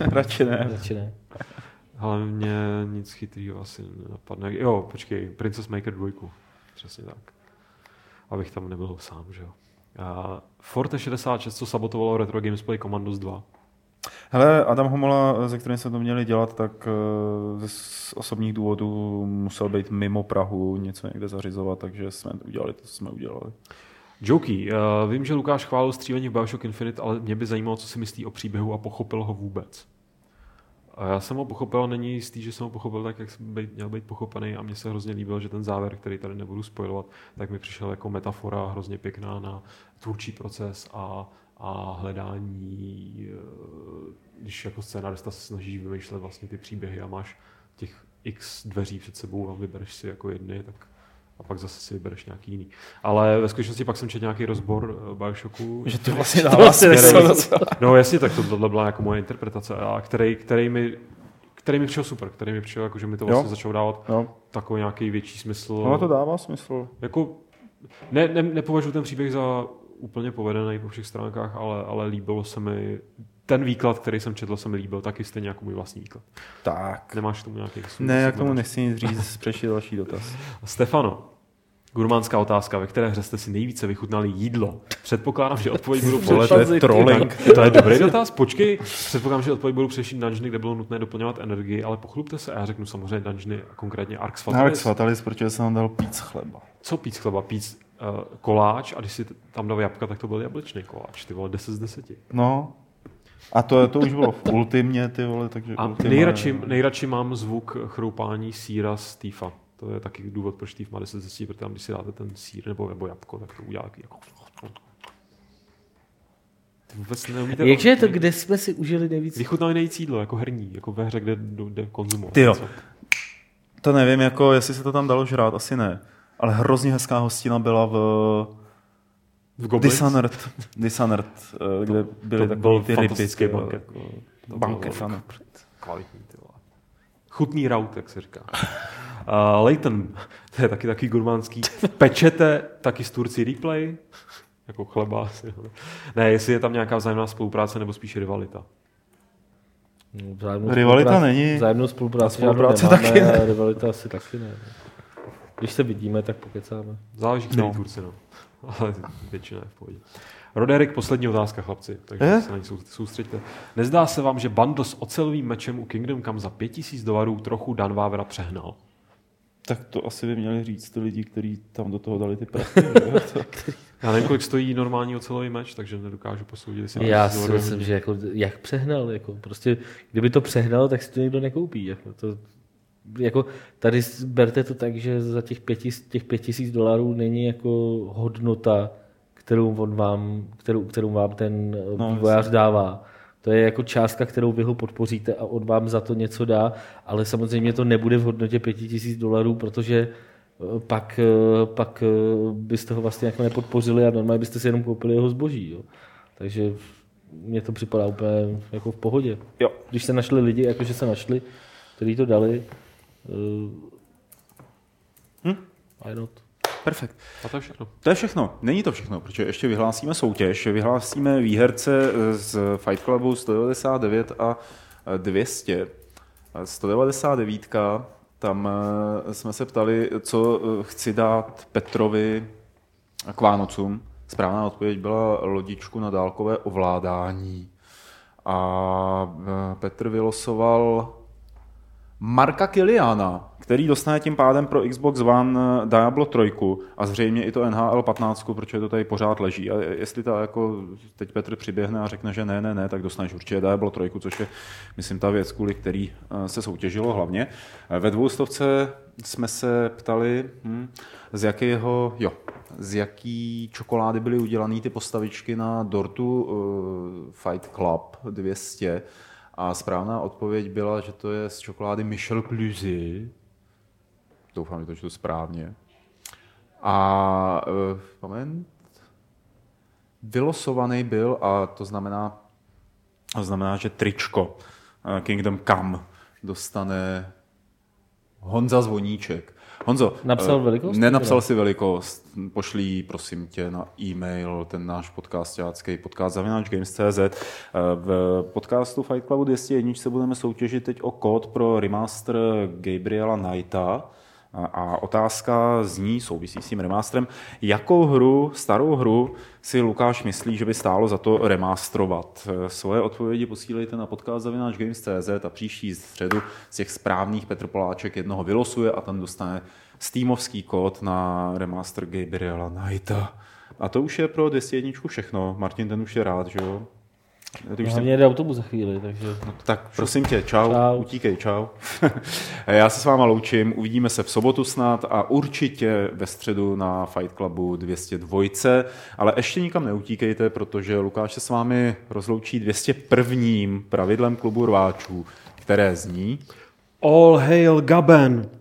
Radši ne. Radši ne. Mě nic chytrýho asi nenapadne. Jo, počkej, Princess Maker 2. Přesně tak. Abych tam nebyl sám, že jo. A Forte 66, co sabotovalo Retro Games Play Commandos 2. Hele, Adam Homola, ze kterým jsme to měli dělat, tak eh, z osobních důvodů musel být mimo Prahu, něco někde zařizovat, takže jsme udělali to, co jsme udělali. Jokey, uh, vím, že Lukáš chválil střílení v Bioshock Infinite, ale mě by zajímalo, co si myslí o příběhu a pochopil ho vůbec. A já jsem ho pochopil, není jistý, že jsem ho pochopil tak, jak být, měl být pochopený a mně se hrozně líbilo, že ten závěr, který tady nebudu spojovat, tak mi přišel jako metafora hrozně pěkná na tvůrčí proces a, a hledání, eh, když jako scénarista se snažíš vymýšlet vlastně ty příběhy a máš těch x dveří před sebou a vybereš si jako jedny, tak a pak zase si vybereš nějaký jiný. Ale ve skutečnosti pak jsem četl nějaký rozbor eh, Bioshocku. Že to vlastně dává vlastně. No jasně, tak to, tohle byla jako moje interpretace, a který, který, mi, který mi přišel super, který mi přišel, jako, že mi to vlastně Jo. začalo dávat No, takový nějaký větší smysl. ono to dává smysl. Jako, ne, ne, nepovažuji ten příběh za úplně povedený po všech stránkách, ale, ale líbilo se mi, ten výklad, který jsem četl, se mi líbil, taky stejně jako můj vlastní výklad. Tak. Nemáš k tomu nějaký Ne, já k tomu nechci nic říct, přečti další dotaz. Stefano, Gurmánská otázka, ve které hře jste si nejvíce vychutnali jídlo? Předpokládám, že odpověď budou Vole, to je trolling. To je dobrý dotaz, počkej. Předpokládám, že odpověď budou především dungeony, kde bylo nutné doplňovat energii, ale pochlubte se a já řeknu samozřejmě dungeony, a konkrétně Arx Fatalis. Alex Fatalis, protože jsem tam dal píc chleba. Co píc chleba? Píc uh, koláč a když si tam dal jabka, tak to byl jablečný koláč. Ty vole, 10 z 10. No, a to, to už bylo v Ultimě, ty vole, takže A Ultima nejradši, je- nejradši mám zvuk chroupání síra z týfa. To je taky důvod, proč týf má 10 z 10, protože tam, když si dáte ten sír nebo, nebo jabko, tak to udělá taky jako... Ty vůbec neumíte... Jakže je to, kde jsme si užili nejvíc? Vychutnali nejvíc jídlo, jako herní, jako ve hře, kde jde konzumovat. Ty jo. To nevím, jako, jestli se to tam dalo žrát, asi ne. Ale hrozně hezká hostina byla v V Goblins? Dishonored, Dishonored eh, kde byly to byl ty ryby. vole, banket. Jako, To banket, ano. Kvalitní, ty vole. Chutný raut, jak se říká. Uh, Leighton, to je taky taky gurmánský. Pečete taky z Turci replay? Jako chleba asi. Ne, jestli je tam nějaká vzájemná spolupráce nebo spíš rivalita. No, Vzájemnou Rivalita spolupráci- není. Vzájemnou spolupráci, Spolupráce nemáme taky ne. rivalita asi taky ne. Když se vidíme, tak pokecáme. Záleží, který No. no. Turci, no. Ale většina je v pohodě. Roderick, poslední otázka, chlapci, takže Je? se na ní sou- soustřeďte. Nezdá se vám, že bundle s ocelovým mečem u Kingdom Come za 5000 dolarů trochu Dan Vávra přehnal? Tak to asi by měli říct ty lidi, kteří tam do toho dali ty prachy. Já nevím, kolik stojí normální ocelový meč, takže nedokážu posoudit, jestli Já 5000 si myslím, že jako, jak přehnal, jako prostě, kdyby to přehnal, tak si to nikdo nekoupí. Jako to, jako tady berte to tak, že za těch pět, těch pět tisíc dolarů není jako hodnota, kterou, on vám, kterou, kterou vám ten No, no, vývojář dává. To je jako částka, kterou vy ho podpoříte a on vám za to něco dá, ale samozřejmě to nebude v hodnotě pěti tisíc dolarů, protože eh, pak, eh, pak eh, byste ho vlastně jako nepodpořili a normálně byste si jenom koupili jeho zboží. Jo. Takže mně to připadá úplně jako v pohodě. Jo. Když se našli lidi, jakože se našli, kteří to dali, Hm? why not? Perfekt. A to je všechno. To je všechno. Není to všechno, protože ještě vyhlásíme soutěž. Vyhlásíme výherce z Fight Clubu 199 a 200. 199, tam eh, jsme se ptali, co eh, chci dát Petrovi k Vánocům. Správná odpověď byla lodičku na dálkové ovládání. A eh, Petr vylosoval Marka Kiliana, který dostane tím pádem pro Xbox One eh, Diablo 3 a zřejmě i to NHL 15, protože to tady pořád leží. A jestli to jako teď Petr přiběhne a řekne, že ne, ne, ne, tak dostaneš určitě Diablo 3, což je, myslím, ta věc, kvůli který eh, se soutěžilo hlavně. Eh, Ve dvoustovce jsme se ptali, hm, z jakého, jo, z jaký čokolády byly udělané ty postavičky na dortu uh, Fight Club 200. A správná odpověď byla, že to je z čokolády Michel Cluzy. Doufám, že to čtu správně. A uh, moment. Vylosovaný byl, a to znamená, to znamená, že tričko eh, Kingdom Come dostane Honza Zvoníček. Honzo, Napsal eh, velikost? Nenapsal si velikost. Pošli jí, prosím tě, na e-mail, ten náš podcastácký podcast zavináč Games.cz. Eh, V podcastu Fight Clubu 201 se budeme soutěžit teď o kód pro remaster Gabriela Knighta. A- otázka zní, souvisí s tím remasterem, jakou hru, starou hru si Lukáš myslí, že by stálo za to remasterovat? Eh, Svoje odpovědi posílejte na podcast zavináč Games.cz a příští středu z těch správných Petr Poláček jednoho vylosuje a ten dostane Steamovský kód na remaster Gabriela Knighta. A to už je pro 201 všechno. Martin ten už je rád, že jo? Ty už Hlavně jde autobus za chvíli, takže tak prosím tě, čau, čau. Čau. utíkej, čau. Já se s váma loučím, uvidíme se v sobotu snad a určitě ve středu na Fight Clubu 202, ale ještě nikam neutíkejte, protože Lukáš se s vámi rozloučí 201. pravidlem klubu rváčů, které zní... All hail Gaben!